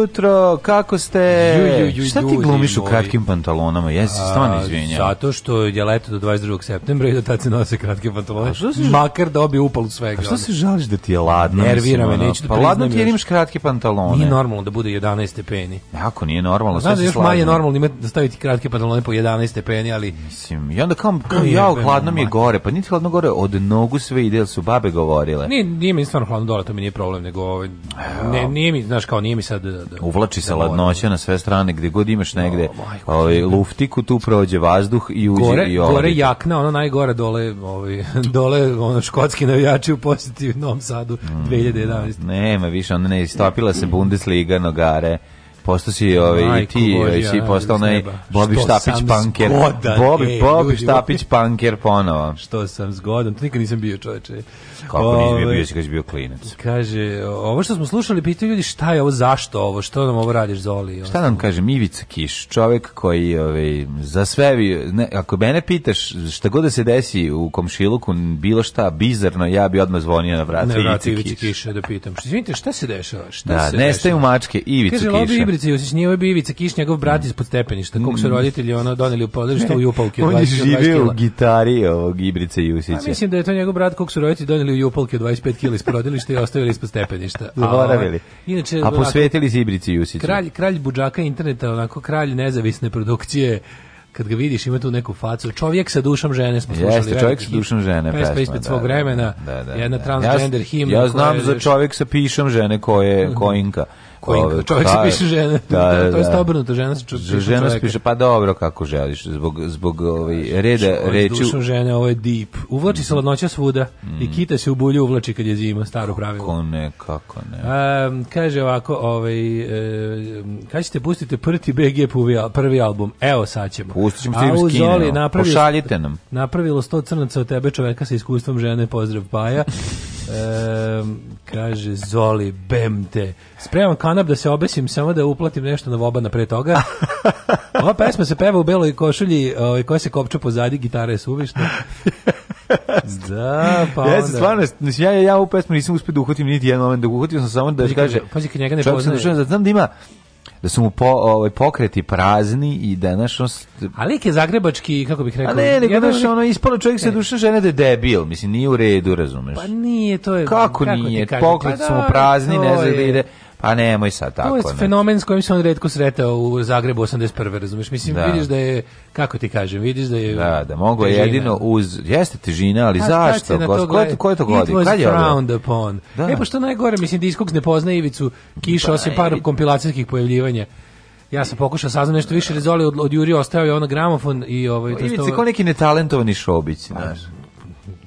jutro, kako ste? Ju, ju, ju, Šta ti glumiš u kratkim pantalonama? Jesi, stvarno izvinjam. Zato što je leto do 22. septembra i do tad se nose kratke pantalone. Makar dobije da upal od svega. A što se žališ da ti je ladno? Nervira me, neću da Pa ladno ti jenimaš da kratke pantalone. Nije normalno da bude 11 stepeni. Ako nije normalno, sve Znaš da još manje normalno ima da staviti kratke pantalone po 11 stepeni, ali... Mislim, i onda kao, kao ja, hladno mi je gore, pa nije hladno gore, od nogu sve ide, su babe govorile. Nije, nije mi stvarno hladno dole, to mi nije problem, nego ovaj- ne, nije mi, znaš, kao nije mi sad Da uvlači se ladnoća na sve strane, gdje god imaš negde no, ovaj, luftiku, tu prođe vazduh i uđe gore, i ovaj. Gore jakna, ono najgore, dole, ovaj, dole ono, škotski navijači u posjeti u Novom Sadu 2011. Mm, nema više, ona ne istopila se Bundesliga nogare postao si ovaj, i ti, i ovaj, si postao onaj Bobby Štapić Panker. Zgodan, Bobby, e, Bobby ljudi, Štapić Panker ponovo. Što sam zgodan, to nikad nisam bio čoveče. Kako nisi bio, ovaj, bio si kad si bio klinac. Kaže, ovo što smo slušali, pitaju ljudi šta je ovo, zašto ovo, što nam ovo radiš Zoli? Šta nam kaže, Mivica Kiš, čovek koji ovaj, za sve, ne, ako mene pitaš šta god da se desi u komšiluku, bilo šta bizarno, ja bi odmah zvonio na vrat Ivica Kiš. Kiša da pitam. Šta, izvinite, šta se dešava? Šta da, se nestaju dešava? mačke, Ivica Kiša. Kaže, Ivica Josić nije ovaj bio Ivica Kiš, njegov brat ispod stepeništa, koliko su mm. roditelji ono doneli u podržištu u upalke. On je živio u gitari ovog Ibrice Jusića. A pa mislim da je to njegov brat koliko su roditelji doneli u upalke 25 kg iz porodilišta i ostavili ispod stepeništa. Zaboravili. Inače, a posvetili se Ibrici Jusiću. Kralj, kralj budžaka interneta, onako kralj nezavisne produkcije kad ga vidiš ima tu neku facu. Čovjek sa dušom žene smo slušali. Jeste, čovjek sa dušom žene. Pesma, pesma ispred da, svog da, vremena, da, da, jedna da. transgender da. himna. Ja, ja znam za čovjek sa pišom žene koje, kojinka. Kojim čovjek se da, piše žena. Da, da, to je obrnuto, da. žena se piše Žena se piše, pa dobro, kako želiš, zbog, zbog ovaj, reda reči. Dušom žene, ovo je deep. Uvlači se mhm. ladnoća svuda mm. i mhm. kita se u bulju uvlači kad je zima, staro pravilo. Kako ne, kako ne. A, kaže ovako, ovaj, e, kad ćete pustiti prti BG prvi album? Evo, sad ćemo. Pustit ćemo A u napravilo, pošaljite nam. Napravilo sto crnaca od tebe čoveka sa iskustvom žene, pozdrav Paja. E, Kaže, Zoli, bem te. Spremam kanap da se obesim, samo da uplatim nešto na vobana pre toga. Ova pesma se peva u beloj košulji, ovaj, koja se kopče pozadi, gitara je suvišna. da, pa onda. Ja se stvarno, ja, ja, ja ovu pesmu nisam uspio da uhutim niti jedan moment, da uhutim sam samo da pazi, kaže... Pazi, kad njega ne poznaje. Znam da ima da su mu po, ovaj, pokreti prazni i da naš on... A lik je zagrebački, kako bih rekao... A ne, nego naš, ono, ispod čovjek se duša žene da je debil, mislim, nije u redu, razumeš? Pa nije, to je... Kako, kako nije? Pokreti pa su mu da, prazni, ne zna da ide... Pa nemoj sad tako. To je fenomen s kojim se on redko sretao u Zagrebu 81. razumeš? Mislim, da. vidiš da je, kako ti kažem, vidiš da je... Da, da, mogo je jedino uz... Jeste težina, ali A, zašto? Ko, ko je to godi? It was Kad frowned upon. Da. E, pa najgore, mislim, Discogs ne pozna Ivicu Kiša, da, osim par kompilacijskih pojavljivanja. Ja sam pokušao saznam nešto više, Rezoli od, od Juri ostavio ono gramofon i ovaj... Ivica kao neki netalentovani šobić, znaš.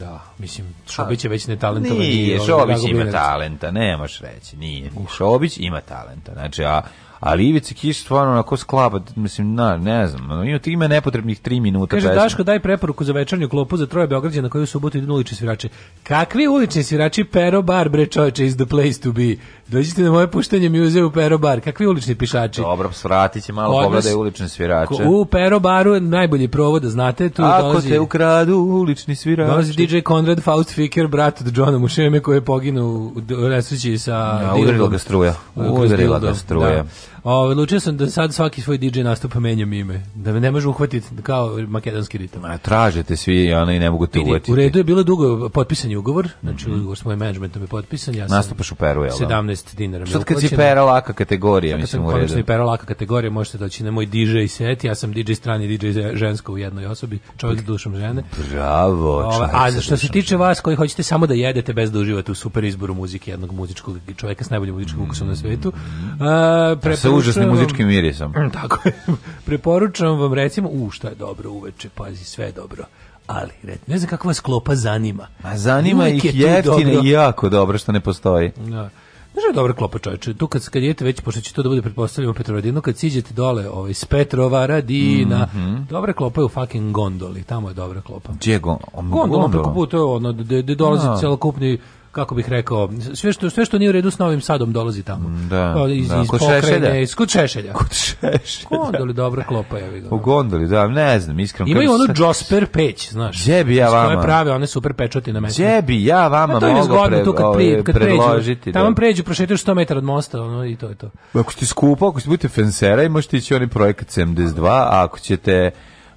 Da, mislim, Šobić je već netalentovan. Nije, Šobić ima talenta, nemaš možeš reći, nije. Šobić ima talenta, znači, a ali Ivica Kiš stvarno onako sklaba, mislim, na, ne znam, ima, ima nepotrebnih tri minuta. Kaže, Daško, daj preporuku za večernju klopu za troje Beograđana koji u subotu idu na ulični svirači. Kakvi ulični svirači Pero Bar, bre čoveče, is the place to be. Dođite na moje puštanje muzeju u Pero Bar. Kakvi ulični pišači? Dobro, svratit će malo, Odnos, pogledaj ulične svirače. U Pero Baru je najbolji provod, znate, tu Ako dolazi... Ako te ukradu ulični svirači. Dolazi DJ Konrad Faust Ficker, brat od Johna Mušeme koji je poginuo u nesreći sa... Ja, da, udarila ga struja. Udarila ga struja. Da odlučio sam da sad svaki svoj DJ nastup menjam ime, da me ne može uhvatiti da kao makedonski ritam. A tražite svi, ja ne mogu te uhvatiti. U redu je bilo dugo potpisan ugovor, znači mm -hmm. ugovor s mojim menadžmentom je potpisan, ja sam Nastupaš u Peru, jel? 17 da? dinara. Sad kad si pera laka kategorija, mislim u redu. Sad kad sam pera laka kategorija, možete doći na moj DJ set, ja sam DJ strani, DJ žensko u jednoj osobi, čovjek s dušom žene. Bravo, čovjek A što se tiče vas koji hoćete samo da jedete bez da uživate u super izboru muzike jednog muzičkog čovjeka s najboljim muzičkim ukusom na svetu, uh, pre, užasnim muzičkim mirisom. Mm, tako je. Preporučam vam recimo, u šta je dobro uveče, pazi sve dobro ali ne znam kakva vas klopa zanima. A zanima Uvijek ih je jeftine i jako dobro što ne postoji. Da. Znaš je dobra klopa čovječe, tu kad, kad idete već, pošto će to da bude pretpostavljamo Petrovadinu, kad siđete dole ovaj, s Petrova, Radina, mm -hmm. dobra klopa je u fucking gondoli, tamo je dobra klopa. Gdje je gondola? Gondola preko puta, ono, gde dolazi no. celokupni kako bih rekao, sve što sve što nije u redu s Novim Sadom dolazi tamo. Mm, da. Pa, iz, da. iz kod pokrene, šešelja. iz kod šešelja. Kod šešelja. Gondoli dobro klopa je ga. U gondoli, da, ne znam, iskreno. Imaju ono sad... Josper peć, znaš. Gdje bi ja vama? Koje prave one super pečoti na mestu. Gdje bi ja vama pa mogao pre, zgodno, to kad ovaj, pri, kad pređu, Tamo da. pređu, prošetaš 100 metara od mosta, ono i to je to. Ako ste skupo, ako ste budete fensera, i možete ići oni projekat 72, a ako ćete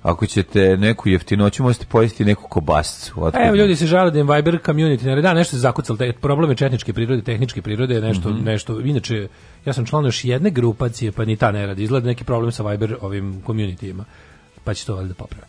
ako ćete neku jeftinoću, možete pojesti neku kobascu. Otkud? Evo, ljudi se žale da im Viber community, da, nešto se zakucalo, te, problem je četničke prirode, tehničke prirode, nešto, mm -hmm. nešto, inače, ja sam član još jedne grupacije, pa ni ta ne radi, izgleda neki problem sa Viber ovim communityima, pa će to valjda da popraviti.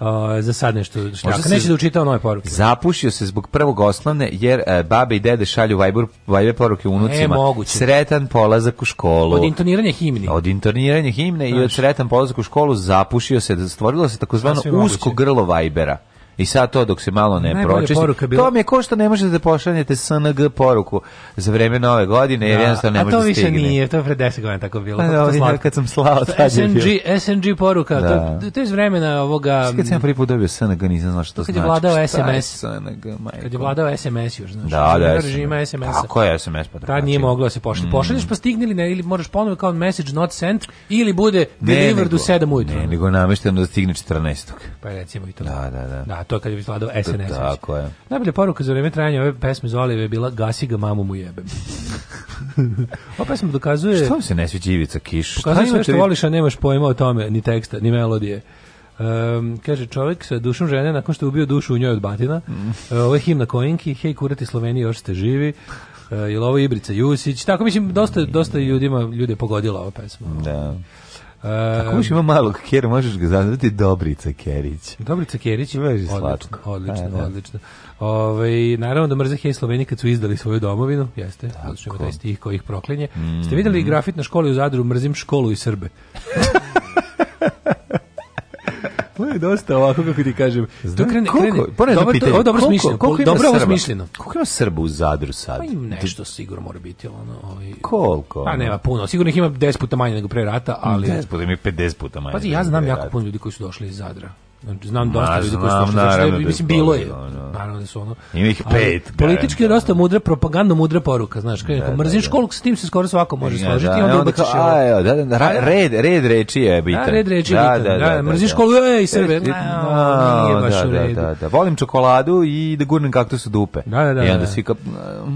Uh, za sad nešto šljaka. Neće da učitao nove poruke. Zapušio se zbog prvog osnovne, jer uh, babe i dede šalju vajbur, vajbe poruke unucima. E, moguće. Sretan polazak u školu. Od intoniranja himne. Od intoniranja himne Znaš. i od sretan polazak u školu zapušio se, stvorilo se takozvano usko grlo vajbera. I sad to dok se malo ne pročisti. Bila... To mi je ko što ne možete da pošaljete SNG poruku za vreme nove godine, jer da, jednostavno ne možete stigne. A to da više stigne. nije, to je pre 10 godina tako bilo. Pa da, da, da, kad sam slao, tad SNG, je SNG poruka, da. to, to je iz vremena ovoga... Što kad sam prvi put dobio SNG, nisam znao što to znači. Kad je znači. vladao SMS. SNG, majko. Kad je vladao SMS još, znaš. Da, znači, da, režima SMS. Tako je SMS pa da, Tad nije znači. moglo da se pošalje. Mm. Pošalješ pa stigne ne, ili moraš ponovo kao message not sent, ili bude delivered u 7 ujutru. Ne, nego namešteno da stigne 14. Pa recimo i to. Da, da, da. Da, to je kad je vladao SNS. Da, znači. Tako je. Najbolja poruka za vreme trajanja ove pesme Zolive je bila gasi ga mamu mu jebem. Ova pesma dokazuje... Što se ne sviđa Ivica Kiš? Pokazuje sve što vi... voliš, a nemaš pojma o tome, ni teksta, ni melodije. Um, kaže čovjek sa dušom žene nakon što je ubio dušu u njoj od batina. Mm. E, ovo je himna Kojenki, hej kurati Sloveniji, još ste živi. Uh, jel ovo Ibrica Jusić? Tako mislim, dosta, dosta ljudima, ljude pogodila ova pesma. Da. Ako još ima malog kjera, možeš ga zadati Dobrica Kerić. Dobrica Kerić, Veži odlično, odlično, da, da. odlično. Ove, ovaj, naravno da mrze Hej Sloveni kad su izdali svoju domovinu, jeste, zato što ima taj stih koji ih proklinje. Mm. Ste videli grafit na školi u Zadru, mrzim školu i Srbe. To je dosta ovako kako ti kažem. Znam, to krene, krene. Pored dobro, pitanje, to, ovo dobro smišljeno. Koliko ima dobro ovo smišljeno. Koliko ima Srba u Zadru sad? Pa nešto sigurno mora biti. Ono, ovaj, koliko? Pa nema puno. Sigurno ih ima 10 puta manje nego pre rata. Ali, 10 puta mi 50 puta manje. Pazi, ja znam jako puno ljudi koji su došli iz Zadra. Znači, znam dosta ljudi koji su što da mislim, bilo je, da, da. Pa, naravno da su ono. Ima ih pet. Politički je dosta mudra propaganda, mudra poruka, znaš, kada neko mrzim školu, s tim se skoro svako može složiti, onda ubaciš da, Red, red reči je bitan. Da, red reči je bitan. Mrzim školu, je srbe, nije baš u Volim čokoladu i da gurnem kaktus u dupe. Da, da, da. I onda svi kap...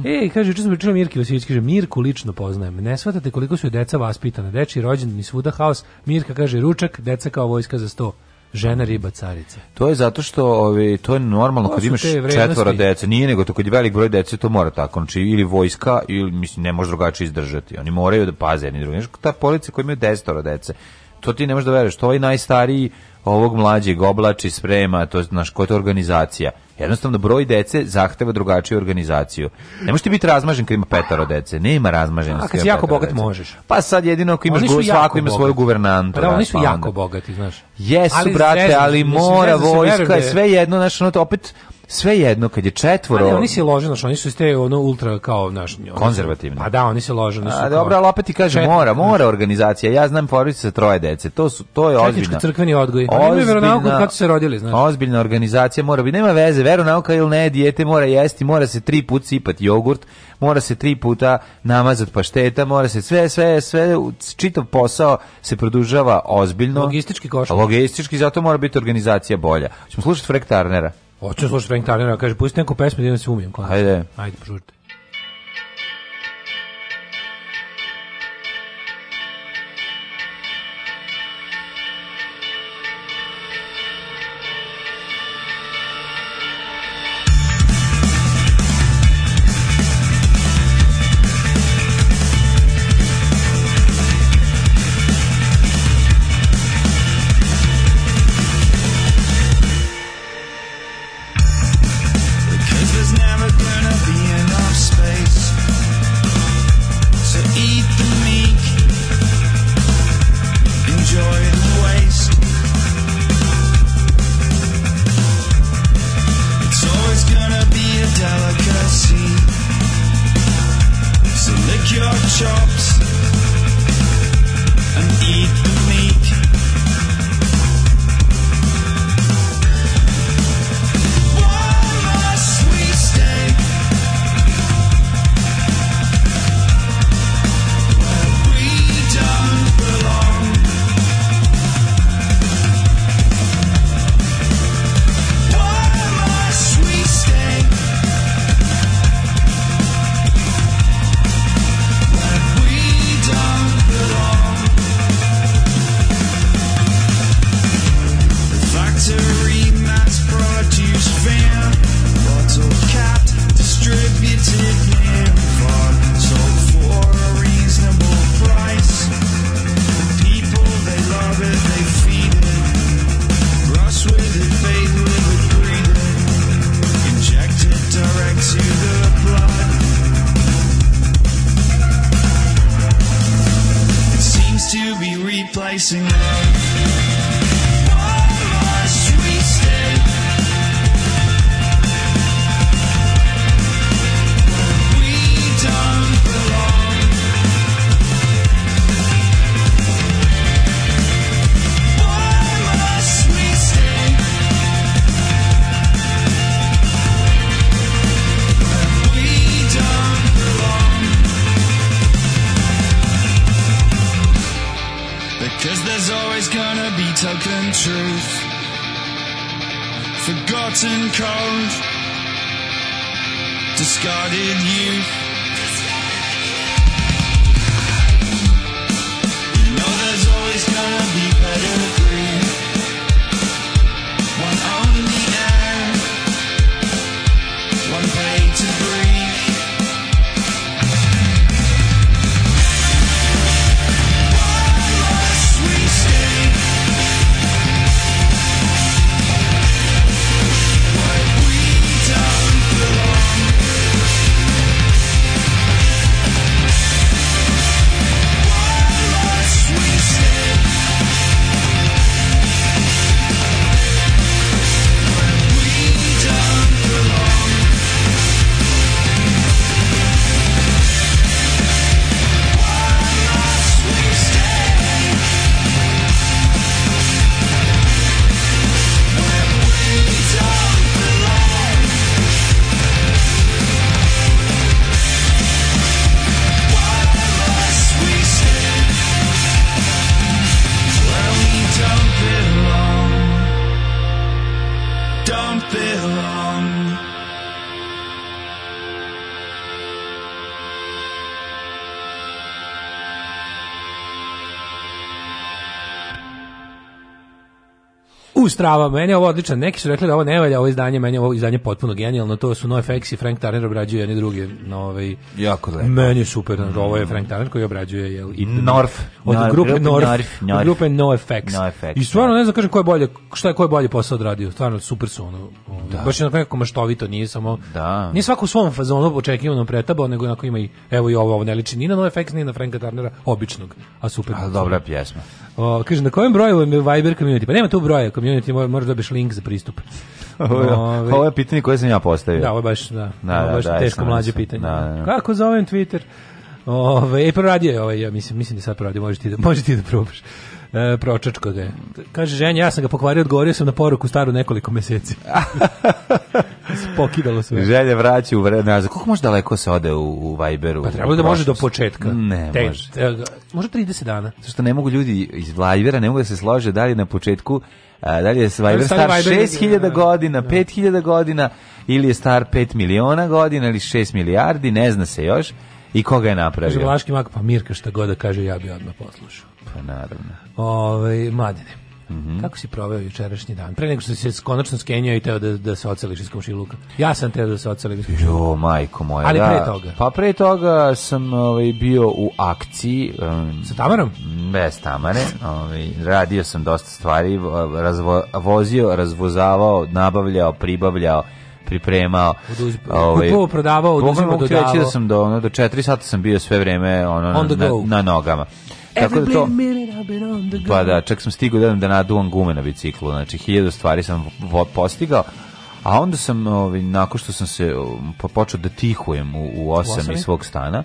Ej, kaže, učin sam pričala Mirki Vasiljević, kaže, Mirku lično poznajem. Ne shvatate koliko su deca vaspitana. Deči rođen, mi svuda haos. Mirka kaže, ručak, deca kao vojska za 100. Žena riba carica. To je zato što ovi, ovaj, to je normalno to kad imaš četvora dece, nije nego to kad je velik broj dece to mora tako, znači ili vojska ili mislim ne može drugačije izdržati. Oni moraju da paze jedni drugima. Ta policija koja ima 10 dece, to ti ne možeš da veruješ, to ovaj najstariji ovog mlađeg oblači, sprema, to znaš, naš je organizacija. Jednostavno, broj dece zahteva drugačiju organizaciju. Ne možeš ti biti razmažen kad ima petaro dece. Nema razmaženosti. A kad si jako bogat možeš. Pa sad jedino ako imaš gu, svako ima svoju guvernantu. Pa da, oni su pa jako bogati, znaš. Jesu, ali brate, ali mora da vojska, sve jedno, znaš, ono, opet, sve jedno kad je četvoro. Ali oni se lože, znači oni su ste ono ultra kao naš konzervativni. pa da, oni se lože, oni su. A dobro, al opet ti kaže mora, mora organizacija. Ja znam porodice sa troje dece. To su to je ozbiljno. crkveni odgoj. Pa oni veronauku kako se rodili, znači. Ozbiljna organizacija mora biti. Nema veze, veronauka ili ne, dijete mora jesti, mora se tri puta sipati jogurt, mora se tri puta namazati pašteta, mora se sve sve sve čitav posao se produžava ozbiljno. Logistički koš. Logistički zato mora biti organizacija bolja. Ćemo slušati frek Tarnera. Hoću da slušati Frank Tarnera, kaže, pusti neku pesmu da idem da se umijem. Ajde. Ajde, požurite. strava, meni je ovo odlično. Neki su rekli da ovo ne valja, ovo izdanje, meni je ovo izdanje potpuno genijalno. To su NoFX i Frank Turner obrađuju jedni druge. No, ovaj, jako lepo. Meni je super, mm. ovo je Frank Turner koji obrađuje jel, i, North, od North, grupe North, North, North od grupe NoFX. NoFX. I stvarno da. ne znam kažem ko je bolje, šta je ko je bolje posao odradio. Stvarno super su ono. da. Baš je nekako maštovito, nije samo da. Nije svako u svom fazonu očekivano pretabao, nego onako ima i evo i ovo, ovo ne liči ni na NoFX, ni na Franka Turnera običnog, a super. A dobra pjesma. O, kaže na kojem broju je Viber community? Pa nema tu broja community jer ti možeš da dobiješ link za pristup. Ove, ovo je pitanje koje sam ja postavio. Da, ovo je baš, da, da, ovo da, baš da, teško mlađe pitanje. Da, da, Kako zovem Twitter? Ove, e, proradio je ovaj, ja mislim, mislim da sad proradio, možete ti da, možeš da probaš e, pročačko da je. Kaže ženja, ja sam ga pokvario, odgovorio sam na poruku staru nekoliko meseci. Pokidalo se. Želje vraća u vredno. nazad. Koliko može daleko se ode u, u Viberu? Pa treba da može do početka. Ne, Te, može. E, može 30 dana. Zašto ne mogu ljudi iz Vibera, ne mogu da se slože da li na početku a, da li je Viber star 6000 da. godina, 5000 da. godina ili je star 5 miliona godina ili 6 milijardi, ne zna se još. I koga je napravio? Kaže Vlaški mak, pa Mirka šta god da kaže, ja bi odmah poslušao. Pa naravno. Ove, mladine, mm -hmm. kako si proveo jučerašnji dan? Pre nego što si se konačno skenio i teo da, da se oceliš iz komšiluka. Ja sam teo da se oceliš iz komšiluka. Jo, majko moja, Ali da. pre toga? Pa pre toga sam ovaj, bio u akciji. Um, Sa Tamarom? Bez Tamare. Ovaj, radio sam dosta stvari. Razvo, vozio, razvozavao, nabavljao, pribavljao pripremao. ovaj, kupovo prodavao, oduzimo, dodavao. Mogu reći da sam do, ono, do 4 sata sam bio sve vreme ono, na, na nogama. Tako da to... Pa da, čak sam stigao da, da naduvam gume na biciklu, znači hiljadu stvari sam postigao, a onda sam, ovaj, nakon što sam se um, počeo da tihujem u, u osam iz svog stana,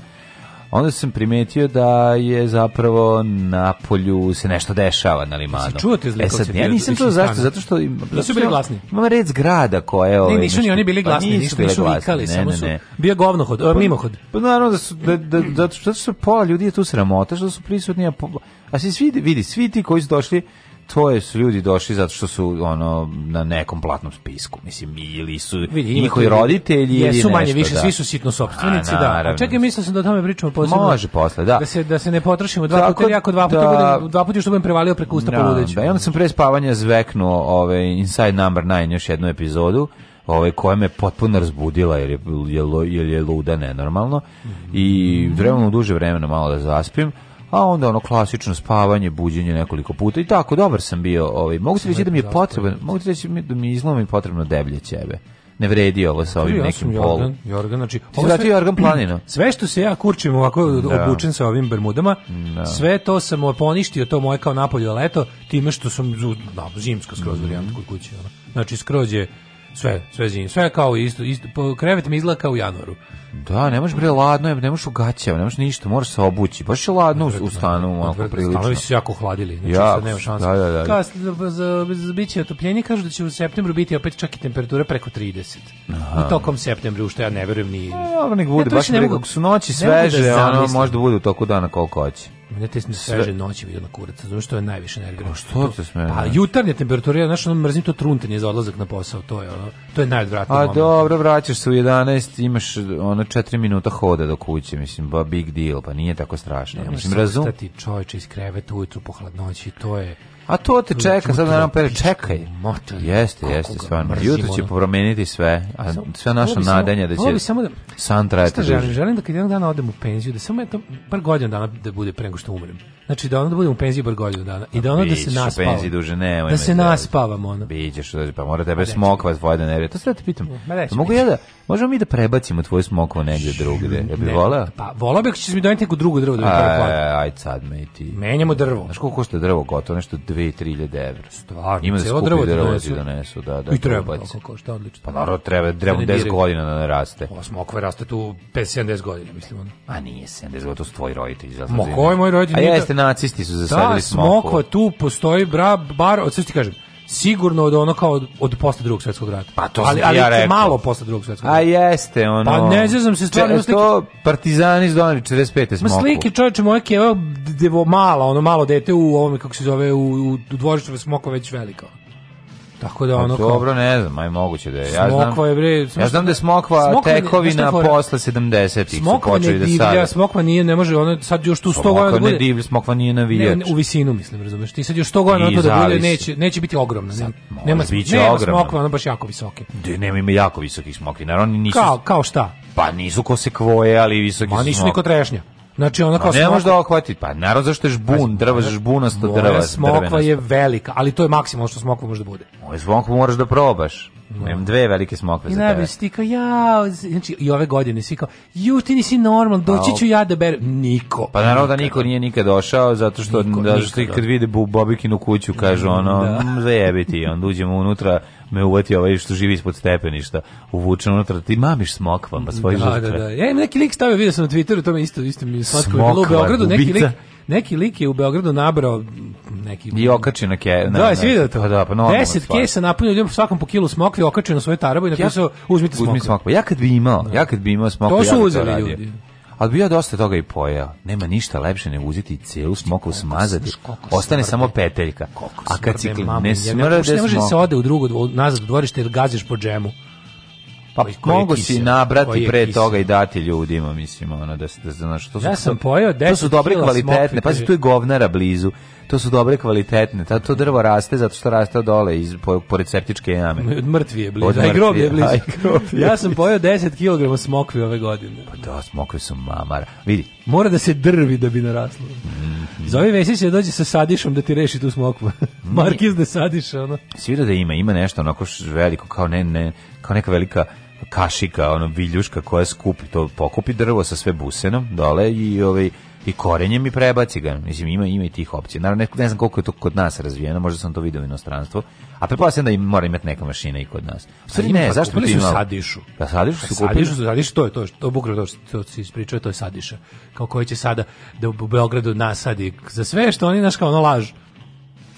onda sam primetio da je zapravo na polju se nešto dešava na limanu. Jesi čuo te e sad, ja nisam čuo zašto, zato što im, nisu bili glasni. Imamo red zgrada koje... Ove, ne, ovaj, nisu ni oni bili pa glasni, pa nisu, nisu vikali, samo su... Ne, Bio govnohod, e, pa, mimohod. Pa naravno, da su, da, da, zato što pola ljudi je tu sramota, što su prisutni, a, po, a svi, vidi, svi ti koji su došli to je su ljudi došli zato što su ono na nekom platnom spisku mislim ili su njihovi roditelji ili nešto, manje više da. svi su sitno sopstvenici da a čekaj mislio sam da o tome pričamo posle može posle da da se da se ne potrošimo dva puta jako dva puta da, budem, dva puta što budem prevalio preko usta da, poludeću da ja sam pre spavanja zveknuo ovaj Inside Number 9 još jednu epizodu ovaj koja me potpuno razbudila jer je jer je, je luda nenormalno mm -hmm. i trebalo duže vremena malo da zaspim a onda ono klasično spavanje, buđenje nekoliko puta i tako, dobar sam bio. Ovaj. Mogu se reći da mi je potreban, mogu se reći da mi je da izlomno potrebno deblje ćebe ne vredi ovo sa ovim nekim polom. Jorgan, Jorgan, znači, ovo sve, Jorgan planino. Sve što se ja kurčim ovako da. obučen sa ovim bermudama, da. sve to sam poništio, to moje kao napolje leto, time što sam da, zimsko skroz mm -hmm. varijanta kod kuće. Znači, skroz je sve, sve zim, sve kao isto, isto krevet mi izgleda kao u januaru. Da, ne možeš bre ladno, je, ne možeš u gaćama, ne možeš ništa, moraš se obući. Baš je ladno odvredno, u stanu, malo prilično. Stanovi su jako hladili, znači ja, nema šanse. Da, da, da. Kao, za, za, biće otopljenje, kažu da će u septembru biti opet čak i temperature preko 30. Aha. U tokom septembra, u što ja ne verujem ni... Pa dobro, nek bude, ja, baš nego su noći sveže, da ono možda bude u toku dana koliko hoće. Mene te da sveže noći vidio na kurac, zato što je najviše nervirano. A što te smije? Pa jutarnje temperature, ja našao mrzim to truntenje za odlazak na posao, to je ono, to je najodvratnije. A moment. dobro, vraćaš se u 11, imaš ono 4 minuta hoda do kuće, mislim, ba big deal, pa nije tako strašno. Ne, mislim, razum. Ti čovječe iz kreveta ujutru po hladnoći, to je A to te čeka, sad nam pere, čekaj. Motor. Jeste, jeste, stvarno. Jutro će promeniti sve, a sve naša nadenja da će bi samo da, san trajati. Želim, želim da kad jednog dana odem u penziju, da samo eto, bar godinu dana da bude pre nego što umrem. Znači da ono da budem u penziji bar godinu dana i da ono da se naspavamo. penziji duže, ne, Da se naspavam ono. Bićeš, pa mora tebe smokva tvoja da nervira. To sad te pitam. Mogu ja da, možemo mi da prebacimo tvoju smokvu negdje drugde? Ja bih voleo? Pa, voleo bih, ćeš mi doneti neko drugo drvo da mi e, Aj, sad me i ti. Menjamo drvo. Znaš koliko košta drvo gotovo, nešto 2-3 evra. Stvarno, Ima da skupi drvo ti da da da donesu. Da, da, I treba tako košta, odlično. Pa naravno, treba, drvo 10 godina da ne raste. O, smokve raste tu 50-70 godina, mislim. Ono. A nije 70 godina, to su tvoji roditelji. Mokove, moji roditelji. A jeste, nacisti su zasadili smokvu. Ta smokva tu postoji, bra, bar, od sve ti kažem, sigurno od ono kao od, od posle drugog svetskog rata. Pa to ali, ali ja rekao. malo posle drugog svetskog rata. A jeste ono. Pa ne znam se stvarno slike. To partizani iz doneli 45. smoku. Ma slike čoveče moje keva devo mala, ono malo dete u ovome kako se zove u, u, u dvorištu smoko već velika. Tako da pa ono A, dobro, ne znam, aj moguće da je. Ja smokva je bre, smokva, ja znam da je smokva, smokva tekovina ne, posle 70-ih su počeli da sada. Smokva nije, ne može, ona sad još tu 100 pa godina. Smokva ne divlja, smokva nije na navijač. Ne, u visinu mislim, razumeš? Ti sad još 100 godina to da bude neće neće biti ogromna. Sad, nema biće nema ogromna. smokva, ona baš jako visoke. De, nema ima jako visokih smokvi, naravno nisu. Kao kao šta? Pa nisu ko se kvoje, ali visoki su. Ma nisu niko trešnja. Znači ona pa kao ne može da ohvati, pa narod zašto je žbun, drva žbunasto drva, smokva je velika, ali to je maksimum što smokva može da bude. Moje smokvu moraš da probaš. No. Da. Imam dve velike smokve za tebe. I ti kao, ja, znači, i ove godine svi kao, ju, ti nisi normal, doći ću ja da berem. Niko. Pa naravno da niko nije nikad došao, zato što, niko, da, što kad da. vide Bobikinu kuću, kažu mm, ono, da. Mm, zajebiti, onda uđemo unutra, me uvati ovaj što živi ispod stepeništa, uvučen unutra, ti mamiš smokvama pa svoje da, Da, da. Ja e, neki lik stavio, video sam na Twitteru, to me isto, isto mi je slatko. Smokva, u Beogradu, neki lik, neki lik je u Beogradu nabrao neki i okači na ke na, da jesi vidio to pa da pa no 10 kesa napunio ljudima svakom po kilu smokve okači na svoje tarabe i napisao ja, uzmite smokve uzmi smokve ja kad bi imao da. ja kad bi imao smokve to su ja uzeli ljudi ali bi ja dosta toga i pojeo. Nema ništa lepše nego uzeti celu smoku smazati. Ostane samo peteljka. A kad si ne smrde, ne može da se ode u drugo nazad u dvorište jer gaziš po džemu. Pa mogu si nabrati pre kisel. toga i dati ljudima, mislim, ono, da, da znaš, to su, ja sam pojeo 10 to su dobre kvalitetne, pazi, tu je govnara blizu, to su dobre kvalitetne, ta, to drvo raste zato što raste dole, iz, po, pored septičke jame. Od mrtvi je blizu, aj grob je blizu. Aj, grob ja sam pojeo 10 kg smokvi ove godine. Pa da, smokve su mamara, vidi. Mora da se drvi da bi naraslo. Mm, mm. Zove Vesić da dođe sa sadišom da ti reši tu smokvu. Mhm. Markiz da sadiš, ono. Svira da ima, ima nešto onako veliko, kao ne, ne, kao neka velika kašika, ono viljuška koja skupi, to pokupi drvo sa sve busenom dole i ovaj i korenjem i prebaci ga. Mislim ima ima i tih opcija. Naravno ne, ne znam koliko je to kod nas razvijeno, možda sam to video u inostranstvu. A pretpostavljam da i mora imati neka mašina i kod nas. Stvari ne, zašto bi imali sadišu? Da sadišu su pa kupili. Sadišu, sadišu, to je to, to bukro to što se ispričao, to je sadiša. Kao koji će sada da u Beogradu nasadi za sve što oni naš kao ono lažu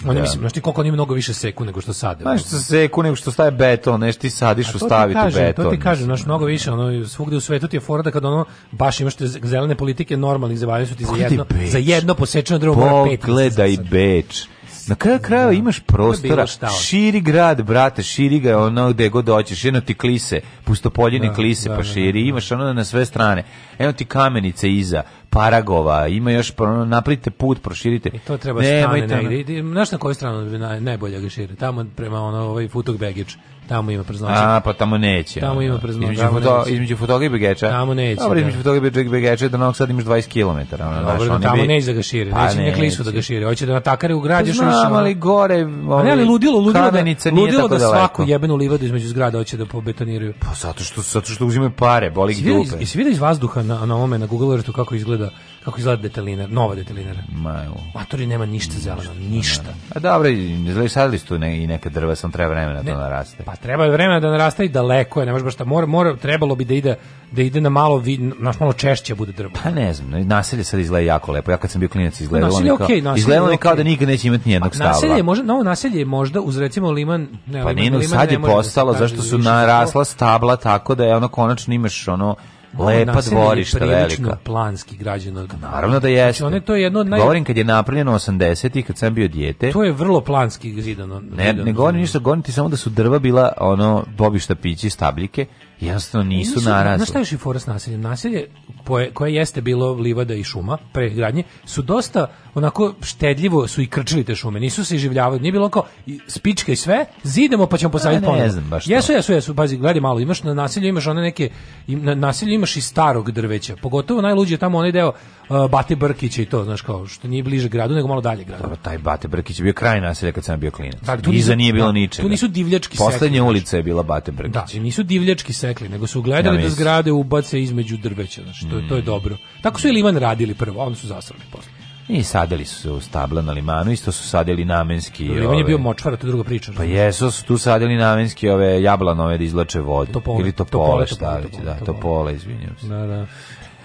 Oni da. mislim, znači koliko oni mnogo više seku nego što sade. Znaš što seku nego što staje beton, nešto ti sadiš u staviti kažem, beton. To ti kažem, znači mnogo više, ono svugde u svetu ti je fora da kad ono baš imaš te zelene politike normalnih zemalja su ti za jedno, za jedno posečeno drvo mora pet. Da Gledaj Beč. Na kraju krajeva da. imaš prostora, širi grad, brate, širi ga ono gde god doćeš, jedno ti klise, pustopoljine klise, da, pa širi, imaš ono na sve strane, eno ti kamenice iza, Paragova, ima još napravite put, proširite. I to treba Nemojte, stane negdje. Znaš na koju stranu naj, najbolje ga šire? Tamo prema ono, ovaj Futog begič. Tamo ima praznoća. A, pa tamo neće. Tamo ima praznoća. Između, foto, između fotoga i begeča. Tamo neće. Dobro, između da. fotoga i begeća do Novog Sada imaš 20 km. Ono, Dobro, znaš, da tamo bi... neće da ga šire. Pa neće, neće. klisu da ga šire. Hoće da na takare grad. Pa znam, ali gore... Ovaj, ne, ali ludilo, ludilo, da, ludilo da svaku jebenu livadu između zgrada hoće da pobetoniraju. Pa zato što, zato što uzimaju pare, boli grupe. Jesi vidio iz vazduha na, na ovome, na Google Earthu kako izgleda izgleda kako izgleda detalina, nova detalinara. Ma, evo. Matori nema ništa zeleno, ništa. A dobro, izgledali su ne, i neka drva, sam treba vremena da naraste. Pa treba je vremena da naraste i daleko je, ne može baš da mora, mora, trebalo bi da ide, da ide na malo, vid, naš malo češće bude drvo. Pa ne znam, naselje sad izgleda jako lepo, ja kad sam bio klinac izgledalo naselje, mi kao, okay, naselje, okay. kao da nikad neće imati nijednog pa, Naselje je možda, novo naselje je možda uz recimo Liman, ne, pa liman, liman, sad je da postalo, da zašto su narasla stabla tako da je ono konačno imaš ono lepa dvorišta velika. planski građeno. Pa naravno da jeste. Znači, one, to je jedno od naj... Govorim kad je napravljeno 80-ih, kad sam bio dijete. To je vrlo planski zidano. Ne, ne govorim ništa, govorim ti samo da su drva bila ono bobišta pići, stabljike, jednostavno nisu, nisu narasle. Znaš šta još i fora s naseljem? Naselje koje, koje jeste bilo livada i šuma pre gradnje su dosta onako štedljivo su i krčili te šume. Nisu se iživljavali. Nije bilo kao spička i sve, zidemo pa ćemo posaditi ponovo. Ne znam baš to. Jesu, jesu, jesu. Pazi, gledaj malo, imaš na naselju imaš one neke na naselju imaš i starog drveća. Pogotovo najluđi je tamo onaj deo uh, Bate Brkića i to, znaš kao, što nije bliže gradu nego malo dalje gradu. Dobro, taj Bate Brkić je bio kraj naselja kad sam bio klinac. Dakle, Iza nije bilo da, ničega. Tu nisu divljački Poslednja ulica je bila Bate da, Brkić. Da, nisu divljački se sekli, nego su gledali ja, da zgrade ubace između drveća, znači to, mm. to je mm. dobro. Tako su i Liman radili prvo, oni su zasrali posle. I sadeli su se u stabla na limanu, isto su sadili namenski... Liman ove... je bio močvara, to je druga priča. Pa jesu su tu sadili namenski ove jablanove da izlače vodu. Topole. Ili topole, topole, topole, da, topole, da, topole, topole izvinjam se. Da, da. E,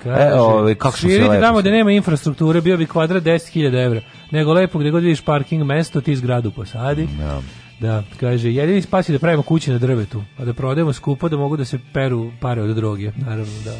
Kaže, e, ove, kako se lepo... tamo da nema infrastrukture, bio bi kvadrat 10.000 evra. Nego lepo gde god vidiš parking mesto, ti zgradu posadi. No. Da. Da, kaže, jedini spas je da pravimo kuće na drvetu, a da prodajemo skupo da mogu da se peru pare od droge, naravno, da.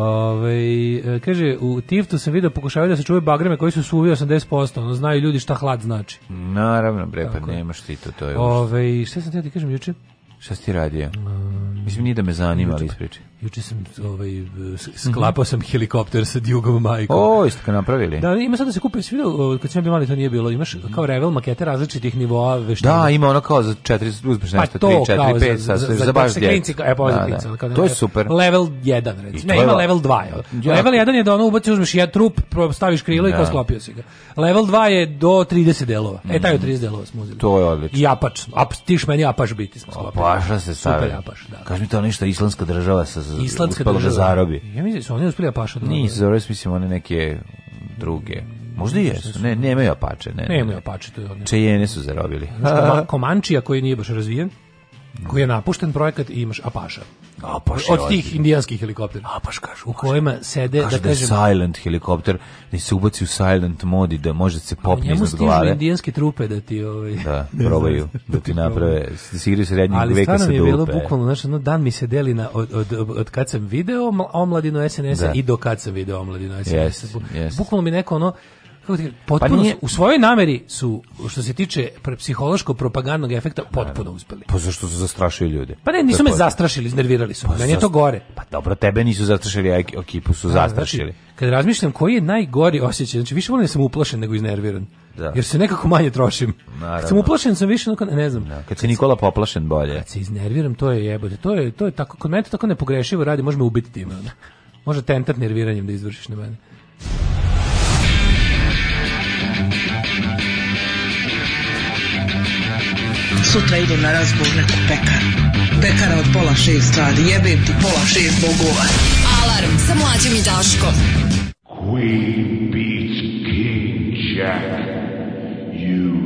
Ove, e, kaže, u Tiftu sam video pokušavaju da se čuve bagreme koji su suvi 80%, ono znaju ljudi šta hlad znači. Naravno, bre, pa nemaš ti to, to je Ove, šta sam ti ti kažem juče? Šta si ti radio? Um, Mislim, nije da me zanima, ali ispriči. Juče sam ovaj e, mhm. sklapao sam helikopter sa Djugom Majkom. O, jeste ga napravili. Da, ima sad da se kupe svi, kad sam bio mali to nije bilo. Imaš kao Revel makete različitih nivoa veština. Da, ima ono kao za 4 uzmeš pa nešto 3 4 5 sa za, baš je. E, pa To je super. Level 1 recimo. Ne, ima level 2. Level 1 je da ono ubaciš uzmeš jedan trup, staviš krilo i da. kao sklopio si ga. Level 2 je do 30 delova. E taj od 30 mhm. delova smo uzeli. To je odlično. I apač. Ap, tiš meni apač biti smo sklopili. Apaša da se stavlja. Super apaš, da. Kaži mi to ništa islamska država sa Islandska uspela da zarobi. Ja mislim da su oni uspeli Apaša da Nisu, zarobi mislim one neke druge. Možda i jesu. Ne, nemaju Apače. Ne, ne, nemaju Apače. To je one. Čejene su zarobili. Komančija koji nije baš razvijen, koji je napušten projekat i imaš Apaša. A paš od tih indijanskih helikoptera. A paš kažu, u kojima sede kažu da, da kažem, silent helikopter, da se ubaci u silent mod i da može da se popne iz glave. Njemu indijanske trupe da ti ovaj da, da probaju da ti naprave da se igraju srednjeg Ali veka sa dupe. Ali stvarno je bilo bukvalno znači no dan mi se deli na od, od, od kad sam video omladinu SNS-a da. i do kad sam video omladinu SNS-a. Yes, yes. Bukvalno mi neko ono Pa potpuno pa nije... u svojoj nameri su što se tiče psihološko propagandnog efekta potpuno uspeli. Pa zašto su zastrašili ljude? Pa ne, nisu me zastrašili, iznervirali su. Pa Meni je to gore. Pa dobro, tebe nisu zastrašili, a ekipu su da, znači, zastrašili. Znači, kad razmišljam koji je najgori osjećaj, znači više volim da sam uplašen nego iznerviran. Da. Jer se nekako manje trošim. Naravno. Kad sam uplašen sam više, ne znam. Da. Kad se Nikola poplašen bolje. Kad se iznerviram, to je jebote. To je, to je tako, kod mene to tako nepogrešivo radi, može me ubiti time. Može tentat nerviranjem da izvršiš na mene. sutra idem na razgovor neku pekaru. Pekara od pola šest radi, jebem ti pola šest bogova. Alarm sa mlađim i Daškom. Queen beats King Jack. You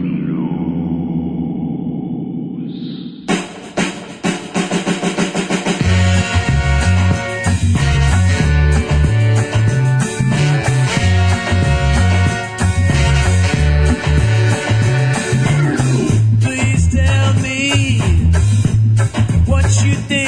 you think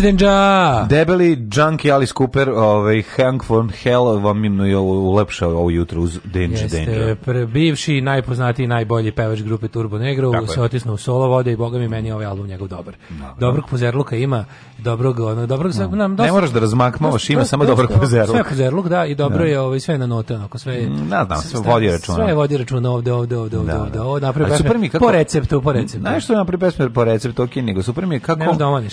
Ninja Ninja. Debeli Junkie Alice Cooper, ovaj, Hank von Hell vam im je ulepšao ovo jutro uz Danger Jeste, Danger. Pre, bivši, najpoznatiji, najbolji pevač grupe Turbo Negro Tako se otisnuo u solo vode i boga mi meni ovaj album njegov dobar. Dobro. Dobrog pozerluka ima, dobrog, ono, dobrog, no. Da. nam, dosta, ne moraš da razmakmavaš, ima samo dobrog pozerluka. Sve pozerluk, da, i dobro da. je ovaj, sve na note, onako, sve je... Mm, da, da, sve vodi računa. Sve vodi računa ovde, ovde, ovde, ovde, da, ovde, da. ovde, napravi pesme, kako, po receptu, po receptu. Znaš što napravi pesme po receptu, ok, nego super mi je kako,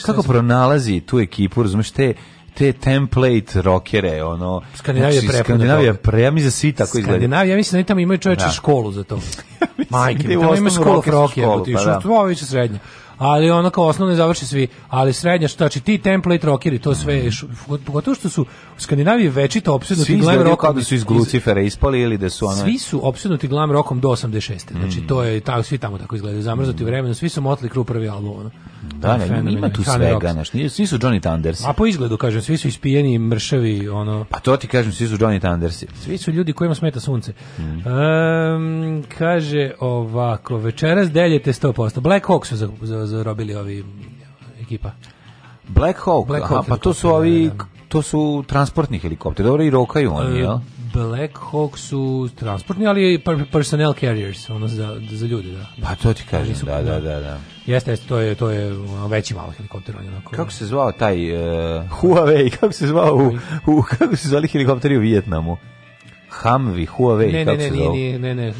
kako pronalazi tu ekipu, razumeš, te te template rockere, ono... Skandinavija znači, Skandinavija pre, ja mislim da svi tako izgleda. Skandinavija, mislim da oni tamo imaju čoveče da. školu za to. Majke, mi da tamo ima školu rockera, pa ti što tvoje da. više srednje. Ali ono kao osnovno završi svi, ali srednja što znači ti template rokeri, to sve pogotovo što su u Skandinaviji večito opsednuti glam rokom. Kao da su iz Lucifera ispali ili da su ono Svi su opsednuti glam rokom do 86. Znači mm. to je ta svi tamo tako izgledaju, zamrznuti mm. vremenom, svi su motli kru prvi album. Ono. Da, ne, fenomen, ima tu svega, znaš, svi su Johnny Thunders. A po izgledu, kažem, svi su ispijeni, mršavi, ono... Pa to ti kažem, svi su Johnny Thundersi. Svi su ljudi kojima smeta sunce. Mm. Um, kaže ovako, večeras deljete 100%. Black Hawk su zarobili ovi ekipa. Black Hawk, Black Hawk aha, pa to su ovi... Da, da, da. To su transportni helikopteri, dobro i rokaju oni, e, jel? Black Hawk su transportni, ali personnel carriers, ono za, za ljude, da. Pa to ti kažem, su, da, da, da, da. Jeste, jeste, to je, to je veći malo helikopter. Onako. Kako se zvao taj uh, Huawei, kako se zvao u, u, kako se zvali helikopteri u Vijetnamu? Hamvi, Huawei, ne, kako ne, se zove? Ne, ne, ne, ne, uh,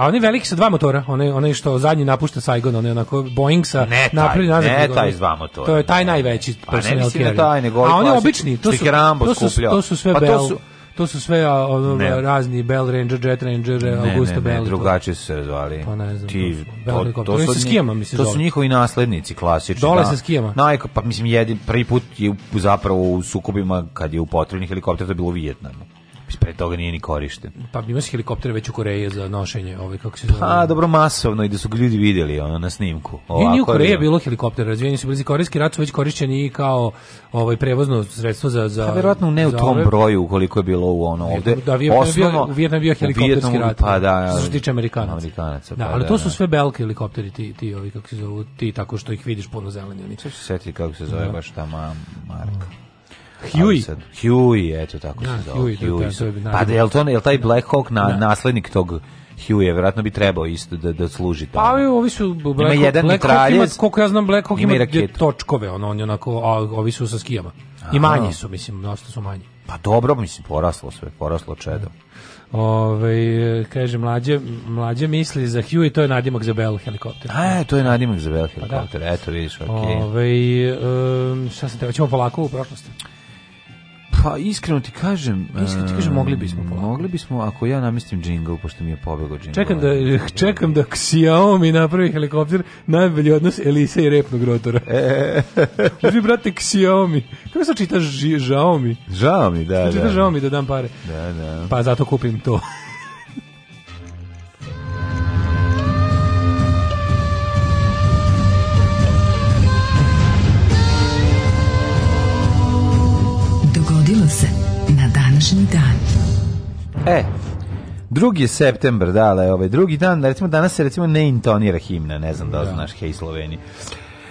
a oni veliki sa dva motora, onaj onaj što zadnji napušta Saigon, onaj onako Boeing sa napred nazad. Ne, taj iz dva motora. To je taj najveći pa, personal ne, carrier. Da taj, nego a oni obični, to su, to su, to su sve pa, bel. To su, to su sve od, o, razni Bell Ranger, Jet Ranger, ne, Augusta ne, ne, Bell. Ne, drugačije su se razvali. Pa ne znam. Ti, to, to, to, su, skijama, mislim, to su njihovi naslednici klasični. Dole da. sa skijama. Naj, pa mislim, jedin, prvi put je zapravo u sukobima kad je upotrebljen helikopter, to je bilo u Vijetnamu pre toga nije ni korišten. Pa ima se helikoptere već u Koreji za nošenje, ovaj kako se pa, zove. Pa dobro masovno i da su ljudi videli ono na snimku. Ovako, nije, nije u Koreji bilo helikoptera, razvijeni su blizi korejski rat su već korišćeni i kao ovaj prevozno sredstvo za za Pa verovatno ne u tom ove. broju koliko je bilo u ono ovde. Da, Vijetnam Osnovno, bio, u Vijetnam bio helikopterski Vijetnam, rat. Pa da, što se tiče Amerikanaca. Amerikanaca da, pa ali da, to su da. sve belke helikopteri ti ti ovi kako se zovu, ti tako što ih vidiš puno zeleni. Sve se seti kako se zove da. baš ta ma, marka. Huey. Sad, Huey, eto tako ja, da, se zove. Huey, da, da, pa da, je li, to, je li taj Black Hawk na, da. naslednik tog Huey, vjerojatno bi trebao isto da, da služi tamo. Pa ovi su Black ima jedan Black Hawk ima, koliko ja znam, Black Hawk ima, ima točkove, ono, on je onako, a ovi su sa skijama. I manji su, mislim, dosta su manji. Pa dobro, mislim, poraslo sve, poraslo čedo. Ove, kaže, mlađe, mlađe misli za Hugh i to je nadimak za Bell helikopter. A, e, to je nadimak za Bell helikopter, pa da. eto vidiš, ok. Ove, um, šta sam te, ćemo polako u prošlosti. Pa iskreno ti kažem, iskreno ti kažem eh, mogli bismo polako. Mogli bismo ako ja namestim džingl pošto mi je pobegao džingl. Čekam da ovaj. eh, čekam da Xiaomi napravi helikopter najbolji odnos Elise i repnog rotora. E. e, e. Uži brate Xiaomi. Kako se čita Xiaomi? Xiaomi, da, da. Čita Xiaomi da dam pare. Da, da. Pa zato kupim to. današnji dan. E, drugi je september, da, ali ovaj drugi dan, da, recimo danas se recimo ne intonira himna, ne znam da, da. znaš, hej Sloveni.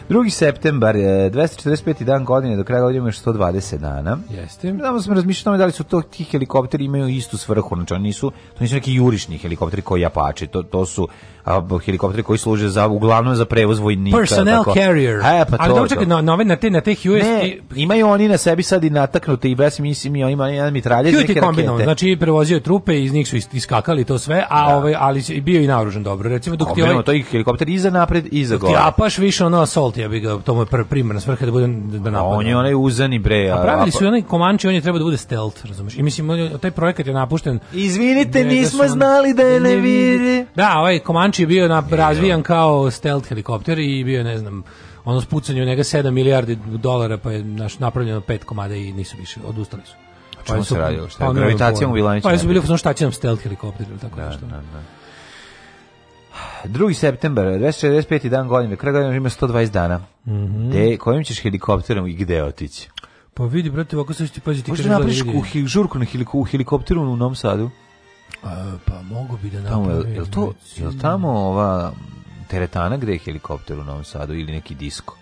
Drugi septembar, 245. E, dan godine, do kraja godine još 120 dana. Jeste. Znamo smo razmišljali tome da li su to ti helikopteri imaju istu svrhu, znači oni nisu, to nisu neki jurišni helikopteri koji japače, to, to su a helikopteri koji služe za uglavnom za prevoz vojnika personnel tako. carrier e, pa ali to, čekaj na, na, na te na te US ne, imaju oni na sebi sad i nataknute i bes mislim ima ima jedan mitraljez neke rakete znači prevozio je trupe iz njih su iskakali to sve a da. ovaj ali je bio i naoružan dobro recimo dok ti ovaj to i helikopter iza napred iza za gore ti apaš više ono assault ja bih ga to mu je na svrha da bude da napada on je onaj uzani bre a pravili su oni komanči on je trebao da bude stealth razumeš i mislim taj projekat je napušten izvinite nismo znali da je ne vidi da ovaj komanči Banshee je bio na, razvijan kao stealth helikopter i bio, ne znam, ono spucanje u njega 7 milijardi dolara, pa je naš, napravljeno pet komada i nisu više, odustali su. O pa čemu pa se radilo? Šta? Pa Gravitacijom Vilanić? Pa su bili, znači, šta će nam stealth helikopter ili tako da, nešto. Da, da. 2. september, 65. dan godine, kraj godine ima 120 dana. Mm -hmm. De, kojim ćeš helikopterom i gde otići? Pa vidi, brate, ovako se ću ti paziti. Možda napraviš u žurku na heliku, u helikopteru u Novom Sadu? A, pa mogu bi da napravim. Tamo, je, je, to, je tamo ova teretana gde je helikopter u Novom Sadu ili neki disko?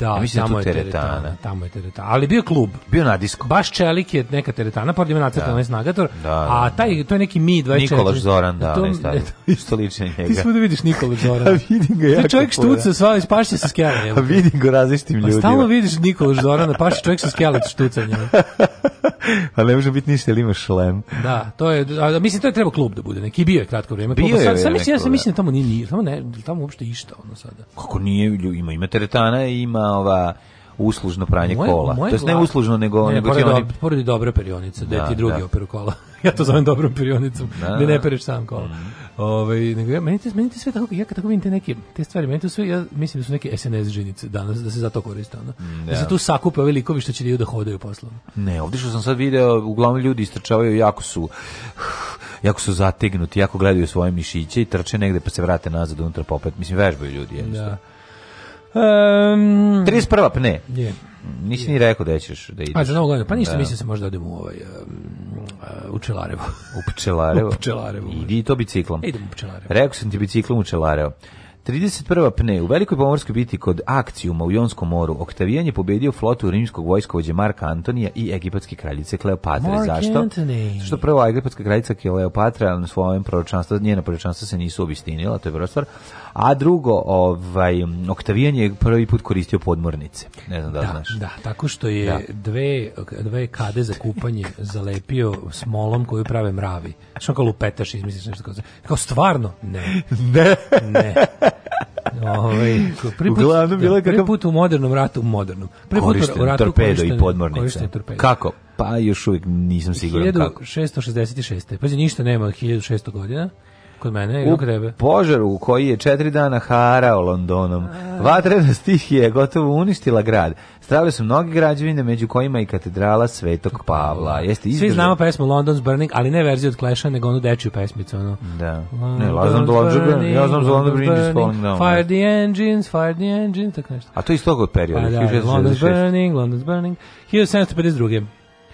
Da, ja mislim da tamo je teretana. teretana. Tamo je teretana. Ali bio klub. Bio na disku. Baš Čelik je neka teretana, pa ima nacrtan da. nagator. Da, da, a da. taj, to je neki Mi 24. Nikolaš Zoran, da, e, to, ne Isto liči njega. Ti smo da vidiš Nikolaš Zoran. a vidim ga jako. je čovjek štuca, sva ispašće sa skele. A vidim ga različitim pa ljudima. A stalno vidiš Nikolaš Zorana, paši čovjek sa skele štucanjem. a pa ne može biti ništa, ali imaš šlem. Da, to je, a, mislim, to je treba klub da bude, neki bio je kratko vrijeme. Bio je, sam, mislim, ja sam da. mislim da tamo nije, tamo, ne, tamo uopšte išta, ono sada. Kako nije, ima, ima teretana, ima ima ova uslužno pranje moje, kola. Moje to jest ne uslužno, nego... Ne, nego pored, oni... do, pored dobre perionice, da, ti drugi da. operu kola. ja to zovem dobrom perionicom, da, gde ne da. pereš sam kola. Mm. Ove, ovaj, nego ja, meni, te, meni te sve tako, ja kad tako vidim te neke te stvari, meni to sve, ja mislim da su neke SNS ženice danas, da se za to koriste. Ono. Da. da se da. tu sakupe ovi likovi što će ljudi da, da hodaju poslom. Ne, ovdje što sam sad video, uglavnom ljudi istračavaju, jako su jako su zategnuti, jako gledaju svoje mišiće i trče negde pa se vrate nazad unutra popet. Pa mislim, vežbaju ljudi. Jednostavno. Da. Um, 31. pne. Je. Nisi je. ni rekao da ćeš da ideš. A za novu godinu, pa ništa, da. mislim da se možda odem u, ovaj, u Čelarevo. U Pčelarevo. u Pčelarevo. Idi to biciklom. Idem u Pčelarevo. Rekao sam ti biciklom u Pčelarevo. 31. pne, pa u velikoj pomorskoj biti kod Akcijuma u Jonskom moru, Oktavijan je pobedio flotu rimskog vojskovođe Marka Antonija i egipatske kraljice Kleopatre. Mark Zašto? Anthony. Što prvo egipatska kraljica Kleopatra na svojem proročanstvu, njena proročanstva se nisu obistinila, to je prva stvar a drugo, ovaj, Oktavijan je prvi put koristio podmornice. Ne znam da, da znaš. Da, tako što je da. dve, dve kade za kupanje zalepio smolom koju prave mravi. Što kao lupetaš, izmisliš nešto kao, kao stvarno? Ne. ne. ne. Ovaj prvi put, da, bila je kakav put u modernom ratu, u modernom. Prvi put u ratu torpedo i podmornice. Kako? Pa još uvijek nisam siguran 1666. kako. 1666. Pa ništa nema 1600 godina. Kod mene, u Požar u koji je četiri dana harao Londonom. Vatrena stihija je gotovo uništila grad. Stravili su mnoge građevine, među kojima i katedrala Svetog Pavla. Jeste izdržan... Svi znamo pesmu London's Burning, ali ne verziju od Clash-a, nego onu dečju pesmicu. Ono. Da. London's ne, London's Burning, burning ja znam za London Burning, Falling Down. Da fire the engines, fire the engines, tako nešto. A to je iz tog od perioda. Pa, da, London's Burning, London's Burning. 1752.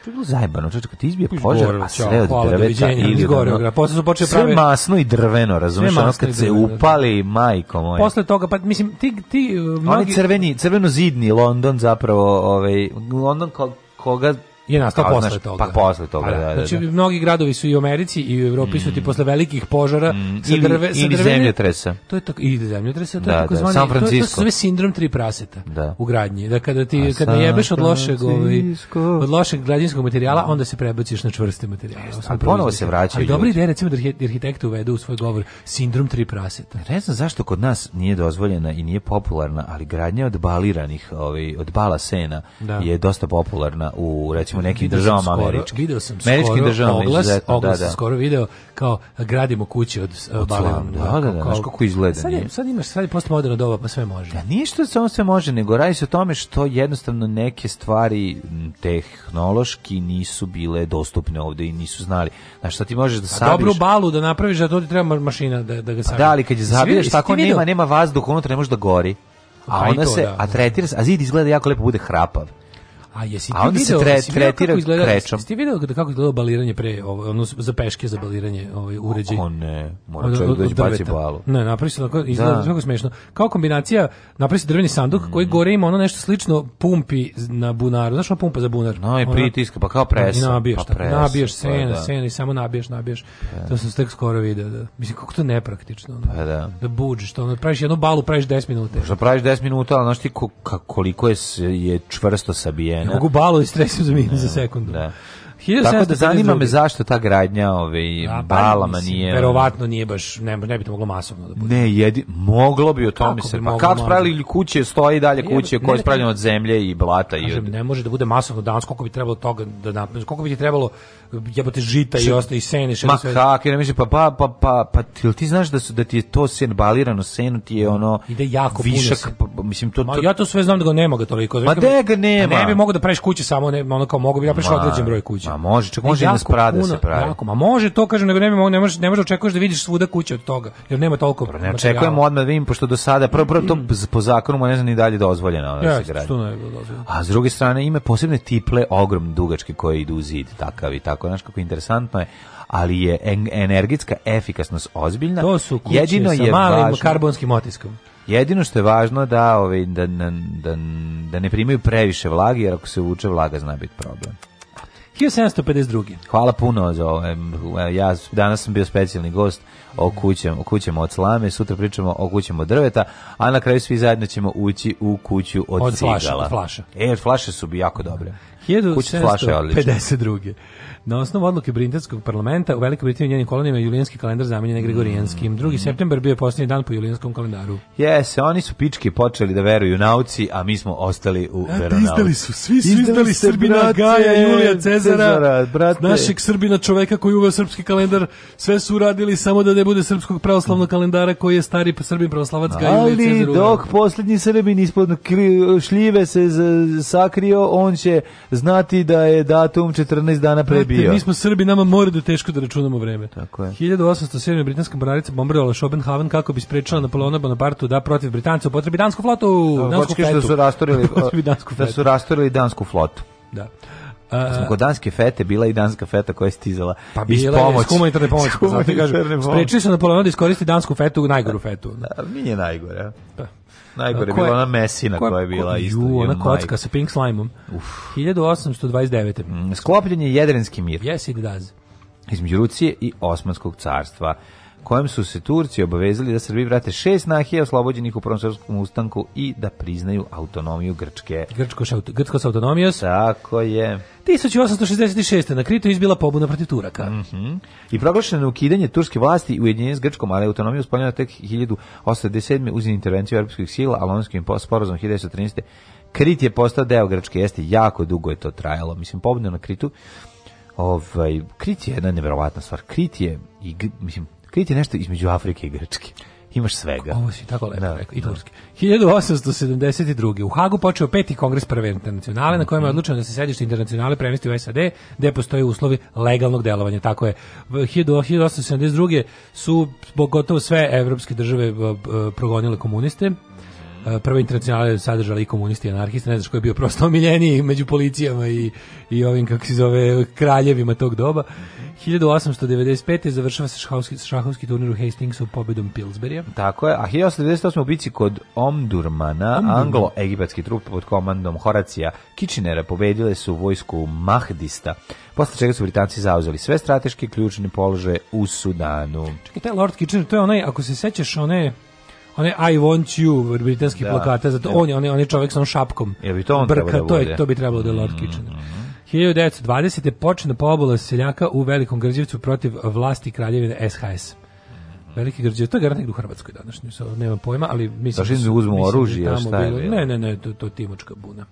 To je bilo zajebano, čoče, kad ti izbije požar, a sve od drveta ili izgore, posle su počeli prave... masno i drveno, razumiješ, ono kad se da, da. upali, majko moje. Posle toga, pa mislim, ti... ti mnogi... Oni crveni, crveno zidni London zapravo, ovaj, London koga je nastao pa kao, posle znaš, pa toga. Pa posle toga, da, da, da. Znači, da, da. mnogi gradovi su i u Americi i u Evropi mm. su ti mm. posle velikih požara mm. sa drve, ili, sa ili zemljotresa. To je tako, i zemljotresa, to da, je tako da, zvani, San Francisco. To, to se zove sindrom tri praseta da. u gradnji. Da kada ti, A kad jebeš od lošeg, ovaj, od lošeg građinskog materijala, onda se prebaciš na čvrste materijale. A ponovo se vraćaju. Ali dobra ideja, recimo, da, da arhitekte uvedu u svoj govor sindrom tri praseta. Ne znam zašto kod nas nije dozvoljena i nije popularna, ali gradnja od baliranih, ovaj, od bala sena je dosta popularna u, recimo, recimo nekim video državama američkim. Video sam skoro državama, oglas, da, oglas da, da. skoro video kao gradimo kuće od, od e, balena. Da, da, da, da, znaš kako izgleda. Sad, sad imaš, sad je postmoderno doba, pa sve može. Da, nije što samo sve može, nego radi se o tome što jednostavno neke stvari tehnološki nisu bile dostupne ovde i nisu znali. Znaš, šta ti možeš da sabiješ... A dobru balu da napraviš, da to ti treba mašina da, da ga sabiješ. Pa da, ali kad je zabiješ, tako nema, nema vazduh, unutra ne može da gori. Pa a, a ona to, se, da, a da. tretira se, a zid izgleda jako lepo, bude hrapav. A jesi ti video, se tre, tretira kako izgleda, krećom. Jesi ti video kako izgleda baliranje pre, ovo, ono za peške za baliranje ovaj, uređaj? O ne, mora čovjek doći da baci balu. Ne, napravi se tako, izgleda da. smešno. Kao kombinacija, napravi se drveni sanduk mm. koji gore ima ono nešto slično pumpi na bunaru. Znaš ono pumpa za bunar? No, i pritiska, pa kao presa. I nabiješ, pa presa, nabiješ pa sena, da. sena i samo nabiješ, nabiješ. Pa. To sam tek skoro video. Da. Mislim, kako to nepraktično. Ono, pa da. Da buđeš to, ono, da praviš jednu balu, praviš 10 minuta. Što praviš 10 minuta, ali znaš ti koliko je, je čvrsto sabijen žena. Da. Mogu i istresem za minu za da, sekundu. Da. Tako da zanima me zašto ta gradnja ove A, pa, balama mislim, nije. Verovatno nije baš ne, ne bi to moglo masovno da bude. Ne, jedi, moglo bi o tome se. Pa kad pravili kuće stoji dalje kuće koje su od zemlje i blata kažem, i od... ne može da bude masovno danas koliko bi trebalo toga da napravi. Koliko bi ti trebalo jebote žita Če, i osta i sene što Ma kako, ne mislim pa pa pa pa pa ti, ti znaš da su da ti je to sen balirano seno ti je mm, ono ide jako višak puno pa, pa, mislim to, to Ma ja to sve znam da ga nema ga toliko. Ma da ga nema. Ne bi mogao da praviš kuće samo ne ono kao mogu bi ja praviš određen broj kuća. Ma može, čak može i na sprade puno, se pravi. Jako, ma može to kažem nego ne bi ne možeš ne možeš da očekuješ da vidiš svuda kuće od toga jer nema toliko. Ne očekujemo odmah da vidim pošto do sada prvo prvo to po zakonu ne znam ni dalje dozvoljeno da se gradi. A s druge strane ima posebne tiple ogrom dugačke koje idu u zid takav i takav tako, znaš kako interesantno je ali je en energetska efikasnost ozbiljna. To su kuće Jedino sa je malim važno, karbonskim otiskom. Jedino što je važno da, ovaj, da, da, da, da ne primaju previše vlage, jer ako se vuče vlaga zna biti problem. 1752. Hvala puno za ovo. Ja danas sam bio specijalni gost o kućama, o kućama od slame, sutra pričamo o kućama od drveta, a na kraju svi zajedno ćemo ući u kuću od, od cigala. Flaša, od flaša. E, flaše su bi jako dobre. 1752. Na osnovu odluke britanskog parlamenta u Velikoj Britaniji i njenim kolonijama julijanski kalendar zamenjen gregorijanskim. 2. Mm. september bio je posljednji dan po julijanskom kalendaru. Jes, oni su pički počeli da veruju nauci, a mi smo ostali u e, a, da veronauci. Izdali su, svi su izdali Srbina Gaja, Julija Cezara, Cezara brate. našeg Srbina čoveka koji uveo srpski kalendar. Sve su uradili samo da ne bude srpskog pravoslavnog kalendara koji je stari Srbin pravoslavac Gaja Julija Cezara. Ali dok posljednji Srbin ispod šljive se sakrio, on će znati da je datum 14 dana pre bio. Mi smo Srbi, nama mora da teško da računamo vreme. Tako je. 1807. britanska mornarica bombardovala Schopenhaven kako bi sprečila Napoleona Bonapartu da protiv Britanca upotrebi dansku flotu. Da, dansku fetu. da su rastorili da su rastorili dansku flotu. Da. Pa A, smo kod danske fete bila i danska feta koja je stizala pa bila iz pomoć. humanitarne pomoći. Pa sprečili su Napoleona da iskoristi dansku fetu, najgoru da, fetu. Da, mi da, je najgore. Pa. Najgore je bila ona mesina koja, koja je bila isto. Ju, ona kocka majka. sa pink slajmom. om 1829. Mm, sklopljen je Jedrenski mir. Yes, it does. Između Rusije i Osmanskog carstva kojem su se Turci obavezali da Srbi vrate šest nahija oslobođenih u Prvom srpskom ustanku i da priznaju autonomiju Grčke. Grčko, Grčko sa autonomijom. Tako je. 1866. na Kritu izbila pobuna protiv Turaka. Mm -hmm. I proglašeno ukidanje turske vlasti i ujedinjenje s Grčkom, ali autonomiju spoljena tek 1897. uz intervenciju europskih sila, alonskim sporazom 1913. Krit je postao deo Grčke, jeste jako dugo je to trajalo. Mislim, pobuna na Kritu Ovaj Krit je jedna neverovatna stvar. Krit je i mislim Krit nešto između Afrike i Grčke imaš svega. Ovo si tako lepo da, i da. turski. 1872. U Hagu počeo peti kongres prve internacionale, na kojem je mhm. odlučeno da se sedište internacionale premesti u SAD, gde postoje uslovi legalnog delovanja. Tako je. 1872. su gotovo sve evropske države progonile komuniste, E, prva internacionala je sadržala i komunisti i anarhisti, ne znaš ko je bio prosto omiljeniji među policijama i, i ovim, kako se zove, kraljevima tog doba. 1895. završava se šahovski, šahovski turnir u Hastingsu pobedom Pilsberija. Tako je, a 1898. u bici kod Omdurmana, Omdurman. anglo-egipatski trup pod komandom Horacija Kitchenera pobedile su vojsku Mahdista, posle čega su Britanci zauzeli sve strateške ključne položaje u Sudanu. Čekaj, taj Lord Kitchener, to je onaj, ako se sećaš, onaj one I want you britanski da. plakata, zato on je on je, on je čovjek sa šapkom. Je bi to on Brka, da to, je, to bi trebalo da je Lord Kitchener. Mm -hmm. 1920. počne pobola seljaka u Velikom Grđevcu protiv vlasti kraljevine SHS. Veliki Grđevac, to je garant negdje u Hrvatskoj današnjoj, so, nema pojma, ali mislim... Da što uzmu da oružje, šta je? Bilo, ne, ne, ne, to, to timočka buna,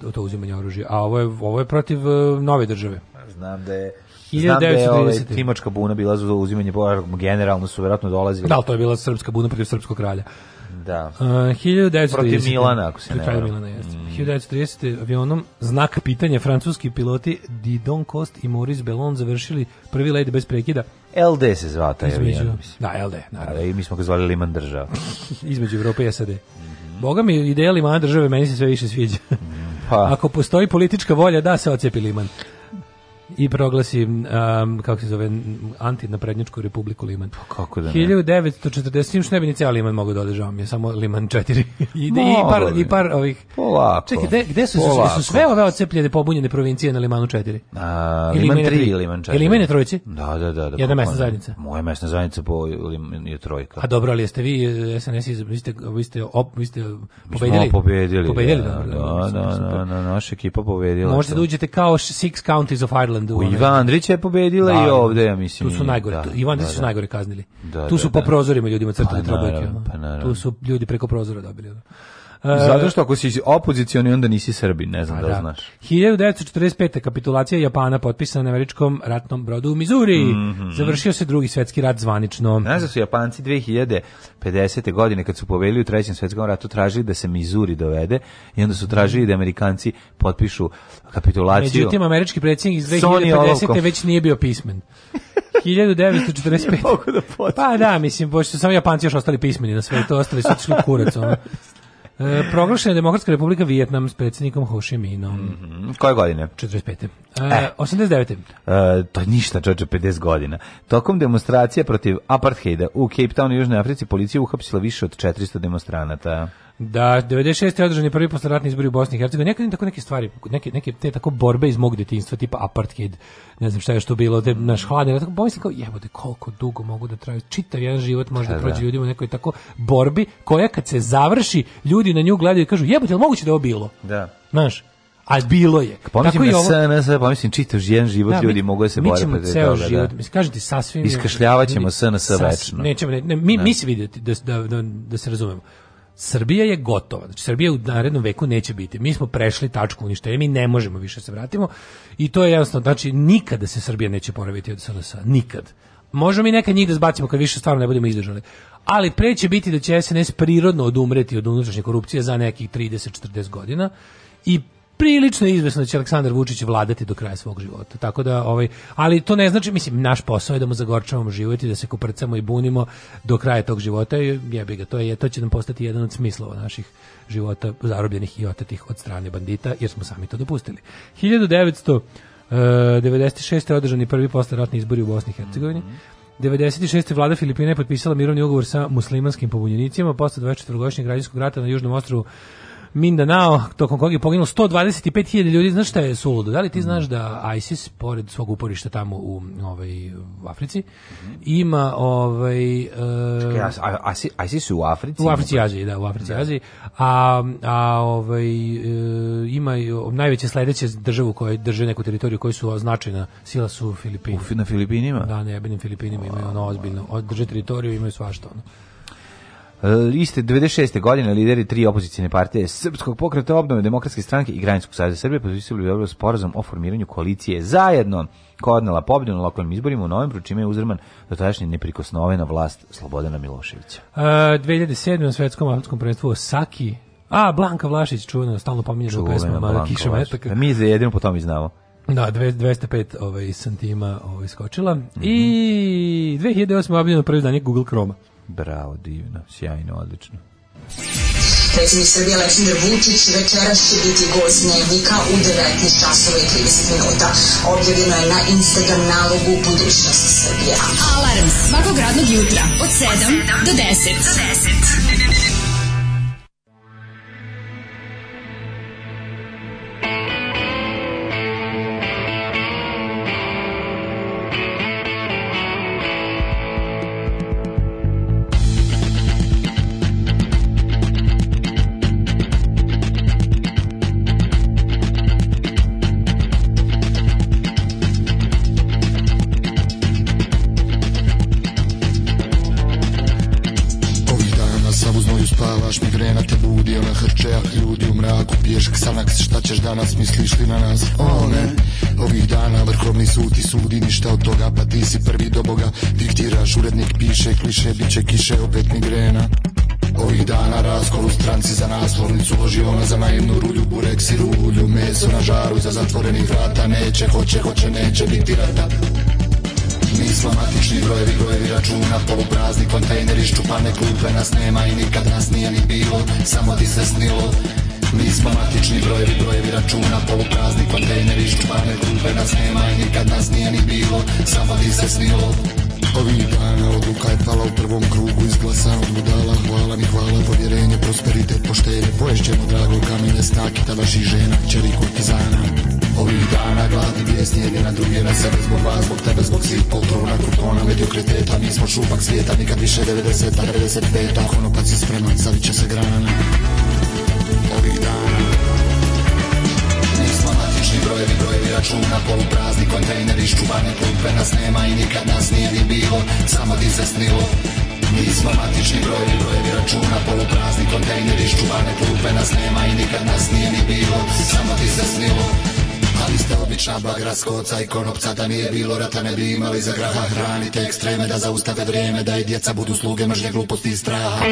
to, to uzimanje oružja, a ovo je, ovo je protiv uh, nove države. Znam da je Znam da je ovaj, Timočka buna bila za uzimanje Boja, generalno su verovatno dolazili. Da, to je bila srpska buna protiv srpskog kralja. Da. Uh, 1930. Protiv Milana, ako se ne vrlo. Milana, jeste. Mm. 1930. avionom, znak pitanja, francuski piloti Didon Cost i Maurice Bellon završili prvi led bez prekida. LD se zva taj između, avion. Da, LD, naravno. Da, I mi smo ga zvali Liman država. između Evrope i SAD. Mm -hmm. Boga mi, ideja Limana države meni se sve više sviđa. pa. Ako postoji politička volja, da se ocepi Liman i proglasi um, kako se zove antinaprednjačku republiku Liman. Pa kako da ne? 1940 što ne bi ni ceo Liman mogao da održavam, je samo Liman 4. I, Mogu i par li. i par ovih. Polako. Čekaj, gde, gde su, su, su sve ove odcepljene pobunjene provincije na Limanu 4? A, Liman 3 ili Liman 4. Ili Liman je trojici? Da, da, da. da Jedna mesna zajednica. Moja mesna zajednica po Liman je trojka. A dobro, ali jeste vi SNS vi ste vi ste op, vi ste pobedili. Mi smo pobedili. Pobedili, da. Da, da, da, da, da naša ekipa pobedila. Možete da uđete kao Six Counties of Ireland Islandu. U Ivan Andrić je pobedila da, i ovde, ja mislim. Tu su najgore, da, tu, Ivan Andrić da, su da. najgore kaznili. Da, tu da, su da, po prozorima ljudima crtali pa, trobojke. Pa, tu su ljudi preko prozora dobili. E, zato što ako si opozicioni, onda nisi Srbin, ne znam pa da, da znaš. 1945. kapitulacija Japana potpisana na američkom ratnom brodu u Mizuri. Mm -hmm. Završio se drugi svetski rat zvanično. Znaš da su Japanci 2050. godine, kad su poveli u trećem svetskom ratu, tražili da se Mizuri dovede i onda su tražili da Amerikanci potpišu kapitulaciju. Međutim, američki predsjednik iz 2050. već nije bio pismen. 1945. da Pa da, mislim, pošto su samo Japanci još ostali pismeni na sve to, ostali su otišli kurac. Ono. E, proglašena Demokratska republika Vijetnam s predsjednikom Ho Chi Minhom. Mm -hmm. Koje godine? 45. E, e. 89. E, to je ništa, čoče, 50 godina. Tokom demonstracija protiv apartheida u Cape Townu i Južnoj Africi policija uhapsila više od 400 demonstranata da 96. je održan je prvi posleratni izbori u Bosni i Hercegovini. Nekad tako neke stvari, neke, neke te tako borbe iz mog detinjstva, tipa apartheid, ne znam šta je što bilo, te, naš hladnje, tako bojim kao, jebote, koliko dugo mogu da traju, čitav jedan život može da, e, prođe da. ljudima u nekoj tako borbi, koja kad se završi, ljudi na nju gledaju i kažu, jebote, je moguće da je ovo bilo? Da. Znaš, a bilo je. Pomislim pa Tako na SNS, pomislim pa čitav žijen život da, ljudi mogu da se bore. Mi ćemo ceo toga, da. život, da. mislim, kažete sasvim... Iskašljavaćemo SNS večno. Nećemo, ne, ne, mi, da. mi se vidjeti, da, da, da, da se razumemo. Srbija je gotova. Znači Srbija u narednom veku neće biti. Mi smo prešli tačku uništenja, mi ne možemo više da se vratimo i to je jednostavno znači nikada se Srbija neće poraviti od SNS, nikad. Možemo i neka njih da zbacimo kad više stvarno ne budemo izdržali. Ali pre će biti da će SNS prirodno odumreti od unutrašnje korupcije za nekih 30-40 godina i prilično izvesno da će Aleksandar Vučić vladati do kraja svog života. Tako da ovaj ali to ne znači mislim naš posao je da mu zagorčavamo život i da se koprcamo i bunimo do kraja tog života i jebi ga to je to će nam postati jedan od smislova naših života zarobljenih i otetih od strane bandita jer smo sami to dopustili. 1996. E, je održani prvi ratni izbori u Bosni i Hercegovini. 96. Mhm. vlada Filipina je potpisala mirovni ugovor sa muslimanskim pobunjenicima posle 24-godišnjeg građanskog rata na Južnom ostrovu Mindanao, tokom kog je poginulo 125.000 ljudi. Znaš šta je suludo? Da li ti mhm. znaš da ISIS, pored svog uporišta tamo u ovaj, u Africi, mhm. ima ovaj... Uh, Čekaj, ISIS u Africi? U Africi i Aziji, da, u Africi i da. Aziji. A, a ovaj, uh, ima najveće sledeće državu koje drže neku teritoriju koju su označena sila su Filipini. na Filipinima? Da, ne, Filipinima imaju ono ozbiljno. Drže teritoriju, imaju svašta ono. Liste 96. godine lideri tri opozicijne partije Srpskog pokreta obnove Demokratske stranke i Građanskog saveza Srbije potpisali Beograd sporazum o formiranju koalicije zajedno koja odnala pobjedu na lokalnim izborima u novembru, čime je uzrman dotadašnji neprikosnovena vlast Slobodana Miloševića. E, 2007. na svetskom alpskom prvenstvu Osaki A, Blanka Vlašić, čuvena, stalno pominjena u pesmama Kiša Metaka. Mi za jedino po tom i znamo. Da, 205 ovaj, santima ovaj, skočila. Mm -hmm. I 2008. objavljeno prvi dan Google Chroma. Bravo, divno, sjajno, odlično. Predsjednik Srbije Aleksandar Vučić večeras će biti gost dnevnika u 19 časova i 30 minuta. Objavljeno je na Instagram nalogu Budućnost Srbija. Alarm svakog radnog jutra od 7 do 10. Do 10. mi slišli na nas One, ovih dana vrhovni sud i sudi ništa od toga Pa ti si prvi do boga, diktiraš, urednik piše Kliše, bit će kiše, opet migrena Ovih dana raskol u stranci za naslovnicu Oživona za naivnu rulju, burek si rulju Meso na žaru iza zatvorenih vrata Neće, hoće, hoće, neće biti rata Nismo matični brojevi, brojevi računa Poluprazni kontejneri, ščupane klupe Nas nema i nikad nas nije ni bilo Samo ti se snilo Mi smo matični brojevi, brojevi računa Poluprazni kontejneri, župane, klube nas nema I nikad nas nije ni bilo, samo ti se snilo Ovih dana odluka je pala u prvom krugu Izglasan od budala, hvala mi hvala Povjerenje, prosperitet, poštenje Poješćemo drago kamenje, stakita vaših žena Čeri kurtizana Ovih dana gladni bijes jedni na druge Na sebe zbog vas, zbog tebe, zbog svih poltrona Kupona, mediokriteta, mi smo šupak svijeta Nikad više 90-a, 95-a Konopac je spreman, savit će se grana računa Poluprazni kontejneri, ščuvane klupe nas nema i nikad nas nije ni bilo Samo ti se snilo Mi smo matični brojevi, brojevi računa Poluprazni kontejneri, ščuvane klupe nas nema i nikad nas nije ni bilo Samo ti se snilo ali ste obična bagra skoca i konopca Da nije bilo rata ne bi imali za graha Hranite ekstreme da zaustave vrijeme Da i djeca budu sluge mržnje gluposti i straha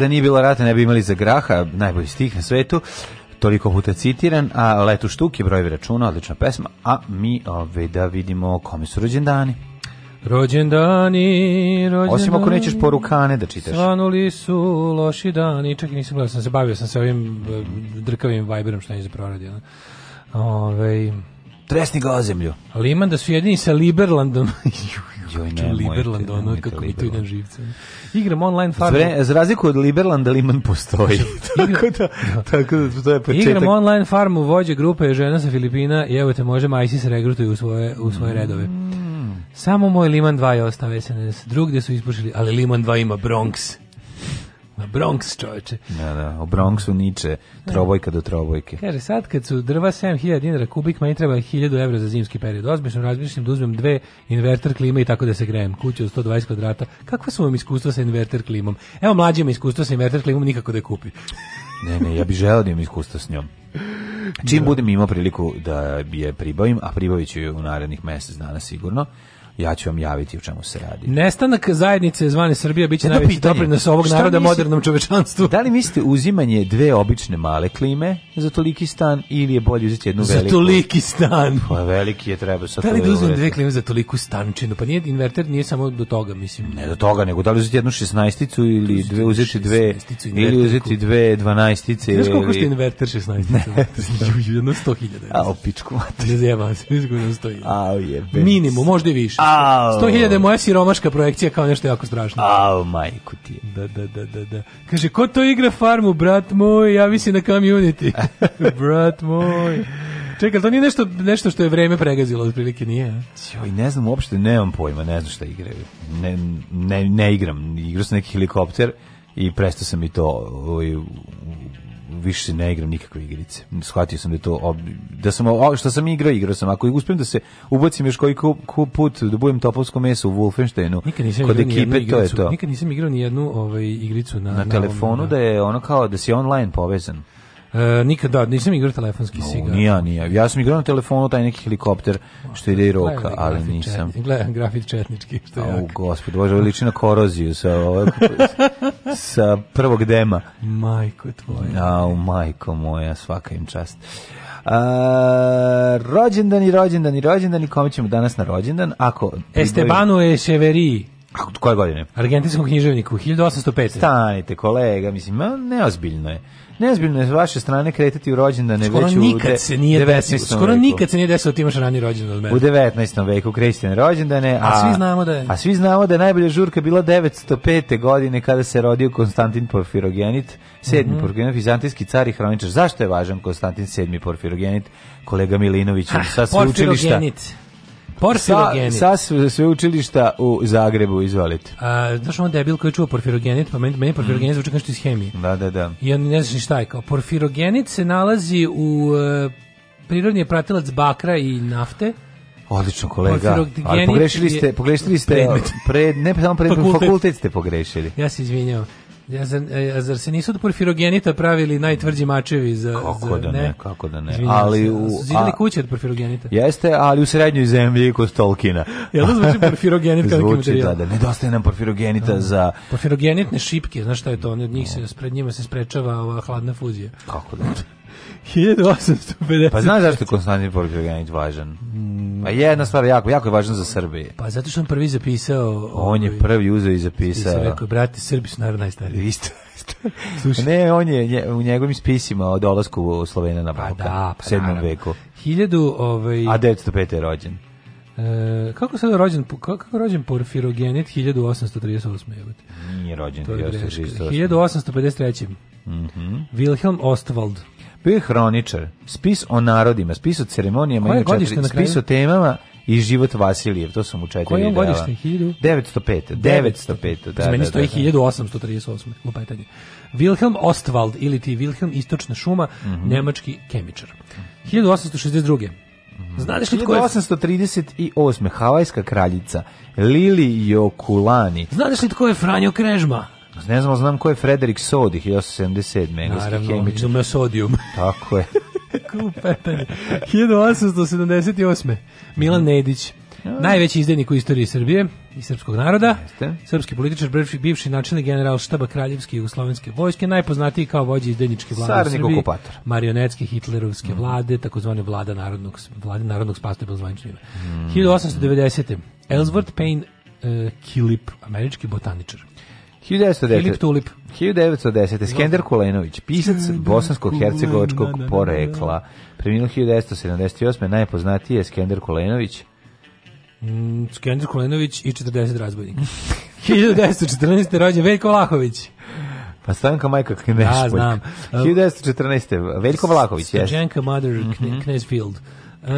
da nije bilo rata ne bi imali za graha, najbolji stih na svetu toliko puta citiran, a Letu Štuki, brojevi računa, odlična pesma, a mi ove, ovaj, da vidimo kome su rođendani. Rođendani, rođendani. Osim ako nećeš porukane da čitaš. Svanuli su loši dani. Čak i nisam gledao, sam se bavio sam se ovim eh, drkavim vajberom što nisam proradio. Ove... Ovaj. Tresni ga o zemlju. Liman da su jedini sa Liberlandom. Joj, ne, Liberland, mojte, ono, kako mi tu idem živcem. Igram online farming. Za razliku od Liberlanda, Liman postoji. tako, da, tako da, to je početak. Igram online farmu, vođe grupe je žena sa Filipina i evo te možemo se regrutuju u svoje, u svoje redove. Mm. Samo moj Liman 2 je ostao SNS. Drugde su ispušili, ali Liman 2 ima Bronx. Bronx, čoveče. Da, da, u Bronxu niče, trobojka do trobojke. Kaže, sad kad su drva 7000 dinara kubik, meni treba 1000 evra za zimski period. Ozbiljno razmišljam da uzmem dve inverter klime i tako da se grejem. Kuća od 120 kvadrata. Kakva su vam iskustva sa inverter klimom? Evo mlađima iskustva sa inverter klimom nikako da kupi. ne, ne, ja bih želeo da imam iskustva s njom. Čim da. budem imao priliku da je pribavim, a pribavit ću je u narednih mjesec dana sigurno, ja ću vam javiti u čemu se radi. Nestanak zajednice zvane Srbija biće Jedno najveći doprinos ovog naroda misli, modernom čovečanstvu. Da li mislite uzimanje dve obične male klime za toliki stan ili je bolje uzeti jednu za veliku? Za toliki stan. Pa veliki je treba sa Da li da uzmem dve klime za toliku stančinu? Pa nije inverter nije samo do toga, mislim. Ne do toga, nego da li uzeti jednu 16 ili dve uzeti dve ili uzeti dve 12 ili Znaš koliko što inverter 16? Znači, jedno 100.000. A, opičku mater. Ne zajebam se, izgledam 100.000. A, jebe. Minimum, možda i više. Au. 100.000 je moja siromaška projekcija kao nešto jako strašno. Au, majku ti. Da, da, da, da, da. Kaže, ko to igra farmu, brat moj, Ja mislim na community. brat moj. Čekaj, to nije nešto, nešto što je vreme pregazilo, otprilike nije. Joj, ne znam, uopšte nemam pojma, ne znam šta igraju. Ne, ne, ne igram, igrao sam neki helikopter i prestao sam i to ovaj, više ne igram nikakve igrice. Shvatio sam da je to ob... da sam o, što sam igrao, igrao sam. Ako uspijem da se ubacim još koji put da budem topovsko meso u Wolfensteinu. Nikad nisam kod ekipe to je to. Nikad nisam igrao ni jednu ovaj igricu na, na, na telefonu na, da. da je ono kao da si online povezan. E, nikad da, nisam igrao telefonski no, sigurno. Nija, nije. Ja sam igrao na telefonu taj neki helikopter što ide i roka, ali nisam. Četni, gledam grafit četnički, što je. Au, gospod, bože, veličina na koroziju sa ove, sa prvog dema. Majko tvoja. Au, majko moja, svaka im čast. A, rođendan i rođendan i rođendan i kome ćemo danas na rođendan? Ako Estebanu Echeveri. Ako, koje godine? Argentinskom književniku, 1805. Stanite, kolega, mislim, neozbiljno je. Nezbiljno je s vaše strane kretati u rođendane skoro već nikad u de, se nije desilo, skoro nikad se nije desilo da ti imaš rani rođendan od mene. U 19. veku krećete rođendane, a, a svi znamo da je. A svi znamo da je najbolja žurka bila 905. godine kada se rodio Konstantin Porfirogenit, sedmi mm -hmm. porfirogenit, vizantijski car i hroničar. Zašto je važan Konstantin sedmi porfirogenit? Kolega Milinović ah, sa sveučilišta. Porfirogenit. Porfirogenit. Sa, sa sve učilišta u Zagrebu, izvolite. A, znaš on debil koji čuva porfirogenit, pa meni, meni porfirogenit mm. kao što iz hemije. Da, da, da. I on ne znaš ni šta je kao. Porfirogenit se nalazi u e, prirodni je pratilac bakra i nafte. Odlično kolega. Ali pogrešili ste, pogrešili ste predmet. pred ne samo pred, fakultet. fakultet ste pogrešili. Ja se izvinjavam. Ja, zar, ja, e, zar se nisu od porfirogenita pravili najtvrđi mačevi za kako za, da ne, ne, kako da ne. Izvinjam ali se, u zidali kuće od porfirogenita. Jeste, ali u srednjoj zemlji kod Tolkina. Jel da zvuči porfirogenit kao neki materijal? Da, da, nedostaje nam porfirogenita no. Da. za Porfirogenitne šipke, znaš šta je to? Od njih se spred njima se sprečava ova hladna fuzija. Kako da? Ne? 1850. Pa znaš zašto je Konstantin Porfirogenić važan? Mm. Pa jedna stvar jako, jako je važan za Srbije. Pa zato što on prvi zapisao... On je ovaj, prvi uzeo i zapisao. Spisao, rekao, brate, Srbi su naravno najstariji. Isto. Slušaj. Ne, on je u njegovim spisima o dolasku Slovena na Balkan. Pa da, pa 7. veku. 1000, ovaj... A 905. je rođen. E, kako sad rođen kako rođen Porfirogenet 1838. jebote. Nije rođen 1838. 1853. Mhm. Mm Wilhelm Ostwald Bio je hroničar, spis o narodima, spis o ceremonijama, Koje godište četiri, spis o temama i život Vasilijev, to sam u četiri Koje je godište? 905. 905. Da, da, meni stoji da, da. 1838. Wilhelm Ostwald ili ti Wilhelm Istočna šuma, mm -hmm. nemački kemičar. 1862. Mhm. Znate li tko je... 1838. Havajska kraljica Lili Jokulani. Znaš li tko je Franjo Krežma? Pa ne znam, znam ko je Frederik Sodi, 1877. Naravno, hemičar. me sodijum. Tako je. Kupetanje. 1878. Milan Nedić, najveći izdenik u istoriji Srbije i srpskog naroda, Jeste. srpski političar, bivši, bivši načelnik general štaba Kraljevske i Jugoslovenske vojske, najpoznatiji kao vođa izdenjičke vlade Sarnik u Srbiji, okupator. marionetske hitlerovske mm. vlade, takozvane vlada narodnog, vlade narodnog spasta bil zvanično ime. Mm. 1890. Ellsworth Payne uh, eh, Killip, američki botaničar. 1910. Filip Tulip. 1910. Skender Kulenović, pisac bosansko-hercegovačkog porekla. Preminuo 1978. Najpoznatiji je Skender Kulenović. Mm, Skender Kulenović i 40 razbojnika. 1914. rođen Veljko Vlahović. Pa Stanka Majka Knešpoljka. Da, znam. 1914. Veljko Vlahović, jesi. Stanka Mother Mm -hmm. Uh,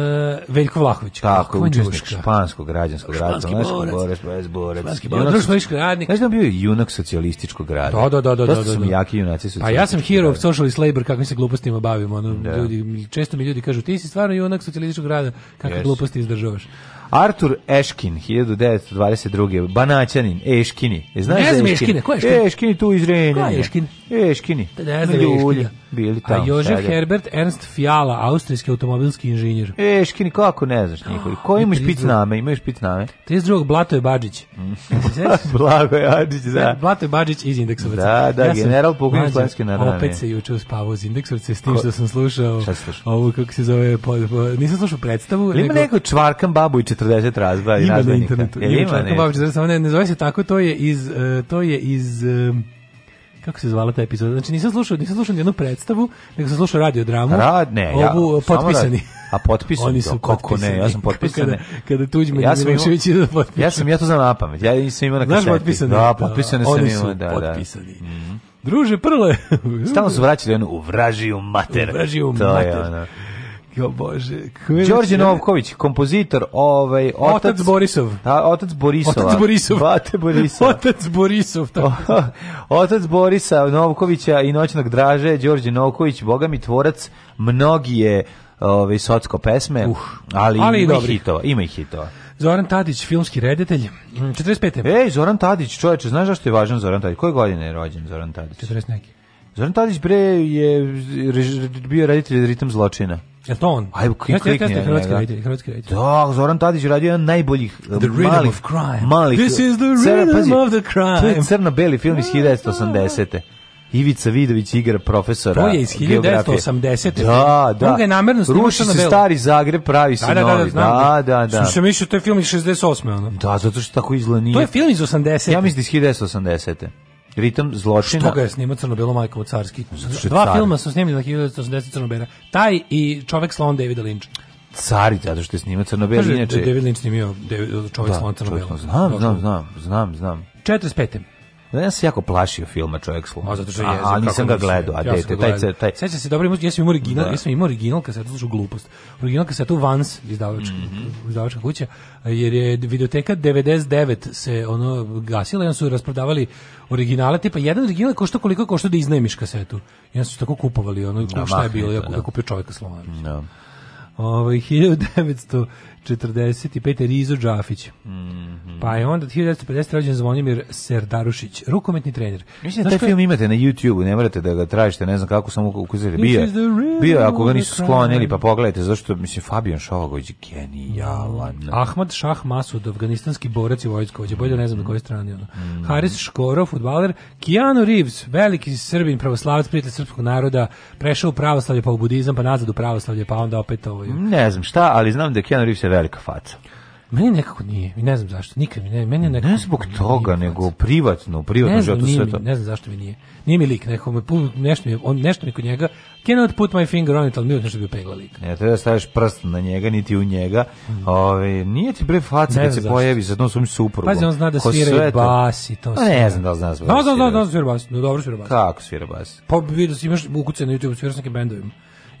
Veljko Vlahović. Tako, učesnik španskog građanskog rata. Španski borac. borac, borac, borac. Španski borac, radnik. Znaš da bio junak socijalističkog rada. Da, da, da. da, da, da, da. jaki junaci socijalističkog A ja sam hero of socialist labor, kako mi se glupostima bavimo. Ono, da. ljudi, često mi ljudi kažu, ti si stvarno junak socijalističkog rada, kako yes. gluposti izdržavaš. Artur Eškin, 1922. Banaćanin, Eškini. E, znaš ne znam Eškine, ko je Eškin? Eškini tu iz Renja. Ko je Eškin? Eškini. Ne znam Eškina. Bili tamo. A Jožef sada. Herbert Ernst Fiala, austrijski automobilski inženjer. Eškini, kako ne znaš nikoli. Ah, ko imaš pit name? Imaš pit name? 32. Blato je Bađić. Blago je Bađić, da. Blato je Bađić iz Indeksovaca. Da, da, ja general pokujem slovenske naravne. Opet se juče uspavao iz Indeksovaca s tim što sam slušao. Šta slušao? Ovo kako se zove, nisam slušao predstavu. Ima neko čvarkan babu i 40 razba i razbojnika. Ima na internetu. Jel ima Čarko Babić, znači, samo ne, ne zove se tako, to je iz, uh, to je iz um, kako se zvala ta epizoda? Znači nisam slušao, nisam slušao jednu predstavu, nego sam slušao radio dramu. Rad, ne, ja, ovu e, da- potpisani. Rad, a potpisani, Oni su kako ne, ja sam potpisan. Kada, kada tuđman ja sam Milošević ide da Ja sam ja to znam na pamet. Ja nisam imao na kaseti. Znaš potpisani? Da, potpisani sam imao, da, da. Potpisani. Mm -hmm. Druže, prle. Stalno su vraćali jednu u vražiju mater. U vražiju mater. To je ono. Jo bože, Đorđe da Novković, kompozitor, ovaj otac, otac Borisov. A, otac Borisova. Otac Borisov. Bate Borisov. Otac Borisov, tako. otac Borisa Novkovića i noćnog draže Đorđe Novković, bogami tvorac mnogi je ovaj socsko pesme, uh, ali, ali ima i hitova, ima i hitova. Zoran Tadić, filmski reditelj, 45. Mm, Ej, Zoran Tadić, čoveče, znaš zašto je važan Zoran Tadić? Koje godine je rođen Zoran Tadić? 40 neki. Zoran Tadić bre je bio reditelj ritam zločina. Je to on? Aj, klikni. Jeste, hrvatski rejter, hrvatski rejter. Da, Zoran Tadić radio jedan najboljih the malih, of crime. malih. This is the rhythm pazi, of the crime. To je crno-beli film iz 1980. te Ivica Vidović igra profesora To je iz 1980. Da, da. On ga je namerno snimao Ruši se stari Zagreb, pravi se da, da, da, da novi. Da, da, da. da, da. Sam mislio, to je film iz 68. Ono. Da, zato što tako izgleda nije. To je film iz 80. Ja mislim iz 1980. Ritam zločina. Što ga je snimao crno-belo Majko Carski? Dva car. filma su snimljena 1980 crno bera Taj i Čovek slon David Lynch cari zato što je snimao crno-belo inače. David Lynch snimio David, da, slon crno-belo. Znam, znam, znam, znam, znam. 45. Ne, da, ja se jako plašio filma Čovjek s Luna. zato što je, a, nisam ga gledao, a dete, taj taj taj. Sećam se dobro, da. ja sam imao original, ja sam imao original kad se slušao glupost. Original kad se tu Vans izdavačka, mm -hmm. izdavačka kuća, jer je videoteka 99 se ono gasila, jedan su rasprodavali originale, tipa jedan original košta koliko košta da iznajmiš kasetu. Ja su tako kupovali, ono, da, šta je bilo, ja kupio Čovjeka s Da. Ovaj 1900 45. Rizo Džafić. Mm -hmm. Pa je onda 1950. rođen Zvonimir Serdarušić, rukometni trener. Mislim da taj film imate na YouTube-u, ne morate da ga tražite, ne znam kako sam ukuzili. Bio, bio, ako ga nisu sklonili, pa pogledajte, zašto, mislim, Fabian Šovagović je genijalan. Ahmad Šah Masud, afganistanski borac i vojskovođe, bolje da ne znam na kojoj mhm. strani. Ono. Mm. Haris Škoro, futbaler, Keanu Reeves, veliki srbin, pravoslavac, prijatelj srpskog naroda, prešao u pravoslavlje, pa u budizam, pa nazad u pravoslavlje, pa onda opet ovo. Ovaj- ne znam šta, ali znam da Keanu Reeves velika faca. Meni nekako nije, ne znam zašto, nikad mi ne, meni nekako... Ne zbog toga, nego privatno, u privatnom životu sve to. Ne znam zašto mi nije. Nije mi lik, nekako me, nešto, mi, on, nešto mi kod njega, cannot put my finger on it, ali mi nešto bi pegla lik. Ne, da staviš prst na njega, niti u njega. Ove, nije ti bre faca kad se zašto. pojavi sa tom svojim suprugom. Pazi, on zna da svira i bas i to sve. Pa ne znam da li zna da svira bas. Da, da, da, da svira bas. No, dobro svira bas. Kako svira bas? Pa vidio si, imaš ukuce na YouTube, svira s nekim bendovima.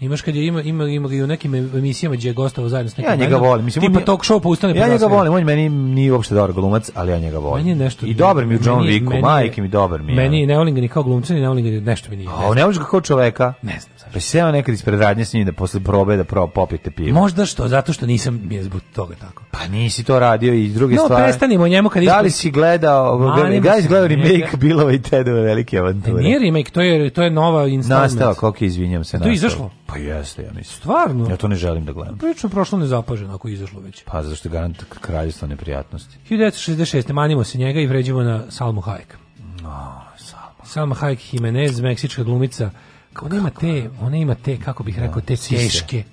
Imaš kad je ima ima ima ga u nekim emisijama gdje je gostovao zajedno s nekim. Ja njega volim. Mislim, tipa talk show pa ustane. Ja njega volim, on meni nije uopšte dobar glumac, ali ja njega volim. Meni je nešto. I dobar mi u John Wicku, majke mi dobar mi. Meni ne volim ga ni kao glumca, ni ne volim ga nešto mi nije. A ne voliš ga kao čoveka? Ne znam. Pa si seo nekad ispred radnje s njim da posle probe da pro, popijete pivo. Možda što, zato što nisam mi je zbog toga tako. Pa nisi to radio i druge no, stvari. No, prestanimo njemu kad... Da li si gledao, da li si gledao remake Bilova i Tedove velike avanture? E, nije remake, to je, to je nova installment. Nastavak, ok, izvinjam se. To je izašlo? Pa jeste, ja mislim. Stvarno? Ja to ne želim da gledam. Prilično prošlo nezapaženo ako je izašlo već. Pa zašto garant kraljevstva neprijatnosti. 1966. Manimo se njega i vređimo na Salmu Hayek. No, Salma. Salma Hayek Jimenez, meksička glumica ona ima te, ona ima te, kako bih da. rekao, te teške,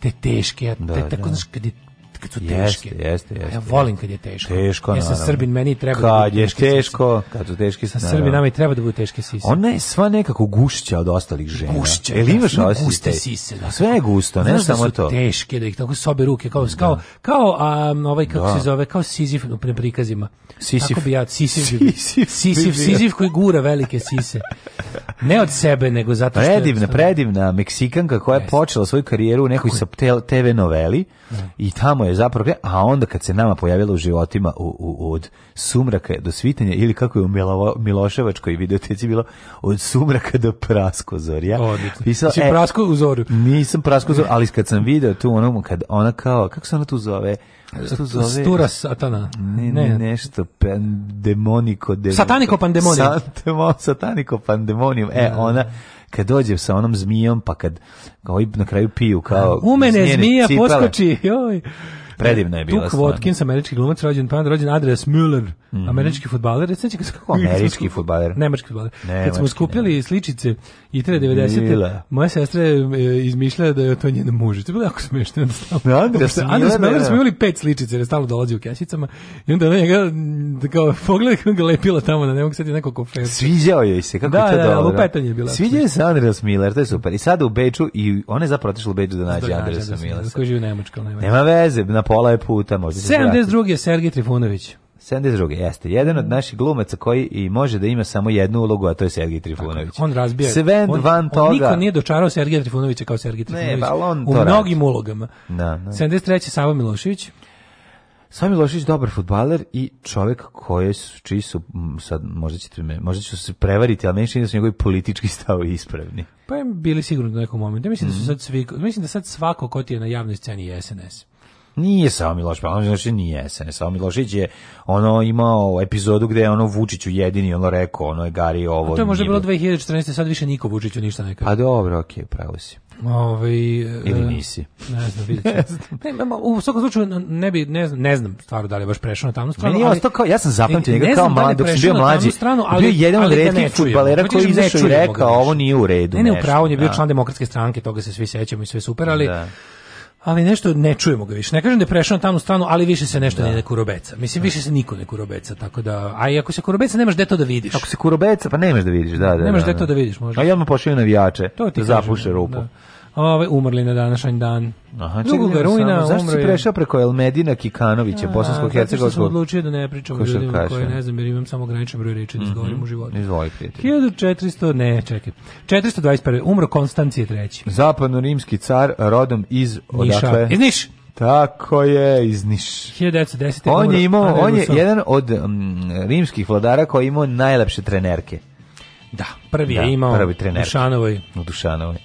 te teške, te, da, tako, da. znaš, kad je kad su teške. Jeste, jeste, jeste. Ja volim kad je teško. Teško, Ja sam Srbin, meni treba da kad da je teško. teško kad su teški sa Srbin, nama i treba da bude teške sise. Ona je sva nekako gušća od ostalih žena. Gušća. Jel da, imaš osjećaj? Guste sise. Da. Sve je gusto, ne da samo da su to. teške, da ih tako sobe ruke, kao, da. kao, kao a, ovaj, kako da. se zove, kao Sisif u prikazima. Sisif. Kako bi ja, Sisif, Sisif, Sisif, Sisif koji gura velike sise. Ne od sebe, nego zato što... Predivna, predivna Meksikanka koja je počela svoju karijeru u nekoj sa TV noveli i tamo je zapravo, a onda kad se nama pojavila u životima u, u, od sumraka do svitanja ili kako je u Milo, Miloševačkoj videoteci bilo od sumraka do praskozorja. Odlično. Pisala, e, prasko u zoru? Nisam prasko u ali kad sam video tu onom, kad ona kao, kako se ona tu zove? Što zove? Stura satana. Ne, ne, ne. nešto pandemoniko. Demon... Sataniko pandemonium. Satemo, sataniko pandemonium. E, da. ona kad dođe sa onom zmijom, pa kad kao na kraju piju kao... U mene zmija cipale. poskoči, joj. Predivna je bila. Duke Watkins, američki glumac, rođen pa rođen Andreas Müller, mm -hmm. američki fudbaler, recite kako američki fudbaler, nemački fudbaler. Kad smo skupljali ne. Da. sličice i 390 moja sestra je e, izmišljala da je to njen muž. To je bilo jako smešno. Da, Andreas Müller da. smo imali pet sličica, jer je stalno dolazi u kesicama i onda njega kao pogledaj kako ga lepila tamo na nemog sad je neko kofer. Sviđao joj se kako da, je to da, dobro. Da, lupetanje je bila. Sviđao se Andreas Müller, to je super. I sada u Beču i ona je zapravo otišla u Beču da nađe Andreasa Müllera. Koji živi u Nemačkoj, nema veze, na pola je puta, možda 72. Sergej Trifunović. 72. jeste. Jedan od mm. naših glumaca koji i može da ima samo jednu ulogu, a to je Sergij Trifunović. Tako, on razbija. Sve on, van toga. On niko nije dočarao Sergija Trifunovića kao Sergij Trifunović. Ne, ba, U mnogim ulogama. Da, da. 73. Savo Milošević. Sami Milošević dobar futbaler i čovjek koji su, čiji su, sad možda ćete me, možda ću se prevariti, ali meni da su njegovi politički stavovi ispravni. Pa je bili sigurno u nekom momentu. Ja mislim, mm -hmm. da su mhm. sad svi, mislim da sad svako ko ti je na javnoj sceni je SNS. Nije Sao Miloš Pavlović, pa znači nije SNS. Sao Milošević je ono imao epizodu gde je ono Vučiću jedini ono rekao, ono je Gari ovo. A to je možda bilo 2014. sad više niko Vučiću ništa ne kaže. Pa dobro, okej, okay, pravo si. Ove, ovaj, Ili nisi. Ne znam, vidjet ne, u svakom slučaju, ne, bi, ne, znam, ne znam stvaru da li je baš prešao na tamnu stranu. Meni je ali, kao, ja sam zapamtio njega kao da mladi, dok sam bio mlađi. Stranu, ali, bio jedan od redkih futbalera koji izašao i rekao, ovo nije u redu. Ne, ne, upravo, on je bio da. član demokratske stranke, toga se svi sećamo i sve super, ali Da ali nešto ne čujemo ga više. Ne kažem da je prešao na tamnu stranu, ali više se nešto da. ne kurobeca. Mislim, više se niko ne kurobeca, tako da... A i ako se kurobeca, nemaš gde to da vidiš. Ako se kurobeca, pa nemaš da vidiš, da, da. Nemaš da, da, da. to da vidiš, možda. A ja mu pošalju navijače, to ti da zapuše da. rupu. Da. Ove, umrli na današnji dan. Aha, Drugog čekaj, rujna, zašto si prešao preko Elmedina Kikanovića, bosanskog hercegovskog? Zato sam odlučio da ne pričam o ljudima koje ne znam, jer imam samo graničan broj reči da mm -hmm. u životu. Izvoli, prijatelj. 1400, ne, čekaj, 421. Umro Konstancije III. Zapadno-rimski car, rodom iz, odakle? Niša. Iz Niš. Tako je, iz Niš. 1910. On je, imao, on je jedan od um, rimskih vladara koji je imao najlepše trenerke. Da, prvi da, je imao prvi trener. Dušanovoj. U Dušanovoj.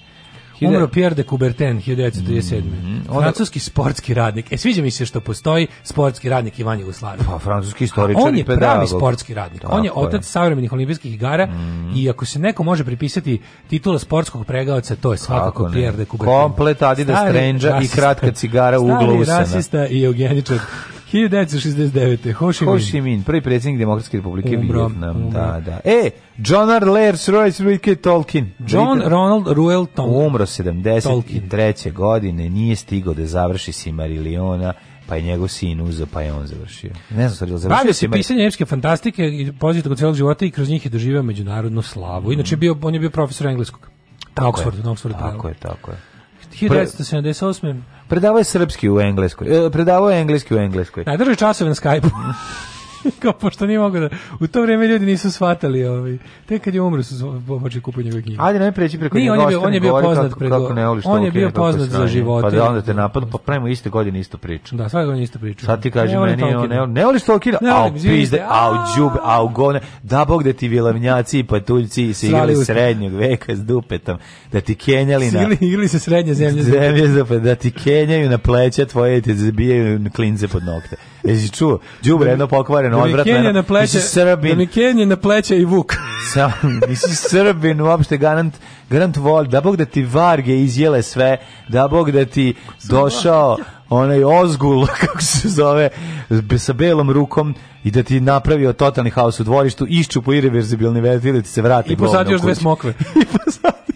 Umro Pierre de Coubertin 1937. Mm -hmm. Francuski sportski radnik. E sviđa mi se što postoji sportski radnik Ivan Jugoslavije. Pa francuski istoričar i pedagog. On je pedagog. pravi sportski radnik. Tako on je otac savremenih olimpijskih igara mm -hmm. i ako se neko može pripisati titula sportskog pregaoca, to je svakako Pierre de Coubertin. Komplet Adidas Strange i kratka cigara u uglu usana. Stari rasista i eugeničar 1969. Ho Chi Minh. prvi predsjednik Demokratske republike umro, Vijetnam. Da, da. E, John R. Lairs Royce Wilkie Tolkien. John Brita. Ronald Ruel Tolkien. Umro 73. godine, nije stigao da završi Simariliona pa je njegov sin uzeo, pa je on završio. Ne znam, završio Bavio se pisanje njemačke fantastike i pozitivno kod celog života i kroz njih je doživio međunarodnu slavu. Inače, bio, on je bio profesor engleskog. Tako na Oxfordu, je, na Oxfordu. Tako je, tako je. 1978. Predavao je srpski u Engleskoj. E, predavao je engleski u Engleskoj. Najdrži časove na Skype-u. kao pošto nije mogu da... U to vrijeme ljudi nisu shvatali, ovaj. Tek kad je umro su počeli kupiti njegove knjige. Ajde, ne preći preko njega. On je on je bio poznat kako, Kako ne voliš on je bio poznat za život. Pa da onda te napadnu, pa pravimo iste godine isto priču. Da, svake godine isto priču. Sad ti kaže meni, ne, ne što Tolkina, au pizde, au džube, au gone, da bog da ti vilavnjaci i patuljci se igrali srednjeg veka s dupetom, da ti kenjali na... Igrali se srednje zemlje. Zemlje, da ti kenjaju na pleća tvoje i te zabijaju klince pod nokte. Jesi čuo? Đubre jedno pokvareno, da odvratno. na pleće, Srbin. Da mi Kenije na pleće i Vuk. Sam, nisi Srbin, uopšte garant, garant vol, da Bog da ti varge izjele sve, da Bog da ti došao onaj ozgul, kako se zove, sa belom rukom i da ti napravio totalni haos u dvorištu, išću po irreverzibilni ventil i da ti se vrati. I posadi još dve smokve. I posadi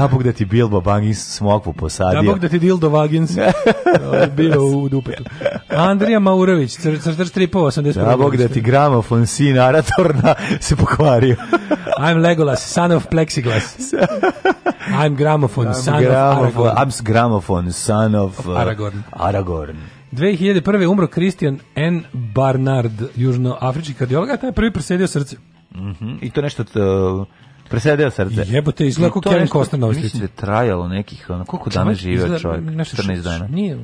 Da bog da ti Bilbo Baggins smokvu posadio. Da bog da ti Dildo Baggins bio u dupetu. Andrija Maurović, cr crtač stripova 80. Da bog da ti gramofon sin Aratorna se pokvario. I'm Legolas, son of Plexiglas. I'm Gramofon, I'm son gramophone, of Aragorn. I'm Gramofon, son of, of Aragorn. Uh, Aragorn. 2001. umro Christian N. Barnard, južnoafrički kardiolog, a taj prvi presedio srce. Mm -hmm. I to nešto... Presedeo srce. Jebote, izgleda kao Kevin Costner na ovoj slici. Mislim da je trajalo nekih, ono, koliko dana živio čovjek? 14 dana. Nije,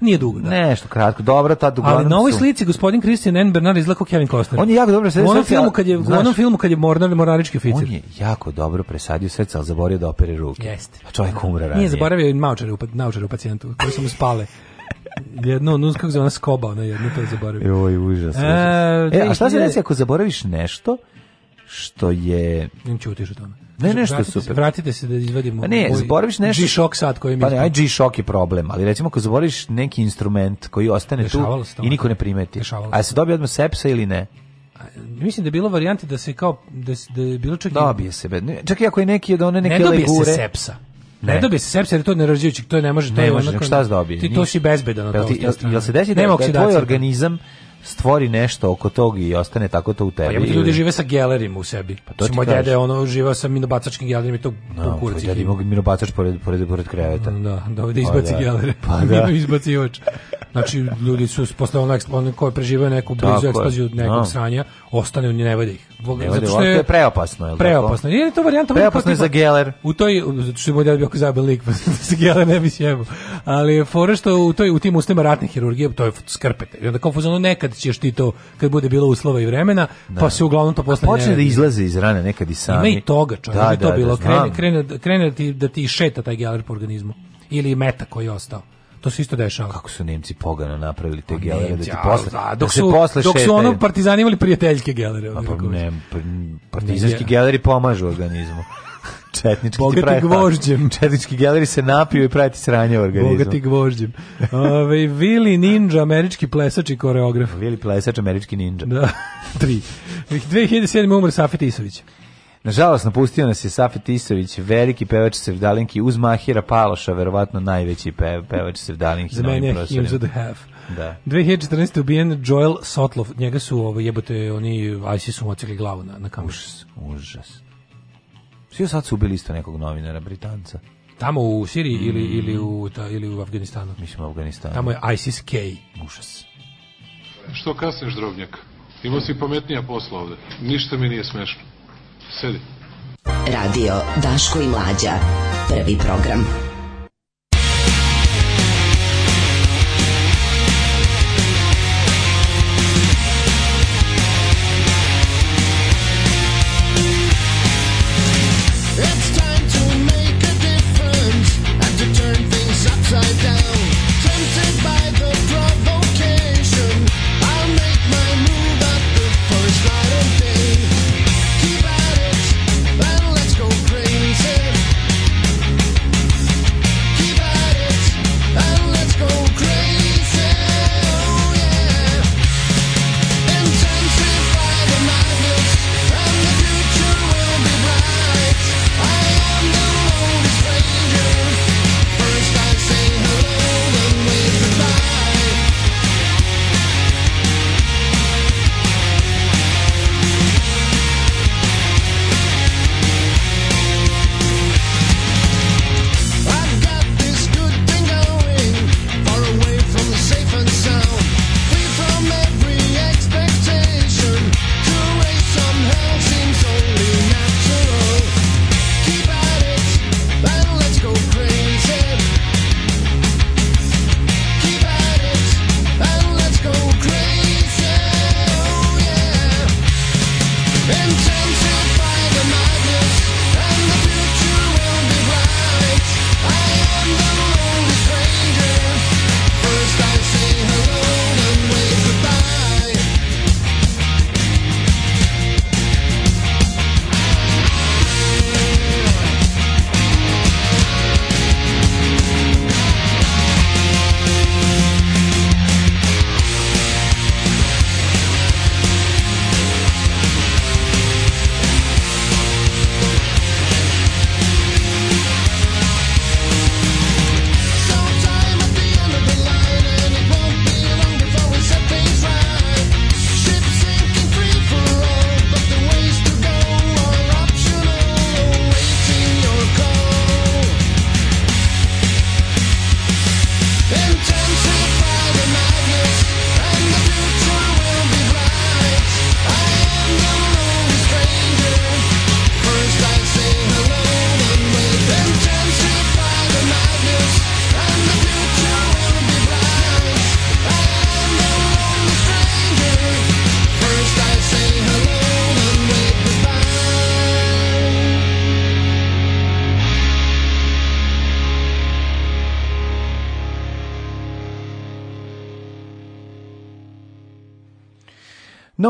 nije dugo, da. Nešto kratko. Dobro, ta dugo. Ali na ovoj slici gospodin Christian N. Bernard izgleda Kevin Costner. On je jako dobro presadio srce. U onom filmu kad je, znaš, onom filmu kad je Mornar Morarički oficir. On je jako dobro presadio srce, al zaboravio da opere ruke. Jeste. A pa čovjek umre ranije. Nije zaboravio i maučare u, pa- naučare u pacijentu, koji su mu spale. jedno, no kako se ona skoba, ona jedno, to je zaboravio. Joj, užas, užas. E, e a šta se desi ako zaboraviš nešto? što je... Im ćutiš o tome. Ne, znači, nešto vratite super. Se, vratite se da izvadimo... Pa ne, ovaj zaboraviš nešto... G-Shock sad koji mi... Pa ne, aj G-Shock je problem, ali recimo ako zaboriš neki instrument koji ostane Dešavalo tu i niko ne primeti. Dešavalo a se dobije odmah sepsa ili ne? mislim da je bilo varijante da se kao da, da je bilo čak dobije se ne, čak i ako je neki da one neke ne dobije se sepsa Ne. ne dobije se sepsa jer to je nerađujući, to ne može, to ne je može, onako, šta se dobije? Ti to si bezbedan od toga. Jel, jel se desi da, da tvoj organizam stvori nešto oko tog i ostane tako to u pa tebi. Pa ja, ljudi žive sa gelerima u sebi. Pa to moj dede ono živa sa minobacačkim gelerima i to no, u kurci. Dede mog minobacač pored pored pored kreveta. Mm, da, da ovde pa izbaci pa, gelere. Pa da. izbaci oč. Znači ljudi su posle onog onog koji preživeo neku blizu eksploziju nekog no. Da. sranja, ostane u njoj, ne vodi ih. zato što je, je preopasno, je li Preopasno. Tako? Nije to varijanta. Preopasno je za Geller. U toj, zato što je model bio zajebao lik, pa se Geller ne bi sjebao. Ali fore što u, toj, u tim ustima ratne hirurgije, to je skrpete. I onda konfuzno nekad ćeš ti to, kad bude bilo uslova i vremena, pa da. pa se uglavnom to posle... počne da izlaze iz rane nekad i sami. Ima i toga, čovjek, da, da, da, to bilo. Da, krene, krene, krene, da, da ti šeta taj Geller po organizmu. Ili meta koji je ostao. To se isto dešava. Kako su Nemci pogano napravili te pa gelere da ti da posle, dok su, se posle dok su ono partizani imali prijateljske gelere. Pa, ne, pa partizanski geleri pomažu organizmu. Četnički Bogati ti pravi gvožđem. Četnički galeri se napiju i pravi ti sranje u organizmu. Bogati gvožđem. Ove, Vili Ninja, američki plesač i koreograf. Vili plesač, američki ninja. Da, tri. 2007. umre Safet Isović. Nažalost, napustio nas je Safet Isović, veliki pevač Sevdalinki, uz Mahira Paloša, verovatno najveći pevač Sevdalinki. Za mene je Hughes of the Half. Da. 2014. ubijen Joel Sotlov, njega su ovo, ovaj, jebote, oni ISIS su glavu na, na kampusu. Užas. Svi sad su ubili isto nekog novinara, Britanca. Tamo u Siriji mm. ili, ili, u, ta, ili u Afganistanu? Mislim u Afganistanu. Tamo je ISIS-K. Užas. Što kasniš, drobnjak? Imao si pametnija posla ovde. Ništa mi nije smešno. Sedi. Radio Daško i Mlađa. Prvi program.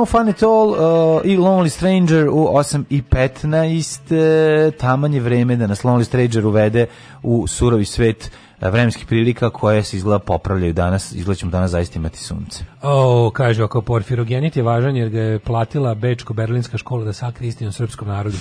No Fun At All uh, i Lonely Stranger u 8 i 15. E, taman je vreme da nas Lonely Stranger uvede u surovi svet e, vremenskih prilika koje se izgleda popravljaju danas, izgleda danas zaista imati sunce. O, oh, kaže, ako porfirogenit je važan jer ga je platila Bečko-Berlinska škola da sakri istinu srpskom narodu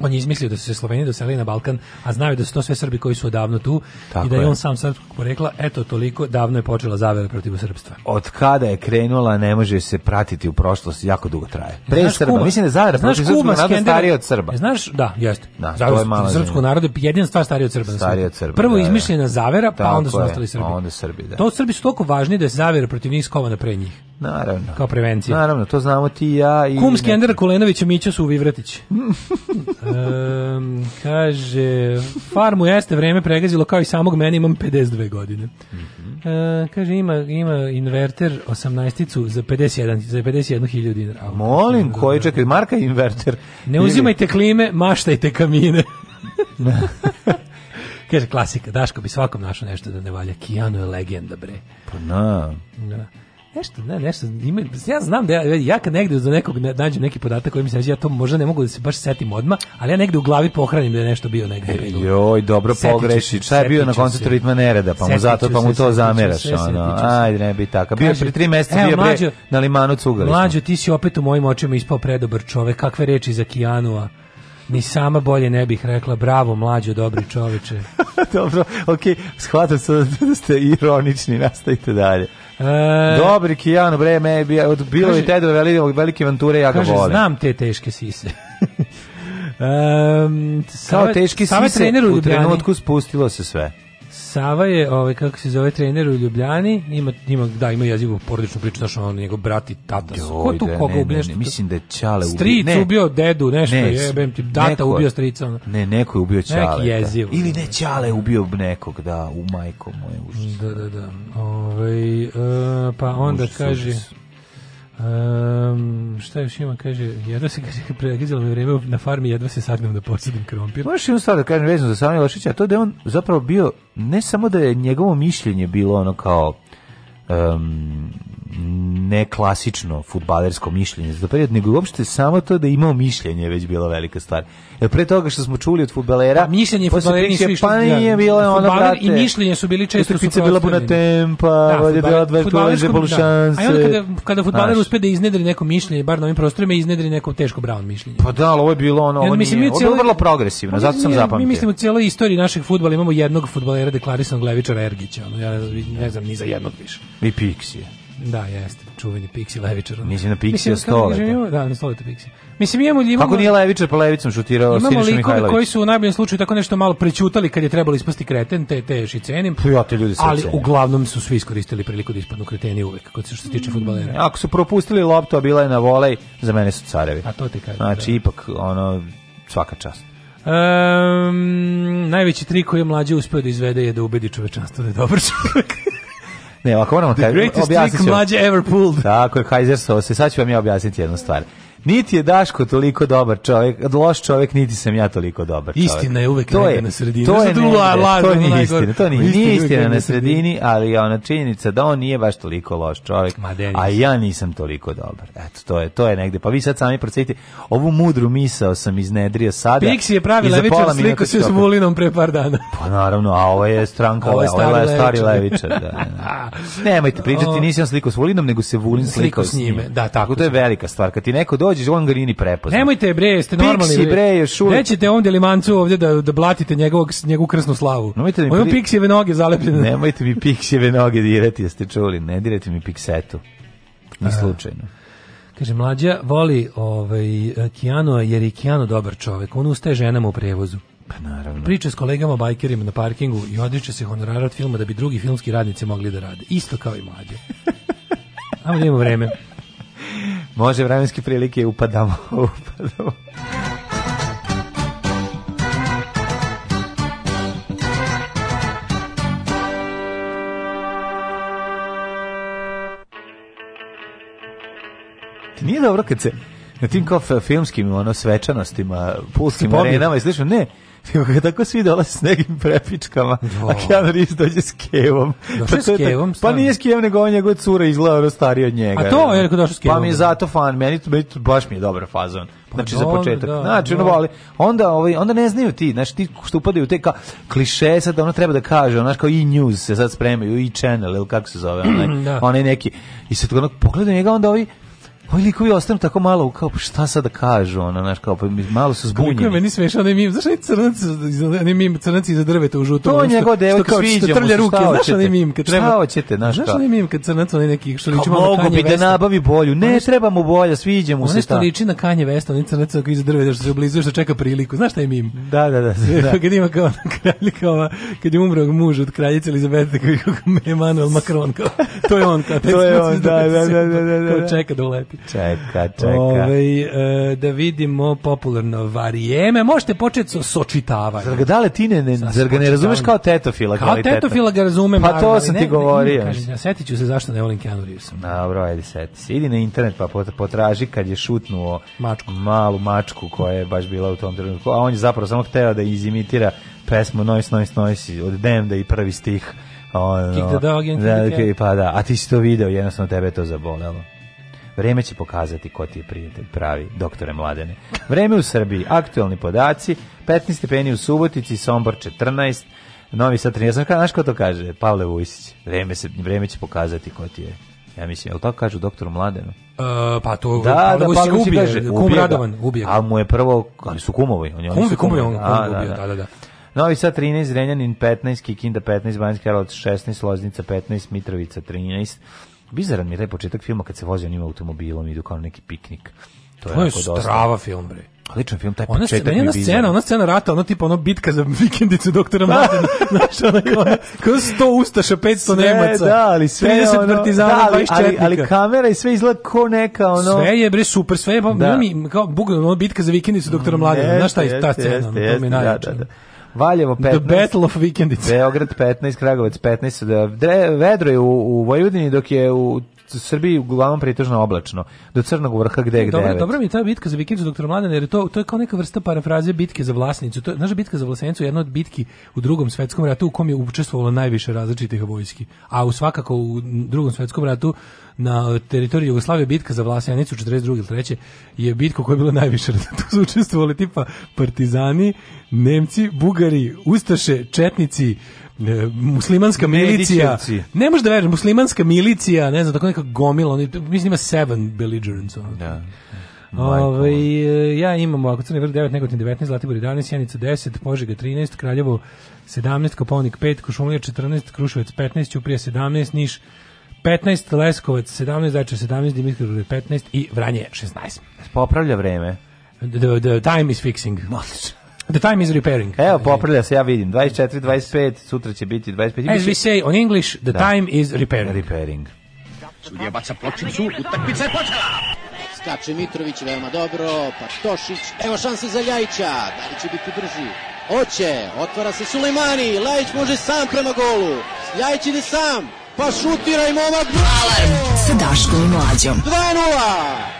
on je izmislio da su se Sloveni doselili na Balkan, a znaju da su to sve Srbi koji su odavno tu Tako i da je, je on sam srpskog porekla, eto toliko, davno je počela zavera protiv srpstva. Od kada je krenula, ne može se pratiti u prošlost, jako dugo traje. Pre znaš Srba, kuma, mislim da je zavera protiv srpskog naroda starija od Srba. Znaš, da, jeste. Da, zavera srpskog naroda je jedina stvar starija od Srba. Starija od Srba. Prvo da, da. izmišljena zavera, pa onda su je, ostali Srbi. Pa onda Srbi, da. To Srbi su toliko važni da je zavera protiv njih skovana pre njih. Naravno. Kao prevencija. Naravno, to znamo ti ja. I Kum Skender Kulenović i Mićo su Vivratić. um, kaže, farmu jeste vreme pregazilo kao i samog mene, imam 52 godine. Mm -hmm. uh, kaže, ima, ima inverter 18-icu za 51 za 51.000 dinara. Molim, koji da, da, čekaj, da. marka inverter. Ne uzimajte klime, maštajte kamine. Kaže klasika, Daško bi svakom našao nešto da ne valja. Kijano je legenda, bre. Pa na. Da. Nešto, ne, nešto, ima, ja znam da ja, ja kad negde za nekog nađem neki podatak koji mi se nađe, ja to možda ne mogu da se baš setim odma, ali ja negde u glavi pohranim da je nešto bio negde. E, joj, dobro setiću, pogreši. Šta je bio na koncertu Ritma Nereda, pa mu zato, pa mu to zameraš, se, ono. Ajde, ne bi tako. Bio Kaže, pre tri meseca, bio mlađo, bre na limanu cugališno. Mlađo, ti si opet u mojim očima ispao predobar čovek, kakve reči za Kijanua. Ni sama bolje ne bih rekla, bravo mlađo, dobri čoveče. dobro, okej, okay, shvatam se da ste ironični, nastavite dalje. E, Dobri Kijano, bre, me je od bilo i Tedova velike, velike vanture, ja ga kaže, volim. znam te teške sise. um, Kao teški sise, u trenutku spustilo se sve. Sava je, ovaj, kako se zove, trener u Ljubljani, ima, ima, da, ima jezivu porodičnu priču, znaš, on njegov brat i tata su. Ko tu koga ubio nešto? Mislim da je Čale ubio. Stric ne, ubio dedu, nešto ne, jebem ti, data neko, ubio strica. Ono. Ne, neko je ubio Čale. Neki jeziv. Da. Ili ne, Čale ubio nekog, da, u majko moje užas. Da, da, da. Ove, ovaj, uh, pa onda užas, kaže... Užas. Um, šta još ima, kaže, jedva se, kaže, pregizalo mi vreme na farmi, jedva se sagnem da posadim krompir. Možeš jednu stvar da kažem vezno za Sanja Lošića, a to da je on zapravo bio, ne samo da je njegovo mišljenje bilo ono kao um, neklasično futbalersko mišljenje za period, nego uopšte samo to da je imao mišljenje već bila velika stvar. Jer pre toga što smo čuli od futbalera, pa, mišljenje futbalera nisu išli. Pa nije bila ona, brate. I mišljenje su bili često su Pica bila buna tempa, da, je bila dve polušanse. Da. A onda kada, kada futbaler uspe da iznedri neko mišljenje, bar na ovim prostorima, iznedri neko teško brown mišljenje. Pa da, ali ovo je bilo ono, ovo nije. Ovo je bilo vrlo progresivno, zato sam zapamtio. Mi mislimo u cijeloj istoriji našeg futbala imamo jednog futbalera deklarisanog levičara Ergića. ono, Ja ne znam ni za jednog više. I Pixija. Da, jeste, čuveni Pixi levičar. Mislim na Pixi stole. Da, na stole to Pixi. Mislim imamo imamo Kako nije levičar pa levicom šutirao Siniša Mihajlović. Imamo likove koji su u najboljem slučaju tako nešto malo prećutali kad je trebalo ispasti kreten, te te još i cenim. Pa ja te ljudi Ali cenim. uglavnom su svi iskoristili priliku da ispadnu kreteni uvek kod se što se tiče fudbalera. Mm, ako su propustili loptu, a bila je na volej, za mene su carevi. A to ti kažem. Znači da. ipak ono svaka čast. Um, najveći trik koji je mlađi uspeo da izvede je da ubedi čovečanstvo da je dobar čovjek. Ne, ovako moramo... The kaj, greatest trick mlađe ever pulled. Tako je, Kaiser Sose. Sad ću vam ja objasniti jednu stvar. Niti je Daško toliko dobar čovjek, loš čovjek, niti sam ja toliko dobar čovjek. Istina je uvek to je, na sredini. To je, da to je, la, la, to nije istina, to nije, istina, istina na sredini, ali je ona činjenica da on nije baš toliko loš čovjek, a ja nisam toliko dobar. Eto, to je, to je negde. Pa vi sad sami procenite, ovu mudru misao sam iznedrio sada. Pixi je pravi levičar sliku s Mulinom pre par dana. Pa naravno, a ovo je stranka, ovo je, ovo je stari levičar. Da, da, da. Nemojte pričati, nisam sliku s Vulinom, nego se Vulin slikao s njime. Da, tako. To je velika stvar. Kad ti neko dođeš u Angarini prepozna. Nemojte bre, ste normalni. Pixi bre, još uvijek. Nećete ovdje limancu ovdje da, da blatite njegovog, njegovu krsnu slavu. Nemojte mi... Ovo pri... piksijeve noge zalepljene. Nemojte mi piksijeve noge dirati, jeste čuli. Ne dirati mi piksetu. Ni slučajno. Kaže, mlađa voli ovaj, Kijano, jer je Kijano dobar čovek. On ustaje ženama u prevozu. Pa naravno. Priča s kolegama bajkerima na parkingu i odriče se honorara od filma da bi drugi filmski radnici mogli da rade. Isto kao i mlađe. Ajmo da imamo vreme. Može, vremenske prilike upadamo. upadamo. Nije dobro kad se na tim kao filmskim ono svečanostima, pulskim arenama i slično, ne, tako svi dolaze s nekim prepičkama, da. a Keanu Reeves dođe s kevom. Pa, s kevom pa nije s kevom, nego on njegov cura izgleda stariji od njega. A to je rekao došao s pa kevom. Pa mi je da. zato fan, meni to, meni to baš mi je dobar fazon. Pa znači pa, za početak. Da, znači, ono voli. Onda, ovaj, onda ne znaju ti, znači ti što upadaju u te ka, kliše, sad ono treba da kaže, znaš kao i news se sad spremaju, i channel, ili kako se zove, onaj, da. onaj neki. I sad ono, pogledaju njega, onda ovi, ovaj, Ovi likovi ostanu tako malo, kao, pa šta sad da kažu, ono, znaš, kao, pa malo su zbunjeni. Kako je meni smiješao, ne mim, znaš, onaj crnac, ne mim, crnac iza drveta u žutom. To njegov devojka sviđa mu, trlja ruke, znaš, onaj mim, kad treba... Šta hoćete, znaš, kao? Znaš, onaj mim, kad crnac, onaj neki, što liči malo kanje bi da nabavi bolju, ne, treba mu bolja, sviđa mu se ta. Ono što liči na kanje vesta, onaj crnac, koji iza drveta, što se oblizuje, što čeka priliku, znaš, šta je mim. Da, da, da. da. kad ima kao, kralj, kao, kad je umro muž od kraljice Elizabete, koji je Emmanuel Macron, kao, to je on, kao, to je on, da, da, da, da, da, da, da, da, da, da, da, čeka, čeka. Ove, ovaj, e, da vidimo popularno varijeme. Možete početi sa sočitavanjem. Zar ga da ti ne, ne, zar ga ne razumeš kao tetofila? Kao kvaliteta. tetofila ga razumem. Pa to sam ti govorio. Ne, ne, setit ću se zašto ne volim Keanu Reevesa. Dobro, ajde seti se. Idi na internet pa potraži kad je šutnuo mačku. malu mačku koja je baš bila u tom trenutku. A on je zapravo samo hteo da izimitira pesmu Noise, Noise, Noise od Demda i prvi stih ono, kick the dog and da, kick the da, cat. Pa da, a ti si to video, jednostavno tebe to zabolelo. Vreme će pokazati ko ti je prijatelj pravi, doktore Mladene. Vreme u Srbiji, aktuelni podaci, 15 stepeni u Subotici, Sombor 14, Novi Sad 13. Znaš, znaš ko to kaže? Pavle Vujsić. Vreme, se, vreme će pokazati ko ti je ja mislim, jel tako kažu doktoru Mladenu? E, pa to da, pa da, pa ubije, kaže, kum ubije Radovan, ubije ga. A mu je prvo, ali su kumovi. On, je, kumovi, kumovi, on, on da, ubije, da, da, da. da. Novi Sad 13, Renjanin 15, Kikinda 15, Banjska Karlovac 16, Loznica 15, Mitrovica 13, Bizaran mi je taj početak filma kad se vozi onim automobilom i idu kao neki piknik. To, to je, je strava film, bre. Odličan film, taj ona početak mi je scena, ona scena rata, ona tipa ono bitka za vikendicu doktora Martina, da. znaš, ona kao, kao 100 ustaša, 500 sve, nemaca, da, ali sve 30 ono, partizana, da, ali, ali, ali kamera i sve izgleda ko neka, ono... Sve je, bre, super, sve je, da. mi, kao, bug, ono, bitka za vikendicu doktora mm, Mladina, znaš šta je ta scena, jeste, to mi je da, najjače. Da, da, da. Valjevo 15. The Battle of Vikendica. Beograd 15, Kragovac 15. vedro je u, u Vojvodini, dok je u Srbiji uglavnom pretežno oblačno, do crnog vrha gde gde. Dobro, dobro mi je ta bitka za vikendicu doktor Mladen, jer to to je kao neka vrsta parafraze bitke za vlasnicu. To je, znaš bitka za vlasnicu je jedna od bitki u Drugom svetskom ratu u kom je učestvovalo najviše različitih vojski. A u svakako u Drugom svetskom ratu na teritoriji Jugoslavije bitka za Vlasjanicu 42. ili 3. je bitka koja je bila najviše tu su učestvovali tipa partizani, Nemci, Bugari, Ustaše, Četnici, muslimanska milicija. Ne možeš da veruješ, muslimanska milicija, ne znam, tako neka gomila, oni, mislim ima seven belligerents. Ono. Da. Ove, ja imam ako Crni vrh 9, Negotin 19, Zlatibor 11, Janica 10, Požega 13, Kraljevo 17, Koponik 5, Košumlija 14, Kruševac 15, Ćuprija 17, Niš 15, Leskovac 17, Zajče 17, Dimitrov 15 i Vranje 16. Popravlja vreme. The, the time is fixing. Odlično. The time is repairing. Evo, popravlja se, ja vidim. 24, 25, sutra će biti 25. As we say on English, the da. time is repairing. Repairing. Sudija baca pločicu, utakmica je počela! Skače Mitrović veoma dobro, pa Tošić, evo šanse za Ljajića, da li će biti brži? Oće, otvara se Sulejmani, Ljajić može sam prema golu, Ljajić ide sam, pa šutira i momak! Alarm sa Daškom i Mlađom. 2 -0.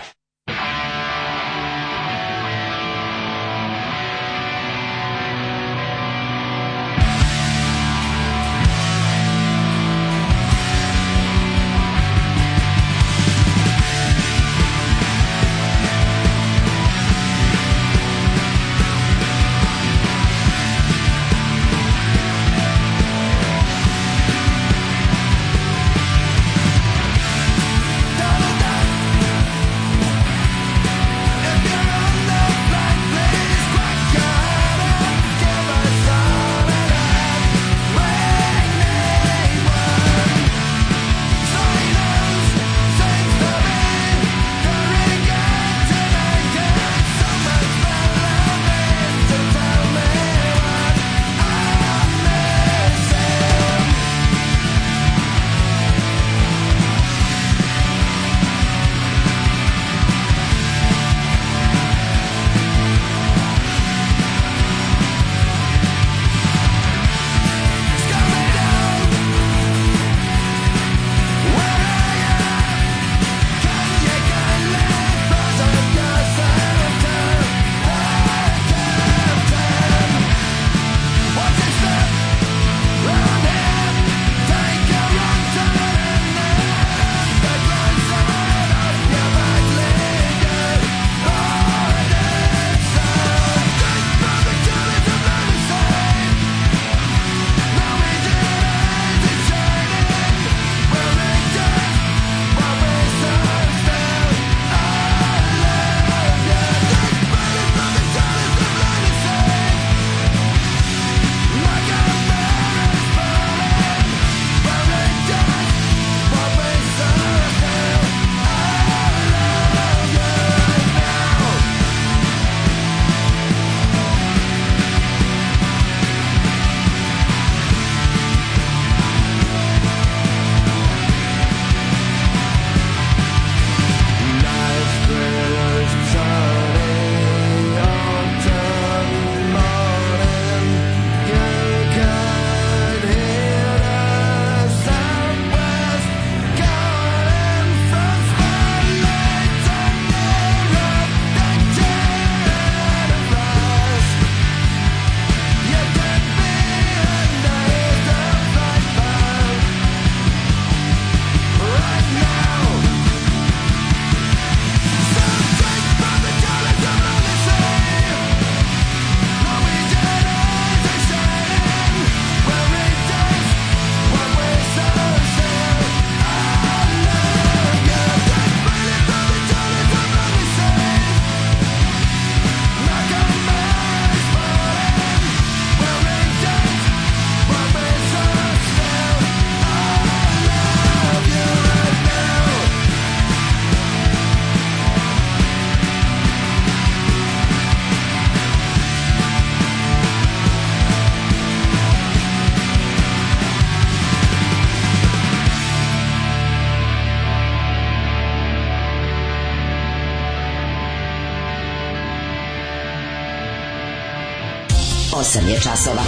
časova.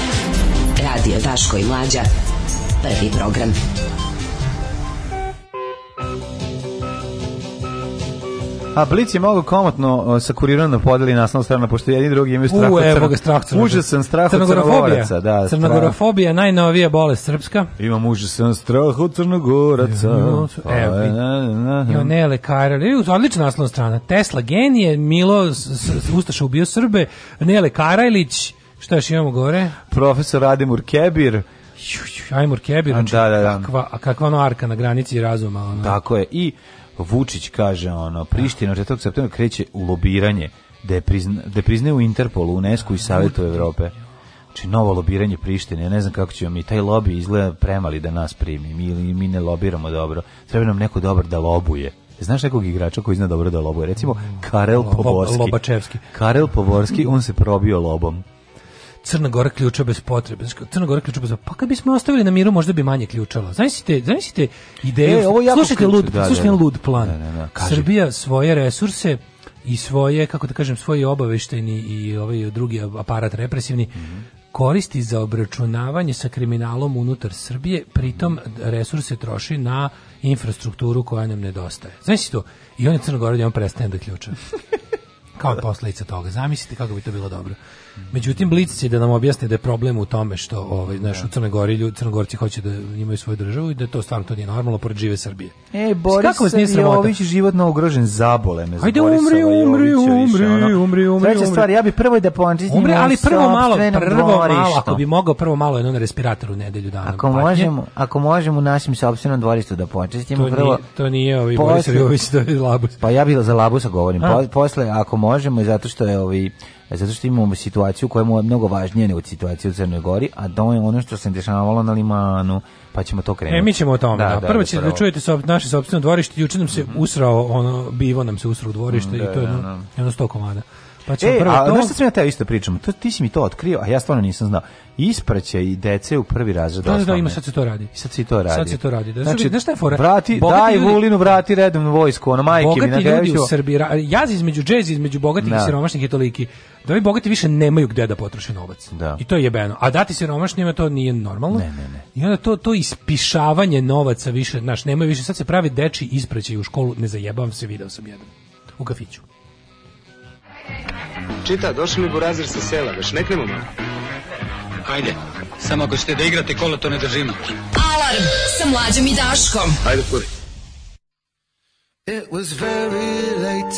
Radio Daško i Mlađa. Prvi program. A Blic je mogu komotno sa kuriranom da podeli naslovnu stranu, pošto jedni drugi imaju strah od crnog. strah crnog. Užasan strah od crnogoraca. Da, Crnogorofobija, strah. najnovija bolest srpska. Imam užasan strah od crnogoraca. Evo, evo pa, ne odlična naslovna strana. Tesla genije, Milo Ustaša ubio Srbe, Nele Karajlić, Šta još imamo gore? Profesor Ademur Kebir. Ajmur Kebir, znači, da, da, da. Kakva, a kakva ono arka na granici razuma. Ono. Tako je, i Vučić kaže, ono, Priština 4. septembra kreće u lobiranje da je, prizna, da priznaje u Interpolu, UNESCO i Savetu Evrope. Znači, novo lobiranje Prištine, ja ne znam kako ćemo mi, taj lobby izgleda premali da nas primi, mi, mi ne lobiramo dobro, treba nam neko dobar da lobuje. Znaš nekog igrača koji zna dobro da lobuje? Recimo, Karel Poborski. Lobačevski. Karel Poborski, on se probio lobom. Crna Gora ključa bez potrebe. Crna Gora ključa bez potrebe. Pa kad bismo ostavili na miru, možda bi manje ključala. Zamislite, zamislite ideju. E, ovo slušajte lud, da, da, slušajte da, lud plan. Da, da, da Srbija svoje resurse i svoje, kako da kažem, svoje obaveštajni i ovaj drugi aparat represivni mm -hmm. koristi za obračunavanje sa kriminalom unutar Srbije, pritom resurse troši na infrastrukturu koja nam nedostaje. Znači to, i on je Crnogorod i on prestane da ključa. Kao posledica toga. Zamislite kako bi to bilo dobro. Međutim Blic će da nam objasni da je problem u tome što ovaj znaš da. u Crnoj Gori ljudi Crnogorci hoće da imaju svoju državu i da to stvarno to nije normalno pored žive Srbije. E Boris Kako se Jović životno ugrožen zabole me Ajde umri, umri, umri, umri, umri. Treća stvar, ja bih prvo da poančić umri, ali prvo malo, prvo malo, ako bi mogao prvo malo jedno na u nedelju dana. Ako možemo, ako možemo našim sopstvenom dvorištu da počistimo prvo. To nije ovi Boris Jović, to je Labus. Pa ja bih za Labusa govorim. Posle ako možemo i zato što je ovi E, zato što imamo situaciju koja mu je mnogo važnija nego situacija u Crnoj Gori, a da je ono što se dešavalo na limanu, pa ćemo to krenuti. E, mi ćemo o tome, da. da. da prvo ćete da, da čujete so, naše sobstveno dvorište, juče nam se mm -hmm. usrao, ono, bivo nam se usrao u dvorište mm, i da, to je da, jedno, jedno sto komada. Pa ćemo e, a, to... Znaš što sam ja teo isto pričam? To, ti si mi to otkrio, a ja stvarno nisam znao ispraća i dece u prvi razred. Da, da, da, ima sad se to radi. Sad se to radi. Sad se to radi. Da. Znači, znači, je fora? Vrati, daj ljudi, Vulinu, vrati redovnu vojsku, ono majke bogati mi na Bogati ljudi u Srbiji, jaz između džez, između bogatih da. i siromašnih je toliki da ovi bogati više nemaju gde da potroše novac. Da. I to je jebeno. A dati siromašnjima to nije normalno. Ne, ne, ne. I onda to, to ispišavanje novaca više, znaš, nemaju više. Sad se pravi deči ispraćaju u školu, ne zajebam se, video sam jedan. U kafiću. Čita, došli mi burazir sa sela, već neknemo malo. Ajde, samo ako ćete da igrate kola, to ne držimo. Alarm sa mlađom i Daškom. Ajde, kuri. It was very late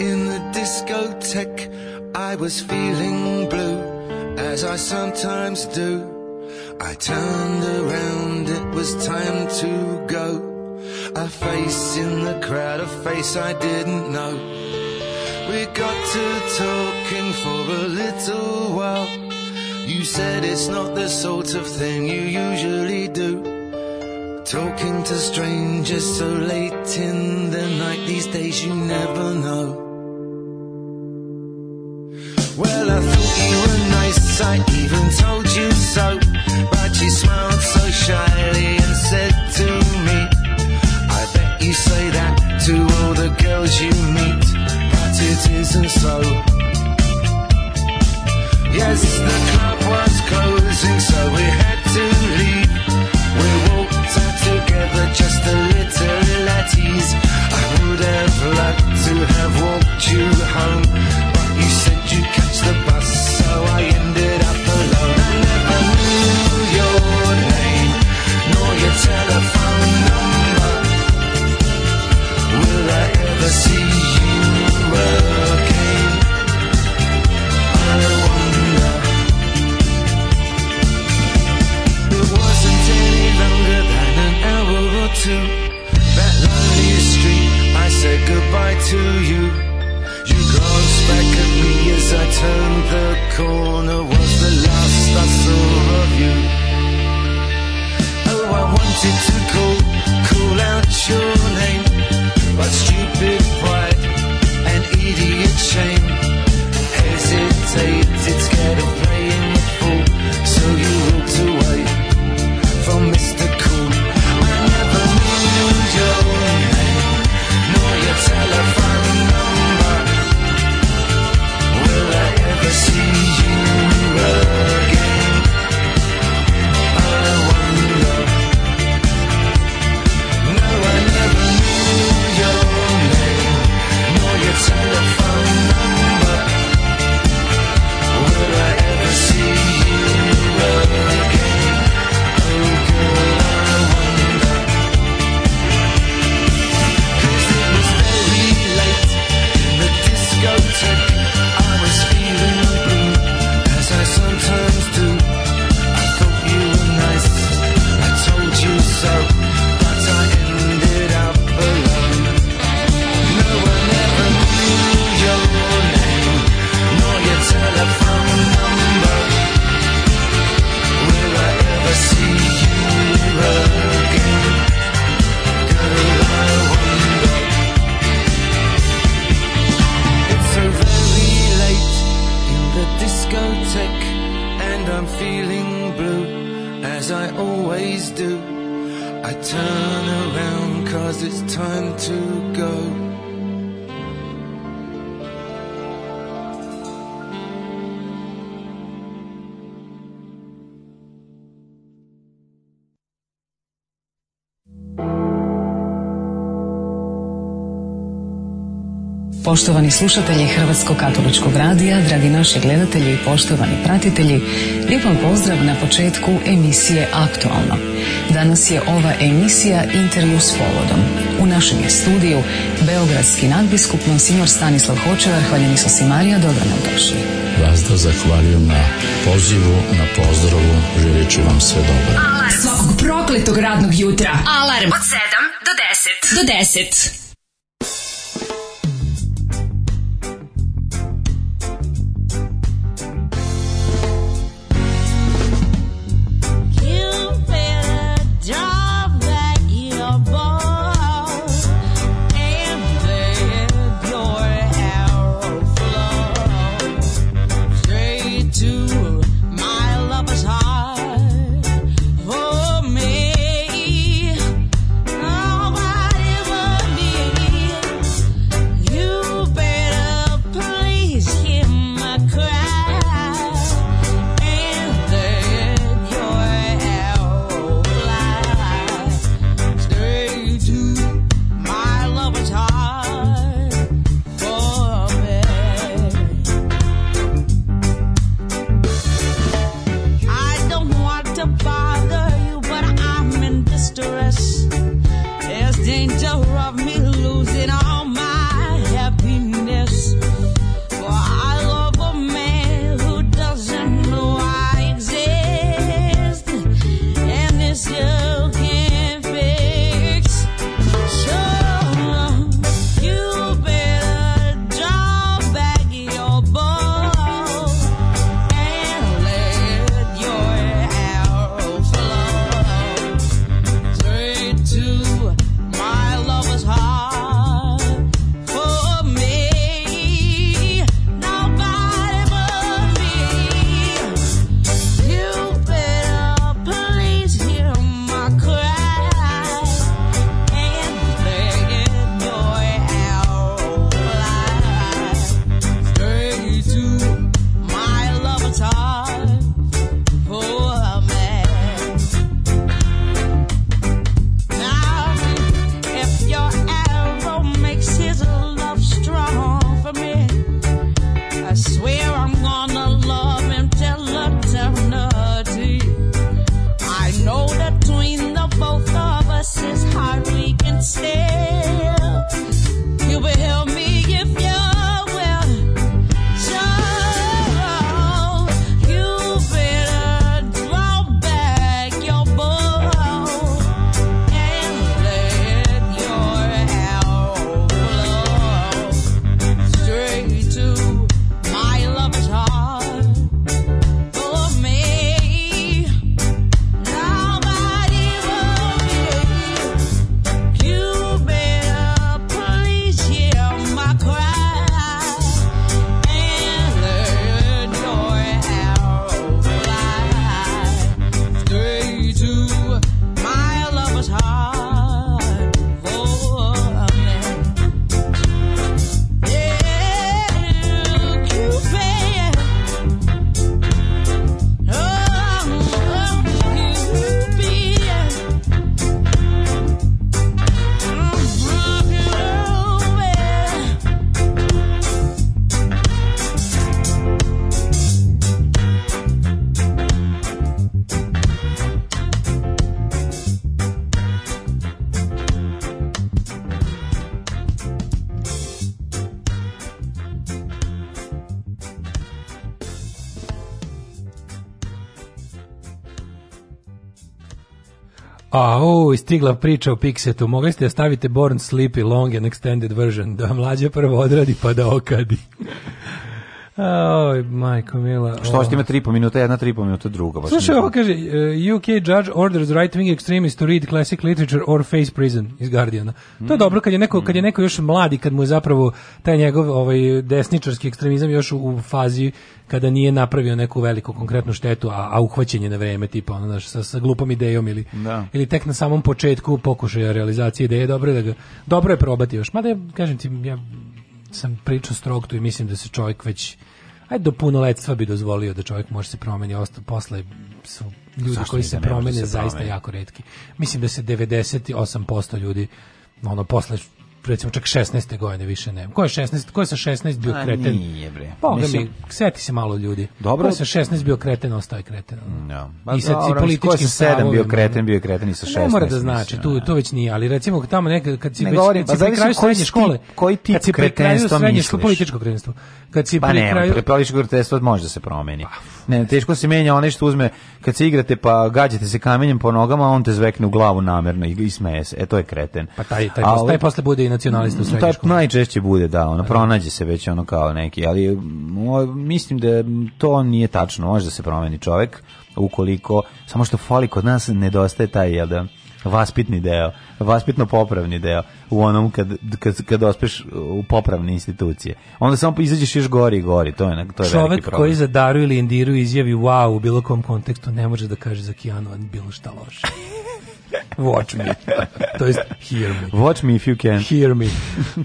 in the discotheque. I was feeling blue, as I sometimes do. I turned around, it was time to go. A face in the crowd, a face I didn't know. We got to talking for a little while. You said it's not the sort of thing you usually do. Talking to strangers so late in the night, these days you never know. Well, I thought you were nice, I even told you so. But you smiled so shyly and said to me, I bet you say that to all the girls you meet, but it isn't so. Yes, the club was closing, so we turned the corner was the last I saw of you. Oh, I wanted to call, call out your name, but stupid pride and idiot shame hesitated, scared of playing the fool. So you Poštovani slušatelji Hrvatskog katoličkog radija, dragi naši gledatelji i poštovani pratitelji, lijep vam pozdrav na početku emisije Aktualno. Danas je ova emisija intervju s povodom. U našem je studiju Beogradski nadbiskup Monsignor Stanislav Hočevar, hvaljen Isus i Marija, dobro nam došli. Vas da zahvaljujem na pozivu, na pozdravu, želeći vam sve dobro. Alarm svakog prokletog radnog jutra. Alarm od 7 do 10. Do 10. Uj, stigla priča o Pixetu. Mogli ste da stavite Born Sleepy Long and Extended version, da mlađe prvo odradi pa da okadi majko mila. Što što ima 3,5 minuta, jedna 3,5 minuta, druga. Baš Slušaj, ovo kaže, e, UK judge orders right-wing extremist to read classic literature or face prison iz Guardiana. Mm. To je mm. dobro kad je, neko, kad je mm. neko još mladi, kad mu je zapravo taj njegov ovaj, desničarski ekstremizam još u, u fazi kada nije napravio neku veliku konkretnu štetu, a, a uhvaćen je na vreme, tipa ono, znaš, sa, sa glupom idejom ili, da. ili tek na samom početku pokušaja realizacije ideje, dobro je da ga, dobro je probati još. Mada, ja, kažem ti, ja sam pričao strog tu i mislim da se čovjek već Ajde do punoletstva bi dozvolio da čovjek može da se promeni, osta, posle su ljudi Zašto koji se da promene zaista jako redki. Mislim da se 98% ljudi ono posle recimo čak 16. godine više nema. Ko je 16? Ko je sa 16 bio A, kreten? Nije bre. Pa, Boga Mislim... mi, seti se malo ljudi. Dobro. Ko je sa 16 bio kreten, ostaje kreten. Ja. Ba, I sa pa, dobro, političkim ko je sa 7 bio kreten, bio kreten i sa 16. Ne mora da znači, tu to već nije, ali recimo tamo nekad, kad si ne već govorim, kad pa si pri kraju srednje škole, koji tip kretenstva misliš? političko kretenstvo. Kad si pa pri kraju političko kretenstvo može da se promeni. Ne, teško se menja onaj što uzme kad se igrate pa gađate se kamenjem po nogama, on te zvekne u glavu namerno i, i smeje se. E to je kreten. Pa taj taj, ali, taj posle bude i nacionalista u mm, srednjoj školi. najčešće bude, da, ono pa da. pronađe se već ono kao neki, ali mm, o, mislim da to nije tačno, može da se promeni čovek ukoliko samo što fali kod nas nedostaje taj jel da vaspitni deo, vaspitno-popravni deo, u onom kad, kad, kad ospeš u popravne institucije. Onda samo izađeš još gori i gori, to je, to je Čovek veliki problem. koji za Daru ili Indiru izjavi wow u bilo kom kontekstu ne može da kaže za Kijanu bilo šta loše. Watch me. to jest hear me. Watch me if you can. Hear me.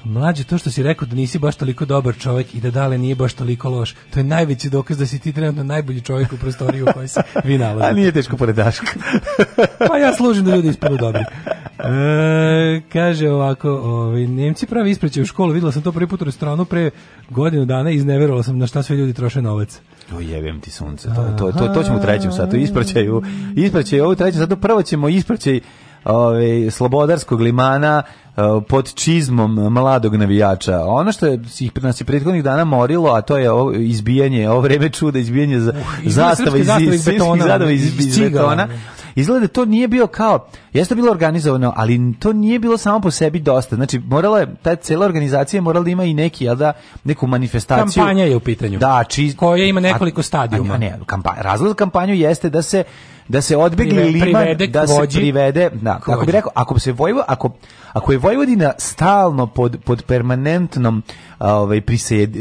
Mlađe, to što si rekao da nisi baš toliko dobar čovjek i da dale nije baš toliko loš, to je najveći dokaz da si ti trenutno najbolji čovjek u prostoriju u kojoj se vi nalazite. A nije teško pored Daška. pa ja služim da ljudi ispanu dobri. E, kaže ovako, ovi, Nemci pravi ispraćaju u školu, videla sam to prvi put u restoranu pre godinu dana i izneverovala sam na šta sve ljudi troše novac. O jebem ti sunce, to, to, to, to ćemo u trećem satu, ispraćaju, ispraćaju ovu trećem satu, prvo ćemo ispraćaju ove, slobodarskog limana pod čizmom mladog navijača. Ono što je ih nas je prethodnih dana morilo, a to je ovo izbijanje, ovo vreme čuda, izbijanje uh, zastava iz, iz, iz, iz, betona. Izgleda da to nije bio kao, jeste bilo organizovano, ali to nije bilo samo po sebi dosta. Znači, morala je, ta cela organizacija je morala da ima i neki, jel da, neku manifestaciju. Kampanja je u pitanju. Da, či... Koja ima nekoliko stadijuma. A, ne, kampanja, razlog za kampanju jeste da se da se odbegli liman, da se privede, da, ako bi rekao, ako se Vojvo, ako, ako je Vojvodina stalno pod, pod permanentnom ovaj, prisjed,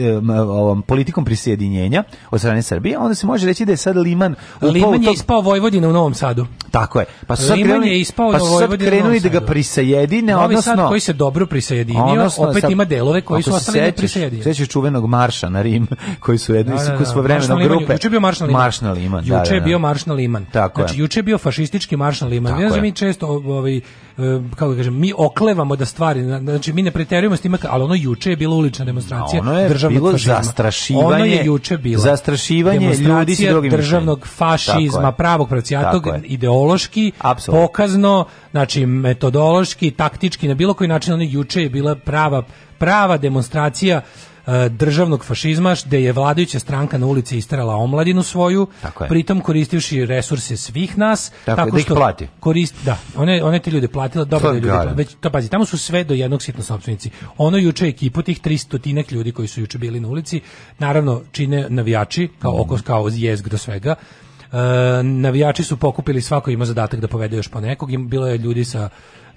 ovom, politikom prisjedinjenja od strane Srbije, onda se može reći da je sad Liman... Liman je tog... ispao Vojvodina u Novom Sadu. Tako je. Pa su sad Liman krenuli, je ispao pa su sad krenuli da ga prisajedine, odnosno... Sad koji se dobro prisajedinio, odnosno, opet sad, ima delove koji su ostali neprisjedinjeni prisajedinio. Sećaš čuvenog marša na Rim, koji su jedni da, da, da, svojevremeno grupe. Juče je bio marš na Liman. Marš na Liman, da, Juče je da, bio da. marš na Liman. Tako znači, je. juče je bio fašistički marš na Liman. Ne Ja mi često ovaj e, kako da kažem, mi oklevamo da stvari, znači mi ne preterujemo s tim, ali ono juče je bila ulična demonstracija ono je bilo zastrašivanje. Ono je juče bilo zastrašivanje ljudi sa drugim državnog fašizma, pravog pravcijatog, ideološki, Absolut. pokazno, znači metodološki, taktički, na bilo koji način ono juče je bila prava prava demonstracija E, državnog fašizma, gde je vladajuća stranka na ulici istrala omladinu svoju, pritom koristivši resurse svih nas, tako, tako je, da što da plati. Korist, da, one, one te ljude platila, dobro da ljude, već, to, pazi, tamo su sve do jednog sitno sobstvenici. Ono juče ekipu tih 300 tinak ljudi koji su juče bili na ulici, naravno čine navijači, kao mm. oko, kao jezg do svega, Uh, navijači su pokupili svako ima zadatak da povede još po nekog, bilo je ljudi sa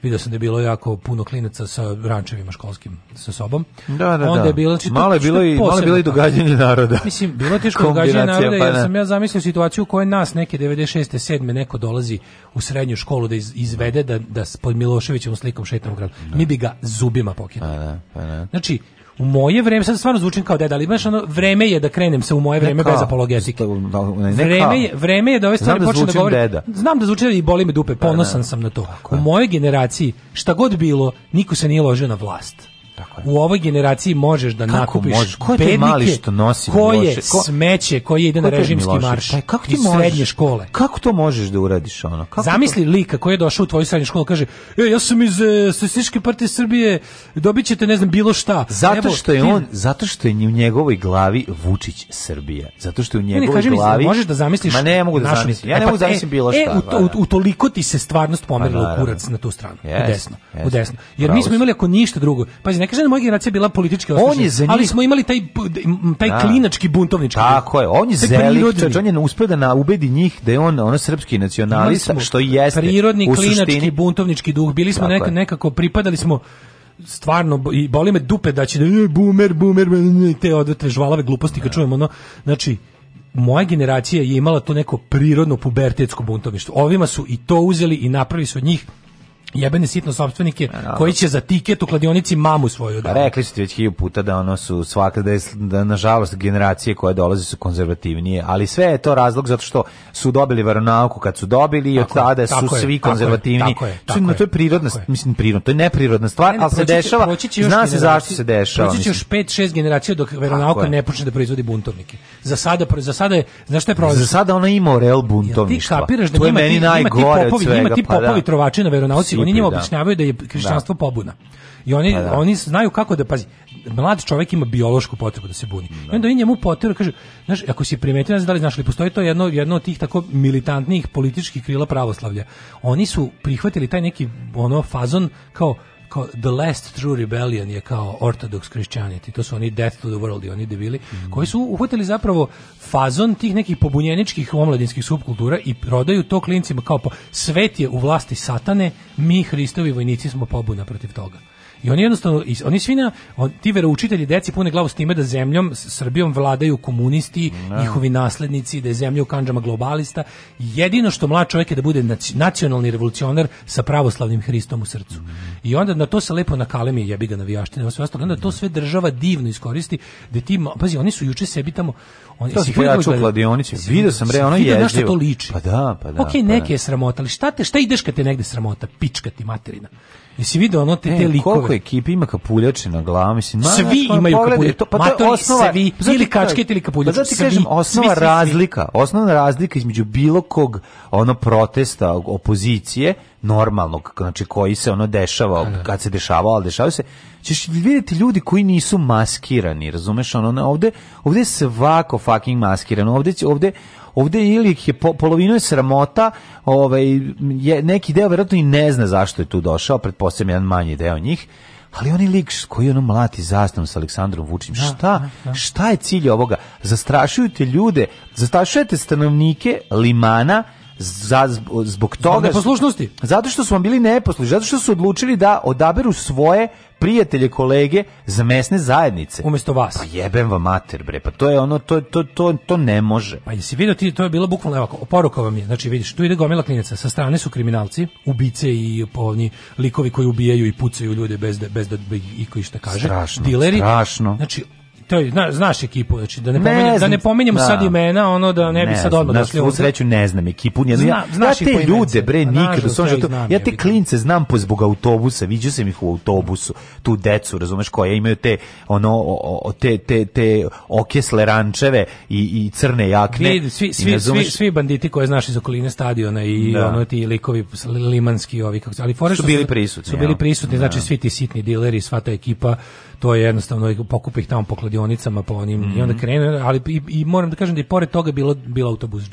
Vidio sam da je bilo jako puno klinaca sa rančevima školskim sa sobom. Da, da, Onda da. Je bilo, znači, malo je bilo i malo je bilo i događanje naroda. Mislim, bilo je teško događanje naroda pa jer da. sam ja zamislio situaciju u kojoj nas neke 96. 7. neko dolazi u srednju školu da izvede da da pod Miloševićevom slikom šetamo grad. Mi bi ga zubima pokidali. Pa, da, pa, da. Znači, u moje vreme, sad stvarno zvučim kao deda, ali baš ono, vreme je da krenem sa u moje vreme bez apologetike. Da, da, vreme je, vreme je da ove stvari počnem da, da govorim. Deda. Znam da zvuči i boli me dupe, pa ponosan sam na to. U mojoj generaciji, šta god bilo, niko se nije ložio na vlast u ovoj generaciji možeš da kako nakupiš možeš? Ko bednike, mali što nosi koje ko, smeće koje ide ko na režimski marš taj, kako ti iz možeš, srednje škole. Kako to možeš da uradiš ono? Kako Zamisli to? lika koji je došao u tvoju srednju školu kaže e, ja sam iz e, Socijalističke partije Srbije, dobit ćete ne znam bilo šta. Zato Nebo, što je on, zato što je u njegovoj glavi Vučić Srbija. Zato što je u njegovoj ne, ne, da glavi... Mi, možeš da zamisliš... Ma ne, mogu da zamislim. Ja ne e, mogu pa, da zamislim e, bilo e, šta. u, u toliko ti se stvarnost pomerila pa u kurac na tu stranu. U desno. U desno. Jer mi smo imali ako ništa drugo. Pazi, ne Možda je moja generacija bila politički ostrašena, ali smo imali taj, taj da. klinački buntovnički. Tako je, on je zelič, on je uspio da ubedi njih da je on ono srpski nacionalista, što i jeste. Prirodni klinački buntovnički duh, bili smo nekako, nekako pripadali smo stvarno i boli me dupe da će da e, bumer bumer te odete žvalave gluposti kad da. čujem ono znači moja generacija je imala to neko prirodno pubertetsko buntovništvo ovima su i to uzeli i napravili su od njih jebene sitno sopstvenike e, no. koji će za tiket u kladionici mamu svoju pa da. Rekli ste već hiljadu puta da ono su svaka da je da, nažalost generacije koje dolaze su konzervativnije, ali sve je to razlog zato što su dobili veronauku kad su dobili i od tada su je, svi konzervativni. Je, tako je, tako Čim, to je prirodna, tako mislim prirodno, to je neprirodna stvar, ne, ali se dešava. Zna se zašto se dešava. Proći će još 5 6 generacija dok veronauka ne počne da proizvodi buntovnike. Za sada za sada je, znaš šta je problem? Za sada ona ima real buntovništva. ti kapiraš da ima ti, ima ti popovi, ima ti pa da. popovi trovači na veronauci oni njima da. objašnjavaju da je da. kršćanstvo da. pobuna. I oni, pa da. oni znaju kako da, pazi, mlad čovjek ima biološku potrebu da se buni. Da. I onda oni njemu poteru, kažu, znaš, ako si primetio, ne znam da li znaš, ali postoji to jedno, jedno od tih tako militantnih političkih krila pravoslavlja. Oni su prihvatili taj neki ono fazon kao kao The Last True Rebellion je kao ortodoks kršćaniti, to su oni Death to the World i oni debili, mm. koji su uhvatili zapravo fazon tih nekih pobunjeničkih omladinskih subkultura i prodaju to klincima kao po, svet je u vlasti satane, mi Hristovi vojnici smo pobuna protiv toga. I oni jednostavno oni svi na on, ti veroučitelji deci pune glavu s time da zemljom Srbijom vladaju komunisti, no. njihovi naslednici, da je zemlja u kanđama globalista. Jedino što mlad čovjek je da bude nacionalni revolucionar sa pravoslavnim Hristom u srcu. I onda na to se lepo nakalemi jebi ga navijaštine, sve ostalo. Onda to sve država divno iskoristi da ti pazi, oni su juče sebi tamo oni su si u da kladionici. Video sam bre ono je. Nešto to liči. Pa da, pa da. Okej, okay, pa neke da. je sramota, ali šta te šta ideš kad te negde sramota, pička ti materina. Jesi vidio ono te, te likove? Koliko ekipi ima kapuljače na glavu? Mislim, ma, svi ma, pa imaju kapuljače. To, pa to je osnova, svi, pa ili kačke, ili kapuljače. Pa ti kažem, pa osnova svi, svi, razlika, osnovna razlika između bilo kog ono protesta opozicije normalnog, znači koji se ono dešava, da, da. kad se dešavalo, ali dešava se, ćeš vidjeti ljudi koji nisu maskirani, razumeš, ono, ovde, ovde je svako fucking maskirano, ovde, ovde, ovde ili je po, polovino je sramota, ovaj, je, neki deo vjerojatno i ne zna zašto je tu došao, pretpostavljam jedan manji deo njih, ali oni lik koji ono mlati zastavom sa Aleksandrom Vučićem, da, šta, da. šta je cilj ovoga? Zastrašujete ljude, zastrašujete stanovnike limana, za, zbog toga poslušnosti Zato što su vam bili neposlušni, zato što su odlučili da odaberu svoje prijatelje, kolege za mesne zajednice. Umesto vas. Pa jebem vam mater bre, pa to je ono to to to to ne može. Pa jesi vidio ti to je bilo bukvalno ovako, oporuka vam je. Znači vidiš, tu ide gomila klinaca, sa strane su kriminalci, ubice i povni likovi koji ubijaju i pucaju ljude bez da bez da iko išta kaže. Strašno, Dileri. Strašno. Znači to je, zna, znaš ekipu, znači da ne, ne pominjem, da ne pominjemo da. sad imena, ono da ne, ne bi sad odmah došli ovde. sreću ne znam ekipu, ne znam. Zna, ja, ja te ljude bre pa nikad, sam ja, znam, ja te klince znam po zbog autobusa, viđao sam ih u autobusu, tu decu, razumeš koja imaju te ono o, te te te okesle rančeve i i crne jakne. Vid, svi svi, svi svi banditi koje znaš iz okoline stadiona i da. ono ti likovi limanski ovi kako, ali fore su bili prisutni. Su bili prisutni, da. znači svi ti sitni dileri, sva ta ekipa to je jednostavno pokupi ih tamo po kladionicama po onim mm -hmm. i onda mhm. krenu ali i, i, moram da kažem da i pored toga bilo bilo autobus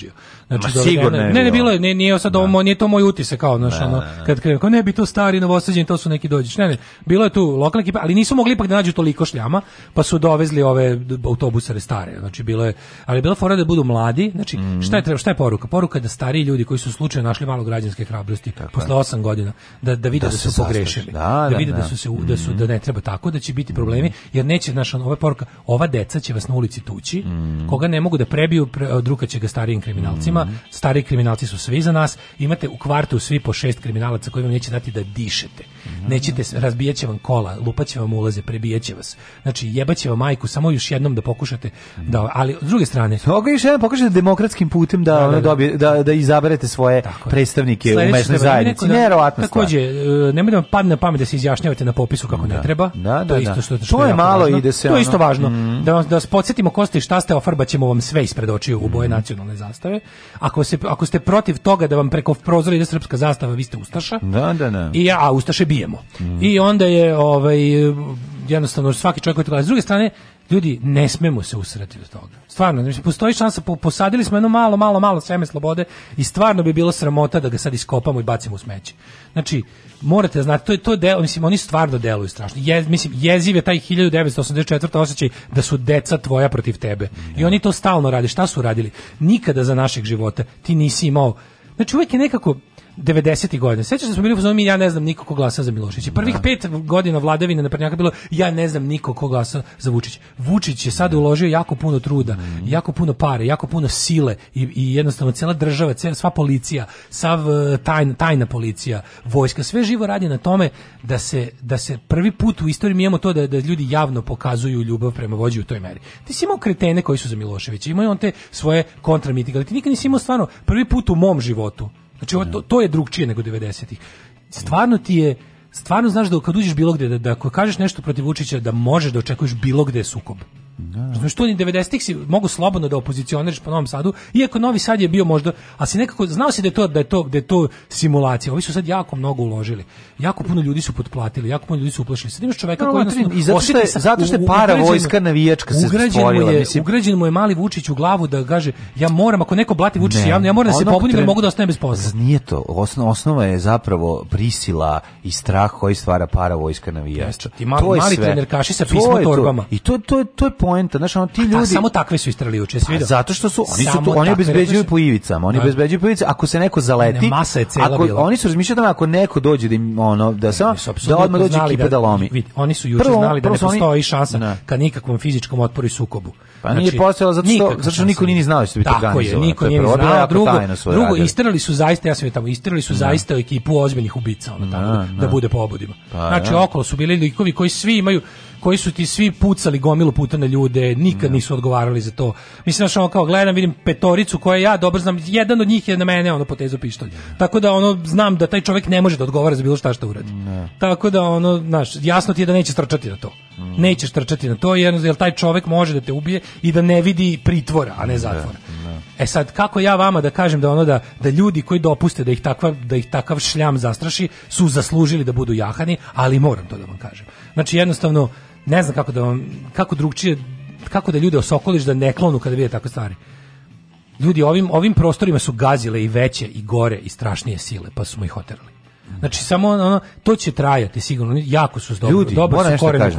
Znači Ma, sigurno ne, ne, ne bilo ne nije sad da. ovo nije to moj utisak kao znači ono da, kad krenu ne bi to stari novosađeni to su neki dođiš ne ne bilo je tu lokalna ekipa ali nisu mogli ipak da nađu toliko šljama pa su dovezli ove autobusare stare znači bilo je ali bilo fora da budu mladi znači mm -hmm. šta je treba šta je poruka poruka je da stari ljudi koji su slučajno našli malo građanske hrabrosti posle 8 godina da da vide da, da su pogrešili da, da, vide da su se da su da mhm. ne treba tako da će biti problemi, jer neće, znaš, ova poruka, ova deca će vas na ulici tući, mm. koga ne mogu da prebiju, pre, druga će ga starijim kriminalcima, mm. stari kriminalci su svi za nas, imate u kvartu svi po šest kriminalaca koji vam neće dati da dišete, mm. nećete, razbijaće vam kola, lupaće vam ulaze, prebijeće vas, znači jebaće vam majku, samo još jednom da pokušate, da, ali s druge strane... Toga još jedan pokušate demokratskim putem da, da, da, da. Dobije, da, da izaberete svoje predstavnike u mesnoj zajednici, da- nevjerovatno stvar. Takođe, e, nemoj da vam padne na pamet da se izjašnjavate na popisu kako ne da. treba, to da, isto To je malo i da se To je isto važno. Mm. Da da vas podsjetimo ko ste i šta ste, ofarbaćemo vam sve ispred očiju u boje mm. nacionalne zastave. Ako se ako ste protiv toga da vam preko prozora ide srpska zastava, vi ste ustaša. Da, da, da. I a ustaše bijemo. Mm. I onda je ovaj jednostavno svaki čovjek koji to gleda. S druge strane, ljudi ne smemo se usrati od toga. Stvarno, znači postoji šansa posadili smo jedno malo, malo, malo seme slobode i stvarno bi bilo sramota da ga sad iskopamo i bacimo u smeće. Znači, morate da znati, to je to delo, mislim, oni stvarno deluju strašno. Je, mislim, jeziv je taj 1984. osjećaj da su deca tvoja protiv tebe. I oni to stalno radi. Šta su radili? Nikada za našeg života ti nisi imao Znači uvek je nekako 90. godine. Sećaš da smo bili u fazonu mi ja ne znam niko ko glasa za Miloševića. Prvih da. pet godina vladavine na naprednjaka bilo ja ne znam niko ko glasa za Vučića. Vučić je sada da. uložio jako puno truda, mm. jako puno pare, jako puno sile i, i jednostavno cela država, cela, sva policija, sav e, tajna, tajna policija, vojska, sve živo radi na tome da se, da se prvi put u istoriji mi imamo to da, da ljudi javno pokazuju ljubav prema vođi u toj meri. Ti si imao kretene koji su za Miloševića, imaju on te svoje kontramitige, ali ti nikad nisi imao stvarno prvi put u mom životu Znači ovo, to, da. to je drugčije nego 90-ih. Stvarno ti je stvarno znaš da kad uđeš bilo gde da, da ako kažeš nešto protiv Vučića da možeš da očekuješ bilo gde sukob. Da, da. Znaš, tu ni 90-ih si mogu slobodno da opozicioniraš po Novom Sadu, iako Novi Sad je bio možda, a si nekako, znao si da je to, da je to, da je to simulacija. Ovi su sad jako mnogo uložili. Jako puno ljudi su potplatili, jako puno ljudi su uplašili. Sad imaš čoveka no, koji jednostavno... I zato što je, zato što je para vojska navijačka se stvorila. Je, mislim. Ugrađen mu je mali Vučić u glavu da kaže, ja moram, ako neko blati Vučića ne, javno, ja moram da se pobunim jer da mogu da ostane bez posla. Nije to. Osno, osnova je zapravo prisila i strah koji stvara para vojska navijača. Ti mali, to je mali sve. trener kaši sa pismo torbama. I to, to, to, to je poenta, znaš, ono ti ljudi... A ta, samo takve su istrali juče, svi pa Zato što su, oni, su tu, oni obezbeđuju po ivicama, oni da. obezbeđuju po ivicama, ako se neko zaleti, ne, masa je cela ako, bila. oni su razmišljali ako neko dođe da im, ono, da samo, da odmah dođe ekipa da, da lomi. Vid, oni su juče znali da ne postoji šansa da. ka nikakvom fizičkom otporu i sukobu. Pa nije znači, postojala zato što zato što niko nije ni znao što bi to organizovano. Tako je, niko nije znao. Drugo, drugo istrali su zaista, ja sam je tamo istrali su da. zaista ekipu ozbiljnih ubica ono tamo na, da, da, da bude po obodima. Pa, znači ja. Da. okolo su bili likovi koji svi imaju koji su ti svi pucali gomilu puta na ljude, nikad nisu odgovarali za to. Mislim da ono kao gledam, vidim petoricu koja ja dobro znam, jedan od njih je na mene ono potezu pištolj. Tako da ono znam da taj čovjek ne može da odgovara za bilo šta što uradi. Ne. Tako da ono, znaš, jasno ti je da neće strčati na to. Mm. Nećeš trčati na to jer, jer taj čovjek može da te ubije i da ne vidi pritvora, a ne da, zatvora. Da, da. E sad kako ja vama da kažem da ono da da ljudi koji dopuste da ih takva da ih takav šljam zastraši su zaslužili da budu jahani, ali moram to da vam kažem. Znači jednostavno ne znam kako da vam kako drugčije kako da ljude osokoliš da ne klonu kada vide takve stvari. Ljudi ovim ovim prostorima su gazile i veće i gore i strašnije sile, pa su mu ih oterali. Znači samo ono to će trajati sigurno. Jako su dobro, Ljudi, dobro su korene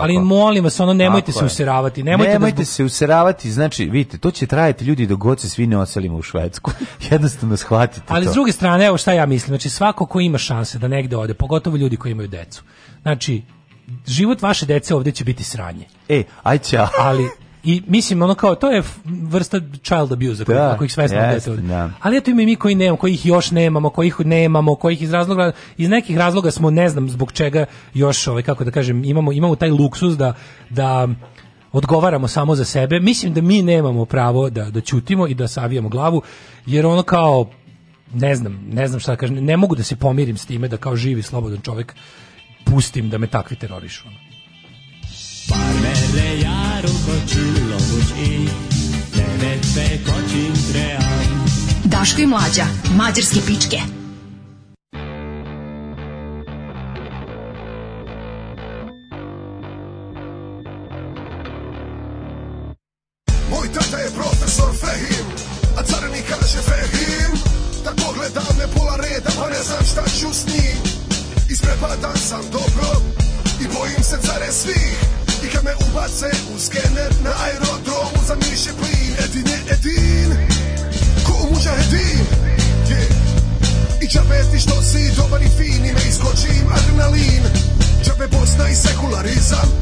Ali molim vas, ono nemojte se useravati, nemojte, da nemojte da zbog... se useravati. Znači, vidite, to će trajati ljudi dok god se svi ne oselimo u Švedsku. Jednostavno shvatite Ali to. s druge strane, evo šta ja mislim, znači svako ko ima šanse da negde ode, pogotovo ljudi koji imaju decu. Znači, život vaše dece ovdje će biti sranje. E, aj čao. Ali I mislim ono kao to je vrsta child abuse koji, da, ako ih svesno yes, da. Ali eto ima i mi koji nemamo, kojih još nemamo, kojih nemamo, kojih iz razloga iz nekih razloga smo ne znam zbog čega još ovaj kako da kažem imamo imamo taj luksuz da da odgovaramo samo za sebe. Mislim da mi nemamo pravo da da ćutimo i da savijamo glavu jer ono kao ne znam, ne znam šta da kažem, ne mogu da se pomirim s time da kao živi slobodan čovek pustim da me takvi terorišu. Pa Árok a csillagos ég, nevetve kacsint reám. Daško i mlađa, mađarske pičke. Marisa.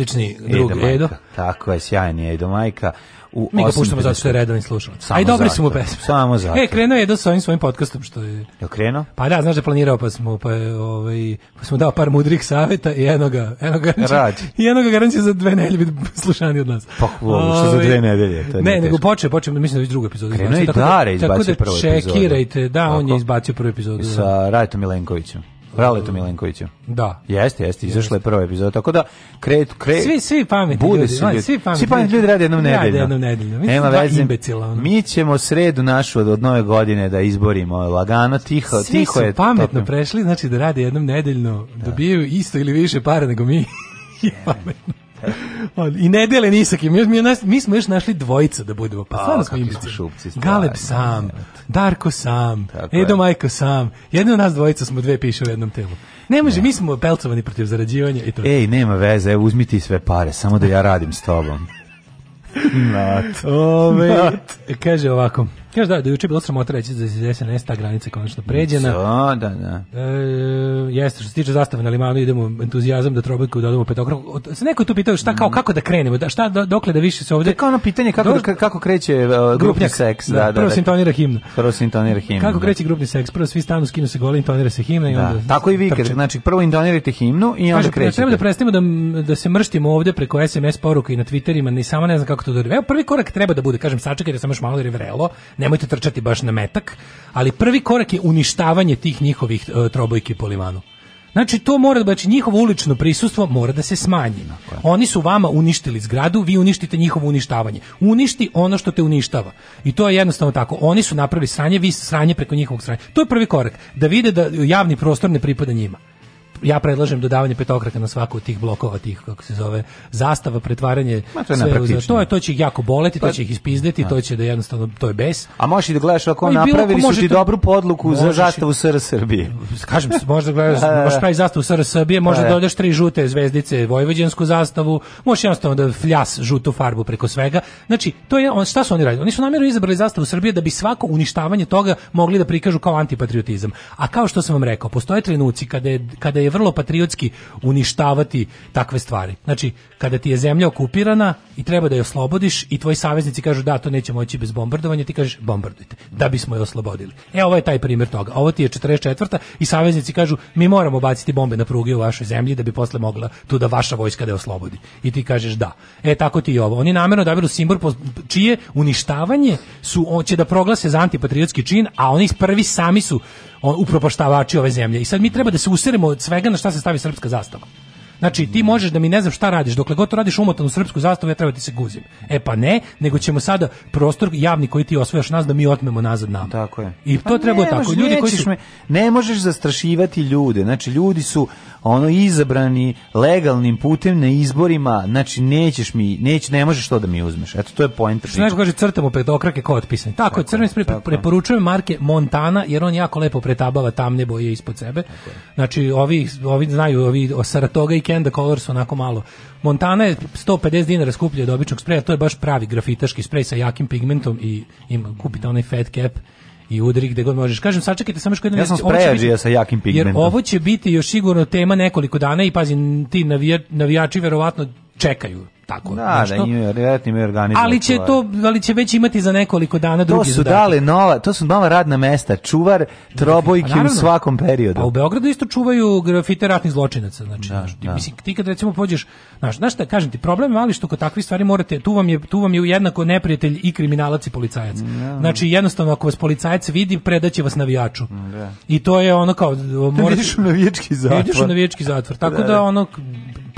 odlični drug Edo. Tako je, sjajan je Edo Majka. U Mi ga puštamo zato što je redovan slušalac. Aj, dobri zato. su mu Samo e, zato. E, krenuo je Edo sa ovim svojim podcastom što je... Je krenuo? Pa da, znaš da je planirao, pa smo, pa, ovaj, pa smo dao par mudrih saveta i enoga jednoga garanci, I enoga garanci za dve nedelje biti slušani od nas. Pa, što za dve ovaj, nedelje. To je ne, nego poče, poče, mislim da je druga epizoda. Krenuo je Dare izbacio da prvu epizodu. Tako da čekirajte, da, on je izbacio prvu epizodu. Da. Sa Rajtom Milenkovićem. Raletu Milenkoviću. Da. Jeste, jeste, izašla je prva epizoda. Tako da kret kret Svi svi pametni bude ljudi, svi pametni. Svi pametni ljudi rade jednom nedeljno. Rade jednom nedeljno. Nema veze. Mi ćemo sredu našu od, od nove godine da izborimo lagano, tiho, svi tiho su je. pametno topim. prešli, znači da rade jednom nedeljno, da. dobijaju isto ili više para nego mi. je pametno. I nedele dele Mi, mi, smo još našli dvojica da budemo. Pa stvarno smo imbecili. Galeb sam, Darko sam, Tako Edo je. Majko sam. Jedno nas dvojica smo dve piše u jednom telu. Ne može, ne. mi smo pelcovani protiv zarađivanja i to. Ej, nema veze, evo uzmi ti sve pare, samo da ja radim s tobom. Not. Ove, Not. Kaže ovako. Kaže da, da juče bilo sramota reći da je SNS ta granica konačno pređena. Da, da, da. E, jeste, što se tiče zastave na limanu, idemo entuzijazam da trobojku dodamo petokraku. Se neko tu pitao šta kao mm. kako da krenemo, da šta do, dokle da više se ovde... To je kao ono pitanje kako do... Da- kako kreće uh, grupni seks, da, da. da prvo da, sintonira himnu. Prvo sintonira himna. Kako da. kreće grupni seks? Prvo svi stanu, skinu se gole, intonira se himna i da, onda da. Tako i vi, kad, znači prvo intonirate himnu i onda krećete. Treba da prestanemo da da se mrštimo ovde preko SMS poruka i na Twitterima, ni samo ne znam kako to da. Evo prvi korak treba da bude, kažem, sačekajte samo još malo jer je vrelo nemojte trčati baš na metak, ali prvi korak je uništavanje tih njihovih uh, trobojki po Livanu. Znači to mora da, znači njihovo ulično prisustvo mora da se smanji. Oni su vama uništili zgradu, vi uništite njihovo uništavanje. Uništi ono što te uništava. I to je jednostavno tako. Oni su napravili sranje, vi sranje preko njihovog sranja. To je prvi korak da vide da javni prostor ne pripada njima ja predlažem dodavanje petokraka na svaku od tih blokova tih kako se zove zastava pretvaranje Ma to je sve to je to će ih jako boleti pa, to će ih ispizdeti a. Da. to će da jednostavno to je bes a možeš i da gledaš ako no, napravili su ti to, dobru podluku za zastavu SR Srbije kažem možda gledaš baš da, da, pravi zastavu SR Srbije da dodaš tri žute zvezdice vojvođansku zastavu možeš jednostavno da fljas žutu farbu preko svega znači to je on šta su oni radili oni su namjerno izabrali zastavu Srbije da bi svako uništavanje toga mogli da prikažu kao antipatriotizam a kao što sam vam rekao postoje trenuci kada je kada je je vrlo patriotski uništavati takve stvari. Znači, kada ti je zemlja okupirana i treba da je oslobodiš i tvoji saveznici kažu da, to neće moći bez bombardovanja, ti kažeš bombardujte, da bismo je oslobodili. E, ovo je taj primjer toga. Ovo ti je 44. i saveznici kažu mi moramo baciti bombe na pruge u vašoj zemlji da bi posle mogla tu da vaša vojska da je oslobodi. I ti kažeš da. E, tako ti je ovo. Oni namjerno odabiru simbol čije uništavanje su, će da proglase za antipatriotski čin, a oni prvi sami su on, upropaštavači ove zemlje. I sad mi treba da se usiremo od svega na šta se stavi srpska zastava. Znači, ti možeš da mi ne znam šta radiš, dokle god to radiš umotanu srpsku zastavu, ja treba ti se guzim. E pa ne, nego ćemo sada prostor javni koji ti osvojaš nas da mi otmemo nazad nama. Tako je. I to pa treba tako. Ljudi koji su... me, ne možeš zastrašivati ljude. Znači, ljudi su ono izabrani legalnim putem na izborima, znači nećeš mi, neć, ne možeš to da mi uzmeš. Eto, to je poenta. Što nešto kaže, crtamo petokrake kao otpisani. Tako, tako crveni spri preporučujem marke Montana, jer on jako lepo pretabava tamne boje ispod sebe. Znači, ovi, ovi znaju, ovi o Saratoga i Kenda Colors onako malo. Montana je 150 dinara skuplje od običnog spreja, to je baš pravi grafitaški sprej sa jakim pigmentom i ima, kupite onaj fat cap i udri gde god možeš. Kažem, sačekajte samo još jedan ja mjesec. Ja sam sa jakim pigmentom. Jer ovo će biti još sigurno tema nekoliko dana i pazi, ti navijači verovatno čekaju tako. Da, da nešto. da, imaju, vjerojatno imaju organizam. Ali će, ovaj. to, ali će već imati za nekoliko dana drugi To su zadatak. dale nova, to su nova radna mesta, čuvar trobojki pa, u svakom periodu. Pa u Beogradu isto čuvaju grafite ratnih zločinaca, znači, da, znaš, da. mislim, ti kad recimo pođeš, znaš, znaš šta, kažem ti, problem je ali što kod takvih stvari morate, tu vam je, tu vam je jednako neprijatelj i kriminalac i policajac. Da. Znači, jednostavno, ako vas policajac vidi, predaće vas navijaču. Mm, da. I to je ono kao... Morate, vidiš u navijački zatvor. Vidiš da, u navijački zatvor, tako da, da ono,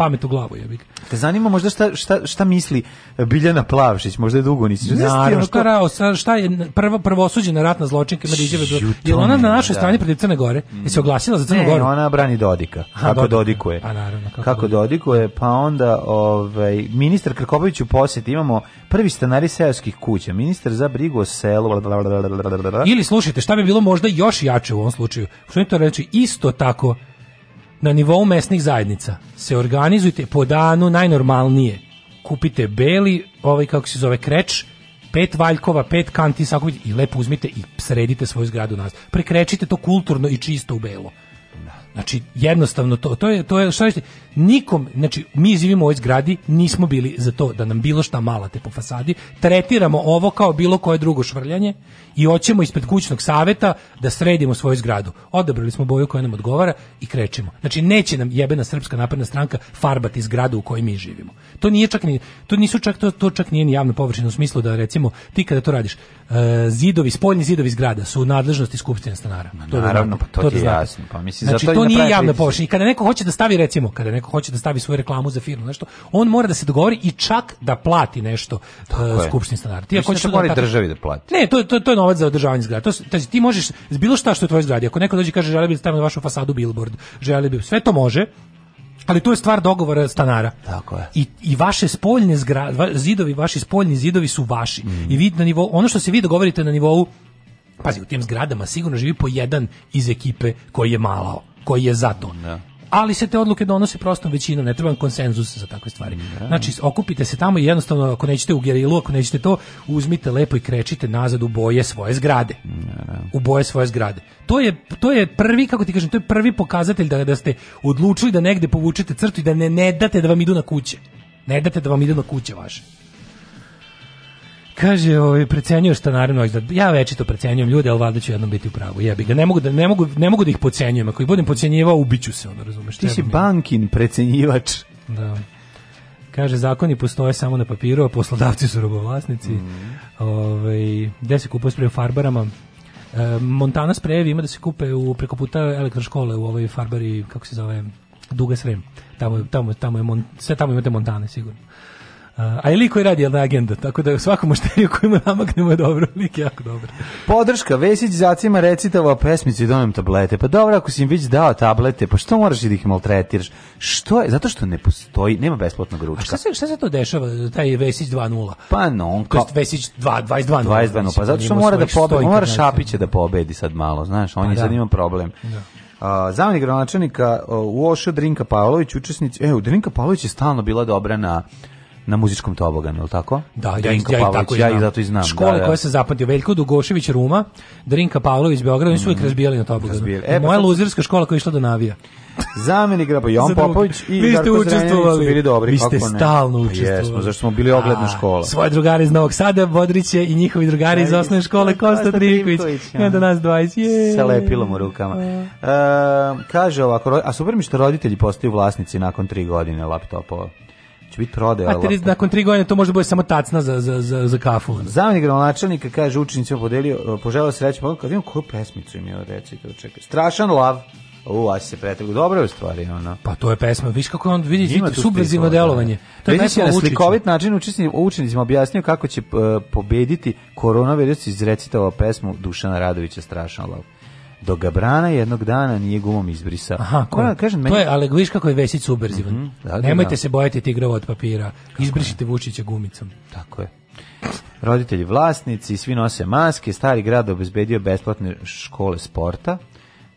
pamet u glavu, jebi Te zanima možda šta, šta, šta misli Biljana Plavšić, možda je dugo nisi. Naravno, šta, rao, šta je prvo prvosuđena ratna zločinka Meriđeve. Da je ona na da. našoj da. strani protiv Crne Gore? Mm. Je se oglasila za Crnu Goru? Ne, ona brani Dodika. Ha, kako Dodikuje. Pa naravno, kako, kako Dodikuje, pa onda ovaj ministar Krkobavić u posjeti imamo prvi stanari seoskih kuća, ministar za brigu o selu. Bla, bla, bla, bla, bla. Ili slušajte, šta bi bilo možda još jače u ovom slučaju? Što je to reći? Isto tako na nivou mesnih zajednica se organizujte po danu najnormalnije. Kupite beli, ovaj kako se zove kreč, pet valjkova, pet kanti sakupite i lepo uzmite i sredite svoju zgradu nas. Prekrečite to kulturno i čisto u belo. Znači jednostavno to to je to je šta je nikom znači mi živimo u ovoj zgradi nismo bili za to da nam bilo šta malate po fasadi tretiramo ovo kao bilo koje drugo švrljanje i hoćemo ispred kućnog saveta da sredimo svoju zgradu. Odabrali smo boju koja nam odgovara i krećemo. Znači neće nam jebena srpska napredna stranka farbati zgradu u kojoj mi živimo. To nije čak ni to nisu čak to, to čak nije ni javna površina u smislu da recimo ti kada to radiš E, zidovi, spoljni zidovi zgrada su u nadležnosti skupštine stanara. to naravno, pa to, to ti je jasno. Pa mislim, znači, zato to nije javna površina. I kada neko hoće da stavi, recimo, kada neko hoće da stavi svoju reklamu za firmu, nešto, on mora da se dogovori i čak da plati nešto uh, skupštini stanara. Ti ako da hoćeš da tako... državi da plati. Ne, to, to, to je novac za održavanje zgrada. To, to, ti možeš, bilo šta što je tvoj zgradi, ako neko dođe i kaže želi bi da stavim na vašu fasadu billboard, želi bi, sve to može, ali to je stvar dogovora stanara. Tako je. I, i vaše spoljne zgra, va, zidovi, vaši spoljni zidovi su vaši. Mm. I vi na nivou, ono što se vi dogovorite na nivou, pazi, u tim zgradama sigurno živi po jedan iz ekipe koji je malao koji je za Da ali se te odluke donose prostom većinom, ne trebam konsenzus za takve stvari. Da. Znači, okupite se tamo i jednostavno, ako nećete u gerilu, ako nećete to, uzmite lepo i krećite nazad u boje svoje zgrade. Da. U boje svoje zgrade. To je, to je prvi, kako ti kažem, to je prvi pokazatelj da, da ste odlučili da negde povučete crtu i da ne, ne date da vam idu na kuće. Ne date da vam idu na kuće vaše. Kaže, ovaj precenjuješ naravno, da, ja već to precenjujem ljude, al valjda ću jednom biti u pravu. Jebi ga, ne mogu da ne mogu ne mogu da ih procenjujem, ako ih budem podcenjivao ubiću se, ono razumeš. Ti si bankin precenjivač. Da. Kaže, zakoni postoje samo na papiru, a poslodavci su robovlasnici. Mm. Ove, ovaj, gde se kupuje sprej u farbarama? E, Montana sprejevi ima da se kupe u, preko puta elektroškole u ovoj farbari, kako se zove, Duga Srem. Tamo, tamo, tamo je, mon, sve tamo imate Montane, sigurno a je lik je radi jedna agenda, tako da svakom mušteriju koji mu namaknemo je dobro, lik jako dobro. Podrška, Vesić zacima recitava da pesmicu i donem tablete. Pa dobro, ako si im već dao tablete, pa što moraš i da ih maltretiraš? Što je? Zato što ne postoji, nema besplatnog ručka. A šta se, šta se to dešava, taj Vesić 2.0? Pa no, on kao... Vesić 2, 22.0. pa zato što mora da pobedi, mora Šapića da pobedi sad malo, znaš, on pa je da. sad ima problem. Da. Uh, zamenik gradonačelnika uh, u Ošu Drinka Pavlović, učesnici, e, u Drinka Pavlović je stalno bila dobra na na muzičkom toboganu, je li tako? Da, Drinka ja, ja, Pavlović, i tako ja i zato i znam. Škole da, da. koje se zapamtio, Veljko Dugošević Ruma, Drinka Pavlović Beograd, Beograda, oni su uvijek mhm. razbijali na toboganu. E, Moja pa, luzerska škola koja je išla do Navija. Zamenik Grabo Jon Popović i vi ste učestvovali. Bili dobri, vi ste kako ne? stalno pa učestvovali. Jesmo, zašto smo bili ogledna škola. Svoje drugari iz Novog Sada, Bodriće i njihovi drugari iz osnovne škole Kosta Trivković. I onda nas 20. Je. Se lepilo mu rukama. Uh, kaže ovako, a super mi što roditelji postaju vlasnici nakon tri godine laptopova će biti prodaja. A tri, nakon tri godine to može da bude samo tacna za, za, za, za kafu. Zamenik gradonačelnika kaže učenicima podelio, e, poželao sreću, pa kad vidim koju pesmicu im je recite, čekaj. Strašan lav. U, a se preteklo. Dobro je u stvari, ono. Pa to je pesma. Viš kako on vidi, vidi subvezivno da. delovanje. To je Vedi na slikovit način učenicima objasnio kako će e, pobediti koronavirus iz recitava pesmu Dušana Radovića Strašan lav do Gabrana jednog dana nije gumom izbrisao. Aha, ko, Ona, da kažem, meni... to je, ali viš kako je Vesić uberzivan. Mm -hmm, da, da, Nemojte da. se bojati tigrova od papira. Kako Izbrišite je? Vučića gumicom. Tako je. Roditelji vlasnici, svi nose maske, stari grad obezbedio besplatne škole sporta.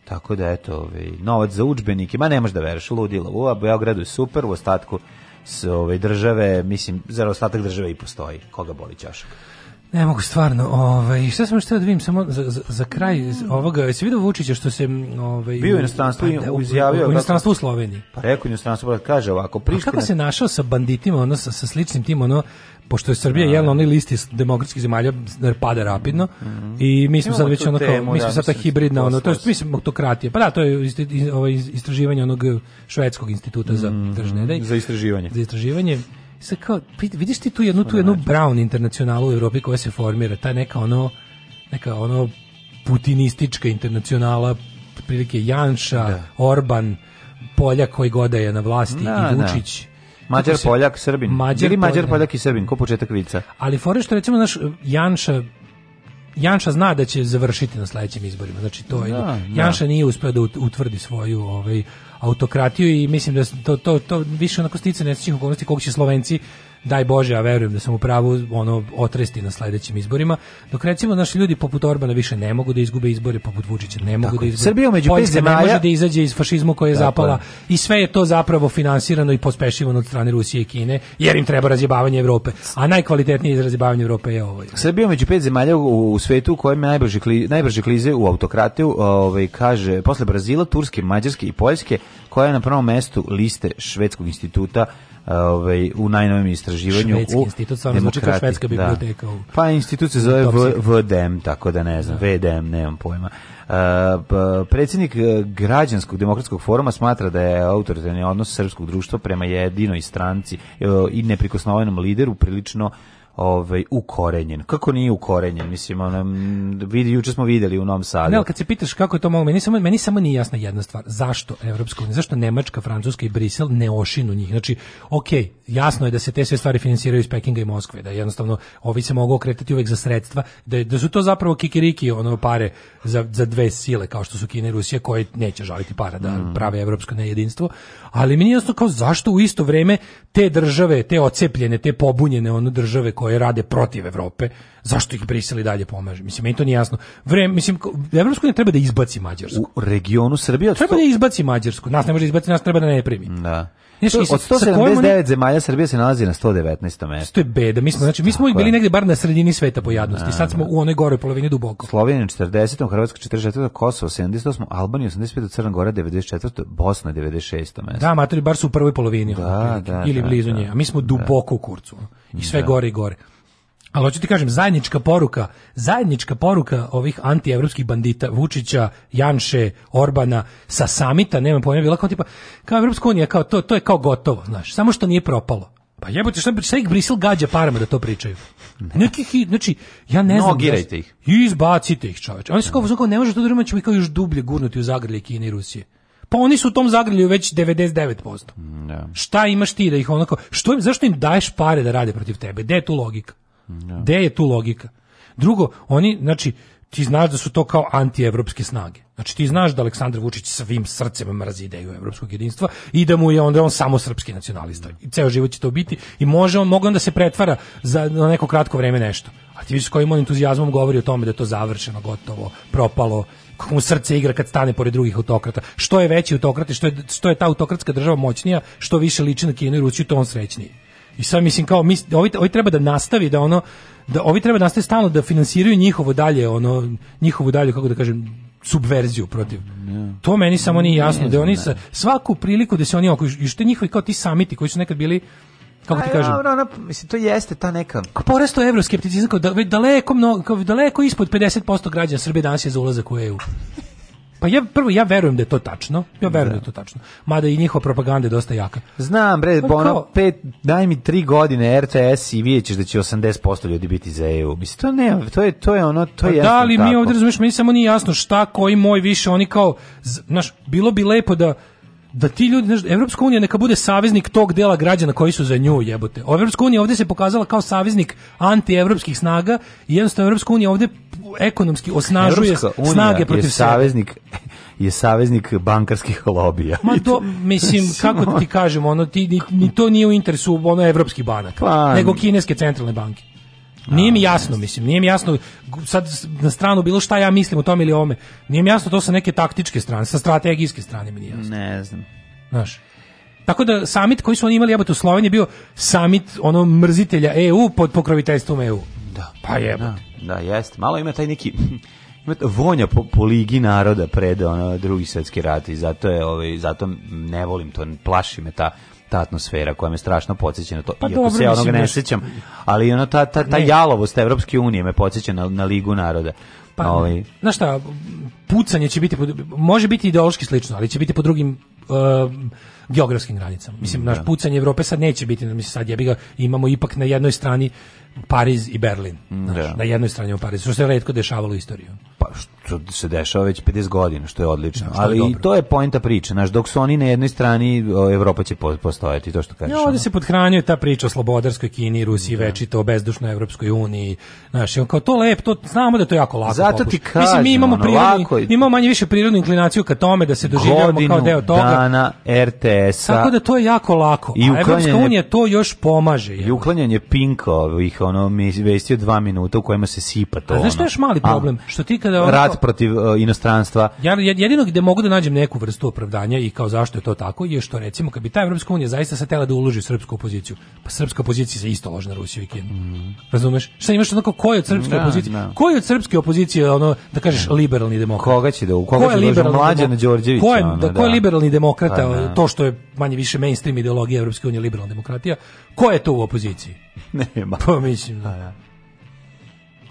Tako da, eto, ovaj, novac za učbenike, ma ne možeš da veruješ, ludilo. U Beogradu je super, u ostatku s ovaj, države, mislim, za ostatak države i postoji. Koga boli čašak? Ne mogu stvarno. Ovaj šta sam što da vidim samo za, za, za kraj mm. ovoga se vidio Vučića što se ovaj bio u inostranstvu pa, da, u, izjavio u da- inostranstvu u Sloveniji. Pa rekao inostranstvo pa kaže ovako Priština. kako se našao sa banditima, ono sa, sa sličnim tim ono pošto je Srbija da. jelno onaj listi demokratskih zemalja pada rapidno mm -hmm. i mi smo sad već ono kao, mi smo sad ta hibridna ono to jest mi smo autokratija pa da to je ovaj istraživanje onog švedskog instituta mm -hmm. za mhm. za istraživanje za istraživanje sad kao, vidiš ti tu jednu, tu jednu brown internacionalu u Evropi koja se formira, ta neka ono, neka ono putinistička internacionala, prilike Janša, da. Orban, Poljak koji goda je na vlasti da, i da. Vučić. Da. Mađar, Poljak, Srbin. Mađar, Ili Mađar, Poljak i Srbin, ko početak vica. Ali fore što recimo, naš eh, Janša, Janša zna da će završiti na sledećim izborima. Znači to je. Da, da. Janša nije uspeo da utvrdi svoju ovaj autokratiju i mislim da to, to, to više onako sticanje nesrećnih okolnosti kog će Slovenci daj Bože, a verujem da sam u pravu, ono, otresti na sledećim izborima, dok recimo naši ljudi poput Orbana više ne mogu da izgube izbore, poput Vučića ne mogu Tako, da izgube. Srbija među pet zemalja... ne može da izađe iz fašizmu koja je Tako, zapala i sve je to zapravo finansirano i pospešivano od strane Rusije i Kine, jer im treba razjebavanje Evrope. A najkvalitetnije razjebavanje Evrope je ovo. Ovaj. Srbija među pet zemalja u, u svetu u kojem najbrže, kli, najbrže klize u autokratiju, ovaj, kaže, posle Brazila, Turske, Mađarske i Poljske, koja je na prvom mestu liste Švedskog instituta ovaj u najnovijem istraživanju Švedski institut stvarno zvuči kao švedska da. biblioteka. Da. U... Pa institut se zove VDM, e tako da ne znam, da. VDM, e nemam pojma. Uh, predsjednik e, građanskog demokratskog foruma smatra da je autoritarni odnos srpskog društva prema jedinoj stranci uh, i neprikosnovenom lideru prilično ovaj ukorenjen. Kako nije ukorenjen? Mislim ona vidi juče smo videli u Novom Sadu. Ne, kad se pitaš kako je to moglo, meni samo meni samo nije jasna jedna stvar. Zašto evropsko, unija, zašto Nemačka, Francuska i Brisel ne ošinu njih? Znači, ok, jasno je da se te sve stvari finansiraju iz Pekinga i Moskve, da jednostavno ovi se mogu okretati uvek za sredstva, da, da su to zapravo kikiriki ono pare za, za dve sile kao što su Kina i Rusija koje neće žaliti para da mm. prave evropsko nejedinstvo, ali meni jasno kao zašto u isto vreme te države, te ocepljene, te pobunjene one države koje koje rade protiv Evrope, zašto ih Brisel i dalje pomaže? Mislim, meni to nije jasno. Vre, mislim, Evropsku ne treba da izbaci Mađarsku. U regionu Srbije? Treba da izbaci Mađarsku. Nas ne može izbaci, nas treba da ne primi. Da to, od 179 oni... zemalja Srbija se nalazi na 119. mesto. To je beda, mi smo, znači, mi smo bili negdje bar na sredini sveta po jadnosti, sad smo u onoj gore polovini duboko. Slovenija 40. Hrvatska 44. Kosovo 78. Albanija 85. Crna Gora 94. Bosna 96. mesto. Da, matori bar su u prvoj polovini. Da, da, ili da, blizu da. nje, a mi smo da. duboko u kurcu. I sve gore i gore. Ali hoću ti kažem, zajednička poruka, zajednička poruka ovih antievropskih bandita, Vučića, Janše, Orbana, sa samita, nema pojma, bila kao tipa, kao Evropska unija, kao to, to je kao gotovo, znaš, samo što nije propalo. Pa jebote, šta, šta ih Brisel gađa parama da to pričaju? Ne. Nekih, znači, ja ne znam... Nogirajte da, ih. Izbacite ih, čoveče. Oni su kao, kao, ne može to da urima, ćemo ih kao još dublje gurnuti u zagrlje Kine i Rusije. Pa oni su u tom zagrlju već 99%. Ne. Da. Šta imaš ti da ih onako... Što im, zašto im daješ pare da rade protiv tebe? Gde je tu logika? Ja. Da. Gde je tu logika? Drugo, oni, znači, ti znaš da su to kao antievropske snage. Znači ti znaš da Aleksandar Vučić svim srcem mrazi ideju evropskog jedinstva i da mu je onda on samo srpski nacionalista. Da. I ceo život će to biti i može on mogu onda se pretvara za na neko kratko vreme nešto. A ti vidiš s kojim on entuzijazmom govori o tome da je to završeno, gotovo, propalo, kako mu srce igra kad stane pored drugih autokrata. Što je veći autokrat i što je, što je ta autokratska država moćnija, što više liči na Kinu i Rusiju, to on srećniji. I sad mislim kao mi ovi, ovi treba da nastavi da ono da ovi treba da nastave stalno da finansiraju njihovo dalje ono njihovu dalje kako da kažem subverziju protiv. Yeah. To meni samo nije jasno da oni sa svaku priliku da se oni oko i što njihovi kao ti samiti koji su nekad bili kako ti kažem? Dobro, mislim, to jeste ta neka... Poresto evroskepticizam, kao da, daleko, mnogo, kao daleko ispod 50% građana Srbije danas je za ulazak u EU. Pa ja prvo ja verujem da je to tačno. Ja verujem da, da je to tačno. Mada i njihova propaganda je dosta jaka. Znam bre, ono, ono pet, daj mi 3 godine RTS i videćeš da će 80% ljudi biti za EU. Mislim to ne, to je to je ono, to pa je. Pa da li tako. mi ovdje razumeš, meni samo nije jasno šta koji moj više oni kao znaš, bilo bi lepo da da ti ljudi, znaš, Evropska unija neka bude saveznik tog dela građana koji su za nju jebote. Evropska unija ovde se pokazala kao saveznik antievropskih snaga i jednostavno Evropska unija ovde ekonomski osnažuje Evropska snage protiv je saveznik je saveznik bankarskih lobija. Ma to, mislim, kako da ti kažem, ono, ti, ni, ni to nije u interesu ono evropskih banaka, pa, nego kineske centralne banke. Nije mi jasno, mislim, nije mi jasno sad na stranu bilo šta ja mislim o tome ili ome. Nije mi jasno to sa neke taktičke strane, sa strategijske strane mi nije jasno. Ne znam. Znaš. Tako da samit koji su oni imali jebote u Sloveniji bio samit ono mrzitelja EU pod pokroviteljstvom EU. Da. Pa jebote. Da, da jeste. Malo ima taj neki vonja po, po ligi naroda pred ono drugi svetski rat i zato je ovaj zato ne volim to plaši me ta ta atmosfera koja me strašno podsjeća na to. Pa Iako dobro, se ja onog ne da sećam, ali ono ta, ta, ta ne. jalovost Evropske unije me podsjeća na, na Ligu naroda. Pa, ovaj. znaš šta, pucanje će biti, može biti ideološki slično, ali će biti po drugim uh, geografskim granicama. Mislim, da. naš pucanje Evrope sad neće biti, mislim, sad jebi ga, imamo ipak na jednoj strani Pariz i Berlin. Znaš, da. na jednoj strani u Parizu, što se redko dešavalo u istoriju. Pa što to se dešava već 50 godina, što je odlično. Da, što Ali dobro. to je poenta priče, znaš, dok su oni na jednoj strani, Evropa će postojati, to što kažeš. Ja, ovdje ono. se podhranjuje ta priča o slobodarskoj Kini, Rusiji, da. večito, bezdušnoj Evropskoj uniji, znaš, on kao to lep, to, znamo da to je jako lako. Zato ti kažem, Mislim, mi imamo, ono, prirodni, lako... imamo manje više prirodnu inklinaciju ka tome da se doživljamo kao deo toga. dana RTS-a. Tako da to je jako lako. I A Evropska unija to još pomaže. Je. I uklanjanje ih ono, mi vestio dva minuta u kojima se sipa to. A znaš što je još mali problem? A, što ti kada... Ono, protiv uh, inostranstva. Ja jedino gde mogu da nađem neku vrstu opravdanja i kao zašto je to tako je što recimo kad bi ta Evropska unija zaista se tela da uloži srpsku opoziciju, pa srpska opozicija se isto loži na Rusiju i Kinu. Mm. Razumeš? Šta imaš onako ko od srpske da, opozicije? Da. Ko je od srpske opozicije ono da kažeš da. liberalni demokrat? Koga će da u koga će da će Mlađan Đorđević? Ko je, da, ko je liberalni demokrata? Da, da. To što je manje više mainstream ideologija Evropske unije liberalna demokratija. Ko je to u opoziciji? Nema. Pa mislim da. Pa, da.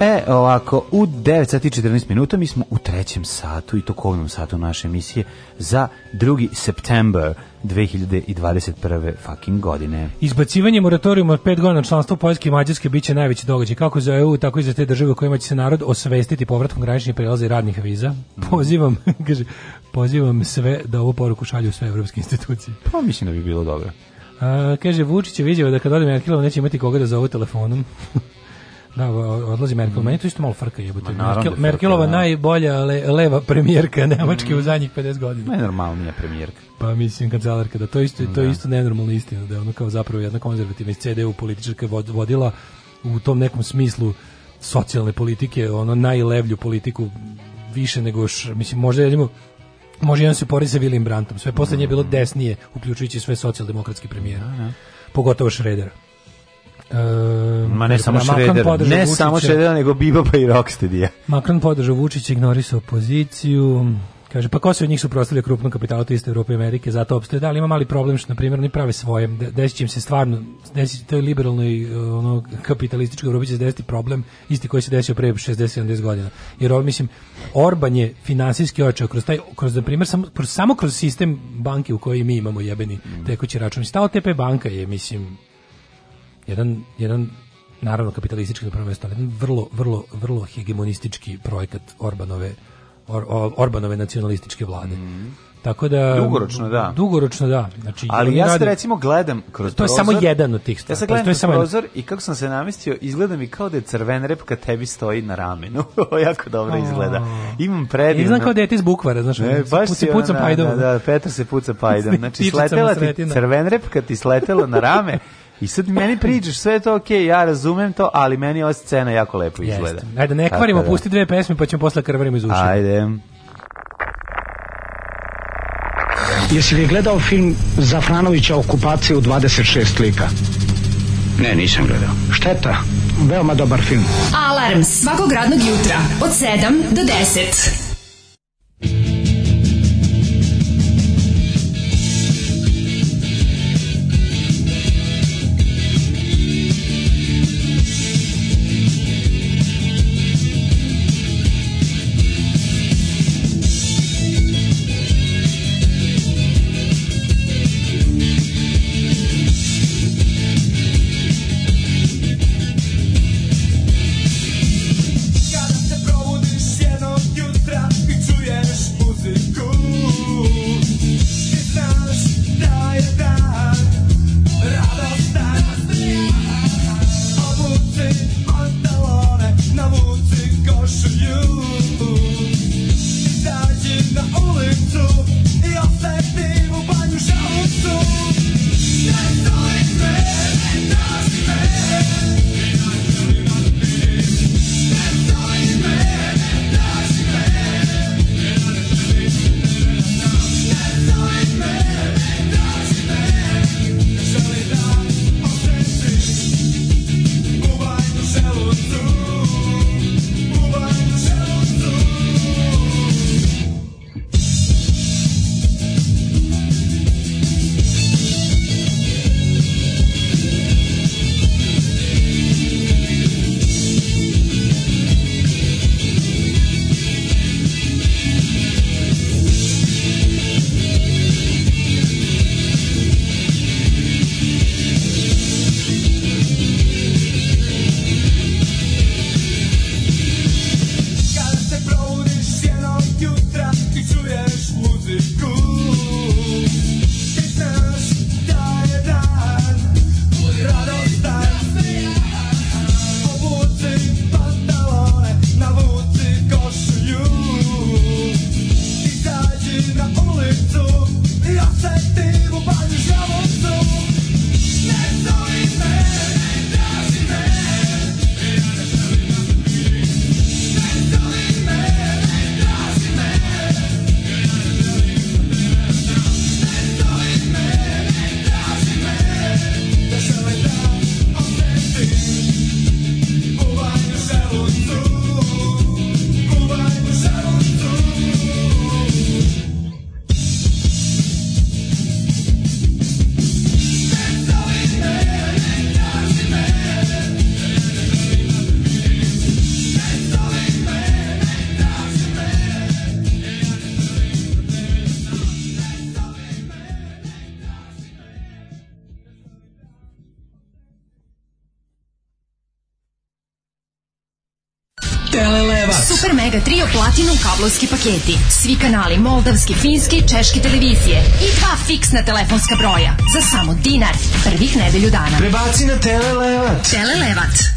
E, ovako, u 9 sati 14 minuta mi smo u trećem satu i tokovnom satu naše emisije za 2. september 2021. fucking godine. Izbacivanje moratorijuma od 5 godina članstva Poljske i Mađarske biće najveći događaj kako za EU, tako i za te države u kojima će se narod osvestiti povratkom graničnih prelaza i radnih viza. Mhm. Pozivam, kaže, pozivam sve da ovu poruku šalju sve evropske institucije. Pa mislim da bi bilo dobro. A, kaže, Vučić je vidio da kad ode Merkelova neće imati koga da zove telefonom. Da, odlazi Merkel. Mm. Meni to isto malo frka jebote. Ma, Merkel, je da Merkelova frka, da. najbolja le, leva premijerka Nemačke mm. u mhm. zadnjih 50 godina. Najnormalnija premijerka. Pa mislim kancelarka, da to isto to je da. isto nenormalna istina, da je ono kao zapravo jedna konzervativna iz CDU političarka vodila u tom nekom smislu socijalne politike, ono najlevlju politiku više nego š, mislim možda jedimo može jedan se pori sa Willim Brantom. Sve poslednje je bilo mhm. desnije, uključujući sve socijaldemokratski premijera. Pogotovo Šredera. Ehm, Ma ne samo Šredera, ne samo Šredera, nego Biba pa i Rockstedija. Makron podržao Vučića, ignorisao opoziciju, Kaže, pa ko se od njih suprostavlja krupnom kapitalu te iste Europe i Amerike, zato obstoje. da, ali ima mali problem što, na primjer, oni prave svoje, desit će im se stvarno, desit to je liberalno i uh, ono, kapitalističko Europi će se desiti problem, isti koji se desio pre 60-70 godina. Jer ovo, mislim, Orban je finansijski očeo kroz taj, kroz, na primjer, samo, kroz, samo kroz sistem banke u kojoj mi imamo jebeni tekući račun. Stao OTP banka je, mislim, jedan, jedan naravno kapitalistički na prvo mjesto, jedan vrlo, vrlo, vrlo hegemonistički projekat Orbanove, Or, Or, Orbanove nacionalističke vlade. Mm. Tako da dugoročno da. Dugoročno da. Znači Ali ja sad recimo gledam kroz to prozor. To je samo jedan od tih stvari. Ja sad gledam to je samo prozor jedan. i kako sam se namistio, izgleda mi kao da je crven rep kad tebi stoji na ramenu. jako dobro izgleda. Imam predivno. Izgleda kao da dete iz bukvara, znaš. Ne, baš se puca pajdom. Da, da, Petar se puca pajdom. Znači sletela ti crven rep kad ti sletela na rame. I sad meni priđeš, sve je to okej, okay, ja razumem to, ali meni ova scena jako lepo izgleda. Jeste. Ajde, ne kvarimo, da. pusti dve pesme pa ćemo posle krvarimo iz uši. Ajde. Jesi li gledao film Zafranovića okupacije u 26 lika? Ne, nisam gledao. Šteta, veoma dobar film. Alarms svakog radnog jutra od 7 do 10. kablovski paketi, svi kanali moldavski, finski, češki televizije i dva fiksna telefonska broja za samo dinar prvih nedelju dana. Prebaci na Telelevat. Telelevat.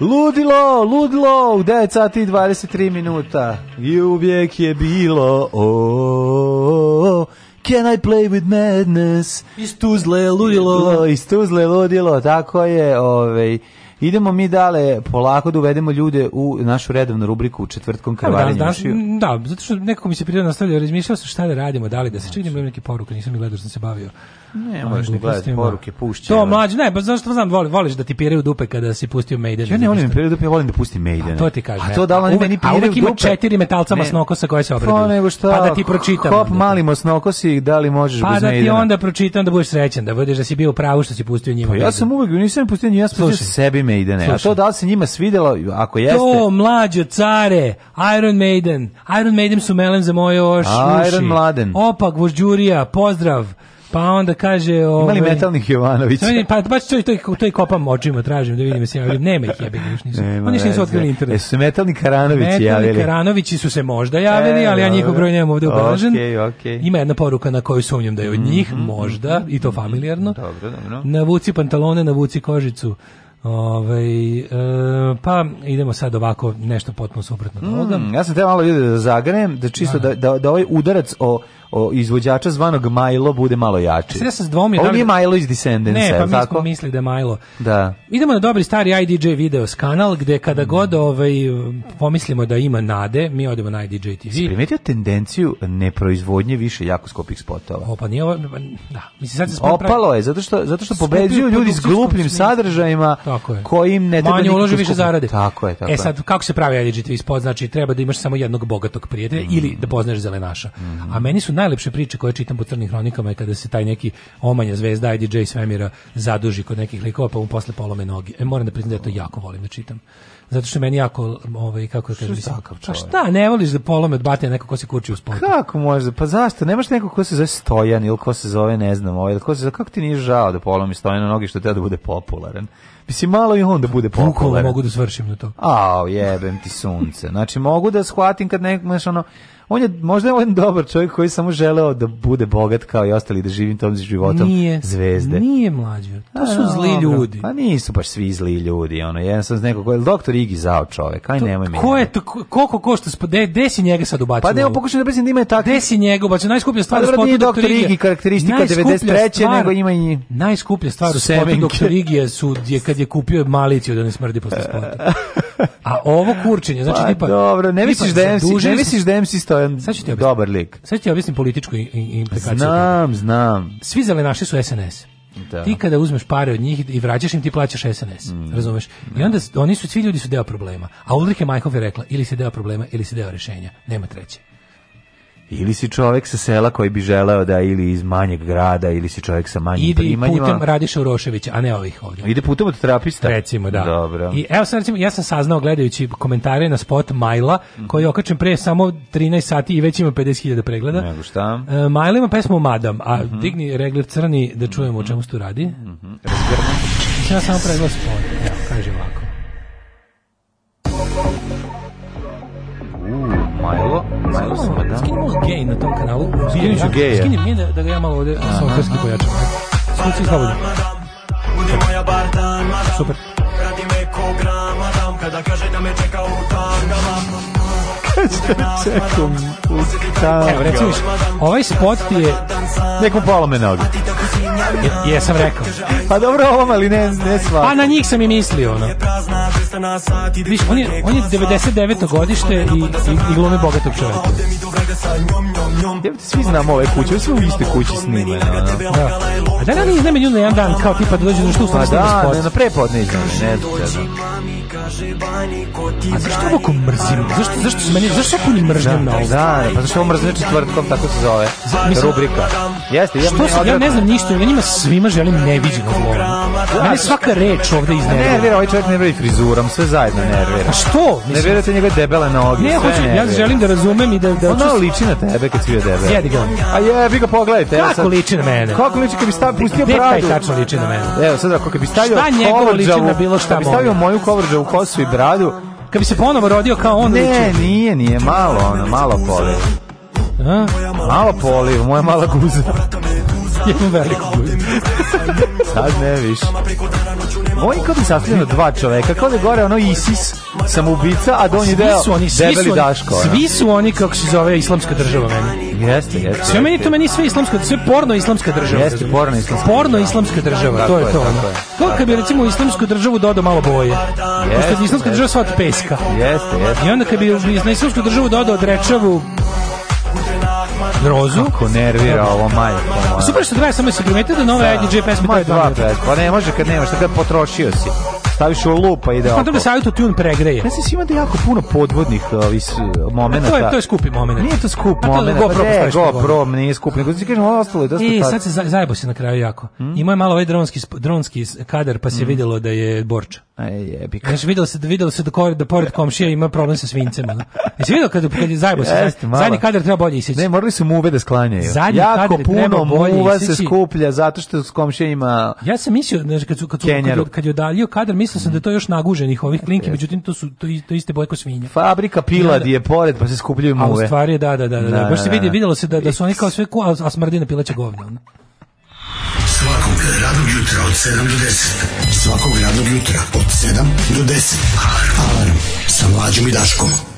Ludilo, ludilo, u 9 sati 23 minuta. I uvijek je bilo, o, oh, oh, Can I play with madness? Iz Tuzle, ludilo. Iz Tuzle, ludilo, tako je, Ovaj. Idemo mi dale polako da uvedemo ljude u našu redovnu rubriku u četvrtkom krvarenju. Da, da, zato što nekako mi se prirodno nastavlja, razmišljao sam šta da radimo, da li da se činimo znači. neke poruke, nisam i gledao što sam se bavio Ne, moraš ne gledati poruke, pušće. To mlađe, ne, pa zašto znam, voli, voliš da ti piraju dupe kada si pustio Maiden. Ja ne da volim da piraju dupe, ja volim da pustim Maiden. A To ti kažem. A to e, da oni meni piraju dupe. A uvek ima četiri metalca masnokosa koje se obraduju. Pa nego šta, pa da ti pročitam. Hop mali masnokosi, da li možeš pa bez Maidena. Pa da ti onda pročitam da budeš srećan, da budeš da si bio u pravu što si pustio njima. Pa ja sam uvek, nisam pustio njima, ja sam pustio sebi Maidene. A to da li se njima svidelo, ako jeste. To mlađe, care, Iron Maiden. Iron Maiden su melem za moje oši. Iron Mladen. Opak, Vožđurija, pozdrav. Pa onda kaže... Ovaj, Ima li ovaj, metalnih Jovanovića? Pa baš to, to, to i kopam očima, tražim da vidim se javljam. Nema ih jebe, još nisu. Nema, Oni nisu otkrili internet. Jesu se metalni Karanovići metalni javili? Metalni Karanovići su se možda javili, e, ali ja njihov broj nemam ovde obeležen. Okay, okay. Ima jedna poruka na koju sumnjam da je od mhm, njih, mm -hmm. možda, mhm, i to mhm. familijarno. Dobro, dobro. Navuci pantalone, navuci kožicu. Ove, ovaj, e, pa idemo sad ovako nešto potpuno suprotno da od mm, ja sam te malo vidio da zagrajem, da čisto da. da, da, da ovaj udarac o o, izvođača zvanog Milo bude malo jači. Sada sam s dvomio. Ovo da nije Milo iz Descendence, pa tako? ne, pa mi tako? smo mislili da je Milo. Da. Idemo na dobri stari IDJ videos kanal, gde kada mm. god ovaj, pomislimo da ima nade, mi odemo na IDJ TV. Si primetio tendenciju neproizvodnje više jako skopih spotova? pa nije ovo, pa, da. Mislim, sad se Opalo pravi... je, zato što, zato što pobeđuju ljudi s glupnim sadržajima tako kojim ne treba Manje uloži više zarade. Tako je, tako E sad, kako se pravi IDJ TV spot? Znači, treba da imaš samo jednog bogatog prijatelja mm. ili da poznaš zelenaša. Mm. A meni su najlepše priče koje čitam po crnim hronikama je kada se taj neki omanja zvezda IDJ svemira zaduži kod nekih likova pa mu posle polome noge. E, moram da priznam da to jako volim da čitam. Zato što meni jako ovaj kako da kažem mislim. A pa šta, ne voliš da polome od bate neko ko se kurči u sportu? Kako može? Da, pa zašto? Nemaš neko ko se zove Stojan ili ko se zove ne znam, ovaj, ko se zove kako ti nije žao da polomi Stojan noge što treba da bude popularan? Mislim, malo i on da bude popularan. Bukvalno mogu da svršim na to. Au, jebem ti sunce. Znači, mogu da shvatim kad nek, ono, on je možda on dobar čovjek koji samo želeo da bude bogat kao i ostali da živim tom životom nije, zvezde. Nije mlađi. To su zli dobro. ljudi. Pa nisu baš svi zli ljudi, ono. Jedan sam nekog koji doktor Igi zao čovjek. Aj to, nemoj mi. Ko da- je to koliko košta de si njega sad ubacio? Pa ne, pokušaj da brzi da ima De si njega ubacio najskuplja stvar pa, spotu doktor Igi karakteristika 93 stvar, nego ima i najskuplja stvar u spotu doktor je, su je kad je kupio maliciju da ne smrdi posle spota. A ovo kurčenje, znači pa tipa... dobro, ne misliš da MC, ne misliš da MC Stojan dobar lik. Sad ću ti objasniti političku implikaciju. Znam, znam. Svi naše su SNS. Da. Ti kada uzmeš pare od njih i vraćaš im ti plaćaš SNS, mm. razumeš? I da. onda oni su svi ljudi su deo problema. A Ulrike Majkov je rekla ili si deo problema ili si deo rešenja, nema treće. Ili si čovjek sa sela koji bi želeo da ili iz manjeg grada ili si čovjek sa manjim Idi primanjima. Idi putem Radiša Uroševića, a ne ovih ovdje. Ide putem od terapista. Recimo, da. Dobro. I evo sam recimo, ja sam saznao gledajući komentare na spot Majla, mhm. koji je okačen pre samo 13 sati i već ima 50.000 pregleda. Nego šta? E, Majla ima pesmu Madam, a mm -hmm. digni regler crni da čujemo o čemu se tu radi. Mm -hmm. Yes. Ja samo pregledao spot. Evo, kaže ovako. Uuu, Majlo. Zeus, pa da. Skinimo gej na tom kanalu. Skinimo ja, gej. Skinimo mi da, da ga ja malo ovde sa okarski pojačam. Skuci slobodno. Super. Radi me ko gramadam, kada kaže da me čeka u tangama. Čekam. Evo, recimo, ovaj spot ti je... Nekom palo me noge. Je, jesam rekao. Pa dobro ovom, ali ne, ne sva. Pa na njih sam i mislio, ono. Viš, on je, on je 99. godište i, i, i glume bogatog čoveka. Ja, svi znamo ove kuće, sve u iste kući snime. No, Da. A da li da, izname nju na jedan dan, kao tipa pa da dođe društvo u stanu snime spot? Pa da, na prepodne izname, ne znam. A zašto ovako mrzim? Zašto, zašto su meni, zašto šekulj mržnjom na da, ovo? Da, pa zašto ovo mrzne četvrtkom, tako se zove, Mislim, rubrika. Jeste, ja, što sam, ja ne znam ništa, ja njima svima želim neviđeno zlo. Mene svaka reč ovde iznervira. Ne, nervira, ovaj čovjek ne i frizuram, sve zajedno nervira. A što? ne te njegove debele noge, ne, hoću, Ja želim da razumem i da... da ono pa liči na tebe kad si joj debel. Jedi ga. A je, vi ga pogledajte. Kako sad, liči na mene? Kako liči kad bi stavio, pustio bradu? Gde taj tačno liči na mene? Evo, sad ako bi stavio kovrđavu, bilo šta bi stavio moju kovrđavu kosu i bradu, Kad bi se ponovo rodio kao on. Ne, nije, nije, malo ono, malo poliv. A? Malo poliv, moja mala guza. Jednu veliku guzu. Sad ne više. Oni kao bi sastavljeno dva čoveka, kao da gore ono ISIS, samoubica, a da deo oni, debeli oni, daško. Svi su oni, kako se zove, islamska država meni. Jeste, jeste. Sve meni to meni sve islamsko, sve porno islamska država. Jeste porno islamska. Porno islamska država, to je, je to. Ono. kad bi recimo islamsku državu da dodao malo boje. Jeste, islamska država sva od peska. Jeste, jeste. I onda kad bi na islamsku državu da dodao drečavu grozu. Kako nervira ovo majko. Super što traje, samo da se primetio da nove DJ pesme traje dva. Pa ne može kad nemaš, kad potrošio si staviš u lupa ide. Pa da dobro savjet tune pregreje. Mislim ima da jako puno podvodnih eh, ovih eh, momenata. To je to je skupi momenat. Nije to skup da momenat. GoPro ne, pa GoPro nije skup, nego ti kažem ostalo je dosta. I sad se zajebo se na kraju jako. Mm? Ima je malo ovaj dronski dronski kadar pa se mm. videlo da je Borča. Aj jebi. Kaš videlo se da videlo se da kor da pored komšija ima problem sa svincem. Jesi video kad kad je zajebo se. Zadnji kadar treba bolje iseći. Ne, morali su mu uve da sklanjaju. Zadnji jako puno muva se skuplja zato što s komšijima. Ja sam mislio da kad su, kad, su, kad, kad je udaljio kadar mislio sam da je to još naguženih ovih klinki, međutim to su to, to iste boje kao svinja. Fabrika Pilad je pored, pa se skupljaju muve. A u stvari je, da, da, da, da. da. da Baš da, se da, vidi, vidjelo se da, da su oni kao sve, a, a smrdina pileća govna. Svakog radnog jutra od 7 do 10. Svakog radnog jutra od 7 do 10. Alarm. Alarm. Sa mlađom i Daškom.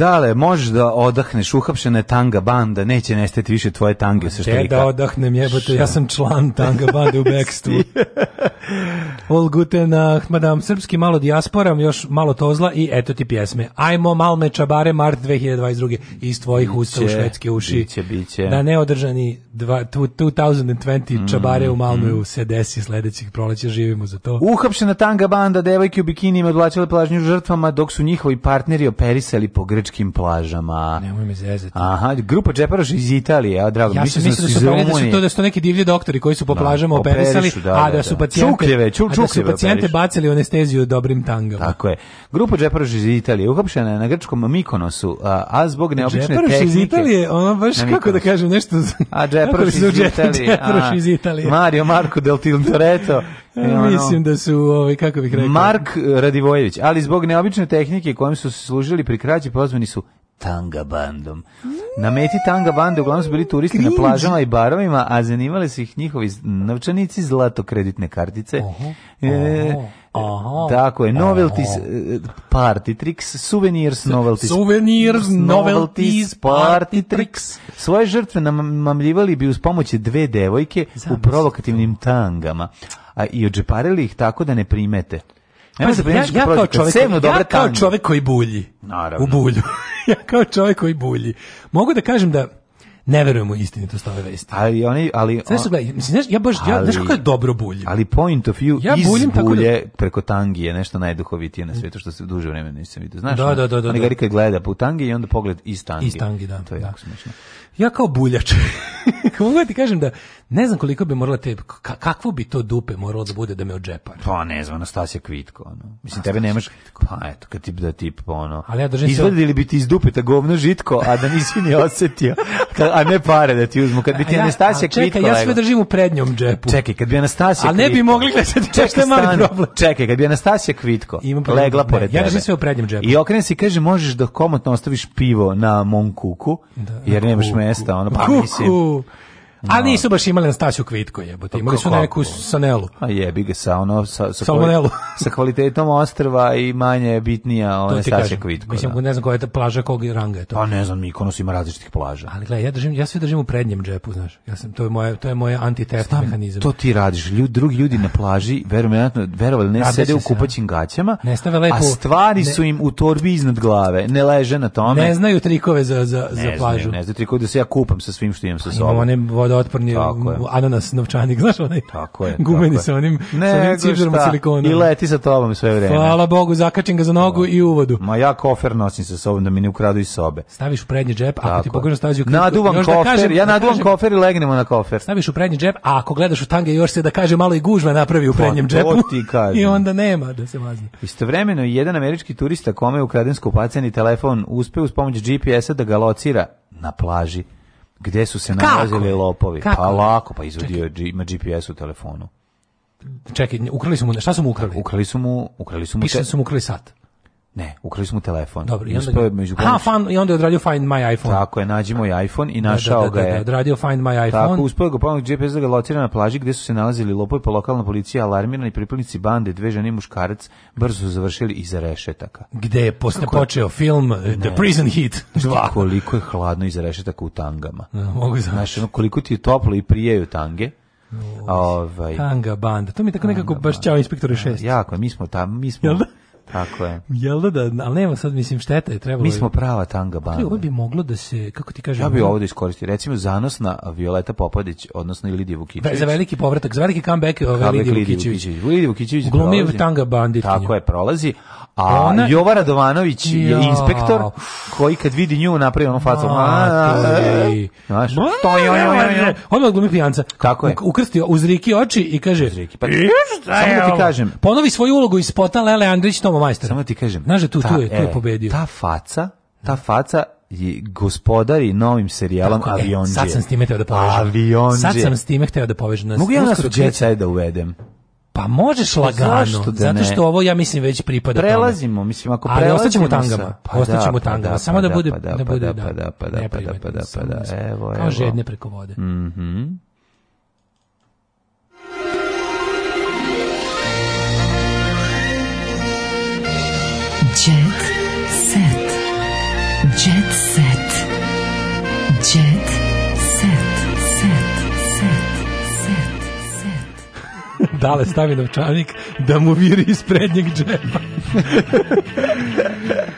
Dale, možeš da odahneš, uhapšena je tanga banda, neće nestati više tvoje tange. Sa Gde da odahnem, jebote, ja sam član tanga bande u bekstvu. All guten, uh, madam, srpski malo diasporam, još malo tozla i eto ti pjesme. Ajmo, malme čabare, mart 2022. Iz tvojih usta u švedske uši. Biće, biće. Da neodržani dva, 2020 mm. čabare u Malmöju mm. se desi sledećih proleća, živimo za to. Uhapšena tanga banda devojke u bikinima odvlačile plažnju žrtvama dok su njihovi partneri operisali po grčkim plažama. Nemoj me zezati. Aha, grupa džeparoša iz Italije, a drago, ja mislim da, da su, iz pa da, su to, da su to neki divlji doktori koji su po da, plažama operisali, operišu, da, da a da su pacijente, čukljeve, čuk, a da su pacijente operiš. bacili anesteziju dobrim tangama. Tako je. Grupa džeparoša iz Italije uhapšena je na grčkom Mikonosu, a, a zbog neobične tehnike. Džeparoš iz Italije, ono baš kako da kažem, nešto... a Deproš iz Italije. Mario Marco del Tintoretto. Mislim da su, ovaj, kako bih rekao... Mark Radivojević, ali zbog neobične tehnike kojom su se služili pri krađi pozvani su tanga bandom. Mm. Na meti tanga bande uglavnom su bili turisti Krinč. na plažama i barovima, a zanimali su ih njihovi novčanici, zlato kreditne kartice. Oho, e, oho. E, Aha. Tako je, novelties Aha. Eh, party tricks, souvenirs novelties. Souvenirs novelties party tricks. Svoje žrtve namamljivali bi uz pomoći dve devojke Zamisli. u provokativnim tangama a, i odžeparili ih tako da ne primete. Nema se primetiš ja, ja, kao čovjek, ja kao čovjek koji bulji Naravno. u bulju. ja kao čovjek koji bulji. Mogu da kažem da ne verujemo istinitost ove vesti. Ali oni ali Sve su gledaj, mislim, znaš, ja baš ali, ja znaš kako je dobro bulje. Ali point of view ja iz bulje da... preko tangi je nešto najduhovitije na svetu što se duže vremena nisam vidio. Znaš, da, da, da, da, oni da. gleda po pa tangi i onda pogled iz tangi. Iz tangi, da. To je da. jako smešno ja kao buljač. Kako da ti kažem da ne znam koliko bi morala te ka, kakvo bi to dupe moralo da bude da me odžepa. Pa ne znam, Anastasija Kvitko, ono. Mislim tebe nemaš. Pa eto, kad tip da tip ono. Ali ja držim Izvadili bi ti iz dupe ta govno žitko, a da nisi ni osetio. a ne pare da ti uzmu kad bi ti ja, Anastasija Kvitko. Čekaj, ja sve držim u prednjom džepu. Čekaj, kad bi Anastasija. A ne bi mogli da se čekaj mali problem. Čekaj, kad bi Anastasija Kvitko legla pored tebe. Ja držim sve u prednjem džepu. I okrenem se i kaže možeš da komotno ostaviš pivo na mom kuku, da, jer nemaš mesta, ono, pa mislim. Ali no. nisu baš imali na staću kvitko jebote. Pa imali su neku sanelu. A jebi ga sa ono sa sa, Sanelu. sa kvalitetom ostrva i manje bitnija ona staća kvitko. Mislim da. ne znam koja je ta plaža kog ranga je to. Pa ne znam, Mikonos ima različitih plaža. Ali gledaj, ja držim ja sve držim u prednjem džepu, znaš. Ja sam to je moje to je moje anti antitest mehanizam. To ti radiš. Ljudi drugi ljudi na plaži, verovatno verovali ne Rade sede u kupaćim gaćama. Ne lepo. A stvari ne, su im u torbi iznad glave. Ne leže na tome. Ne znaju trikove za za ne za plažu. Znaju, ne znaju trikove da se ja kupam sa svim što imam sa pa sobom. Da otporni ananas novčanik, znaš onaj tako je, gumeni tako sa onim, sa onim cipžerom silikona. I leti sa tobom sve vreme. Hvala Bogu, zakačim ga za nogu i uvodu. Ma ja kofer nosim sa sobom da mi ne ukradu iz sobe. Staviš u prednji džep, tako. ti pogrešno staviš u Naduvam još da kofer, da kažem, ja da naduvam da kofer i legnemo na kofer. Staviš u prednji džep, a ako gledaš u tanga još se da kaže malo i gužva napravi u pa prednjem džepu. I onda nema da se vazi. Istovremeno jedan američki turista kome je ukraden skupaceni telefon uspeo uz pomoć GPS-a da ga locira na plaži gde su se nalazili lopovi. Pa Kako? Pa lako, pa izvodio je ima GPS u telefonu. Čekaj, ukrali su mu, šta su mu ukrali? Ukrali su mu, ukrali su mu, Piše, te... Da su mu ukrali sat. Ne, ukrali smo telefon. Dobro, i onda je među ha, fan, i onda je odradio Find My iPhone. Tako je, nađi moj iPhone i da, da, našao da, da, da, ga je. Da, odradio Find My iPhone. Tako, uspeo ga pomoć GPS da ga locira na plaži gde su se nalazili lopovi, pa lokalna policija alarmirana i pripadnici bande, dve žene i muškarac, brzo su završili iza rešetaka. Gde je posle Kako... počeo film eh, ne. The Prison Heat 2. koliko je hladno iza rešetaka u tangama. Ne, da, mogu Znaš, ono, koliko ti je toplo i prijeju tange. Ovaj Tanga banda. To mi tako nekako baš čao inspektore 6. Jako, mi smo tamo, mi smo Tako je. Jel da, da, ali nema sad, mislim, šteta je trebalo. Mi smo prava tanga banda. Ovo bi moglo da se, kako ti kažem... Ja bih ovo da iskoristi, recimo zanosna Violeta Popadić, odnosno i Lidija Vukićević. Da, za veliki povratak, za veliki comeback ove Lidija Vukićević. Lidija Vukićević. Glumi tanga banditkinju. Tako je, prolazi, A e, ona... Jova Radovanović je inspektor koji kad vidi nju napravi onu facu. To je on odglumi pijanca. Kako je? Ukrsti uz Riki oči i kaže pa Samo da ti kažem. Ponovi svoju ulogu iz spota Lele Andrić Tomo Majstor. Samo da ti kažem. Znaš da tu, tu je, tu je e, pobedio. Ta faca, ta faca i gospodari novim serijalom Tako, Avionđe. E, da sad sam s time hteo da povežem. Avionđe. Sad sam s time hteo da povežem. Mogu ja nas u da uvedem? Pa možeš pa lagano, Zašto da zato što ovo ja mislim već pripada Prelazimo, tome. mislim ako prelazimo. Ali ostaćemo tangama, pa ostaćemo da, pa da, tangama, pa samo da, da bude pa da, da bude pa da, pa da, pa da, pa da, da pa da, evo, pa evo. Kao žedne preko vode. Mhm. Mm Jet dale stavi novčanik da mu viri iz prednjeg džepa.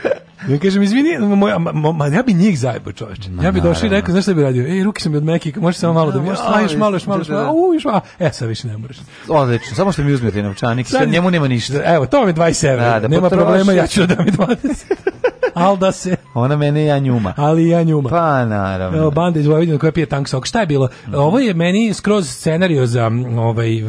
Ja kažem, izvini, moja, ma, ma, ja bi njih zajebo, čoveče. Ja bi došao i rekao, znaš šta bi radio? Ej, ruke sam mi od meki, možeš samo malo da mi... Ja, još malo, još malo, da, da, još da. malo, još malo. E, sad više ne moraš. Odlično, samo što mi uzmete novčanik, sad njemu nema ništa. Evo, to vam je 27. Da, da, nema problema, ja ću da mi 20. Al da se. Ona mene ja njuma. Ali ja njuma. Pa naravno. Banda iz Vojvodine koja pije tank sok. Šta je bilo? Ovo je meni skroz scenario za ovaj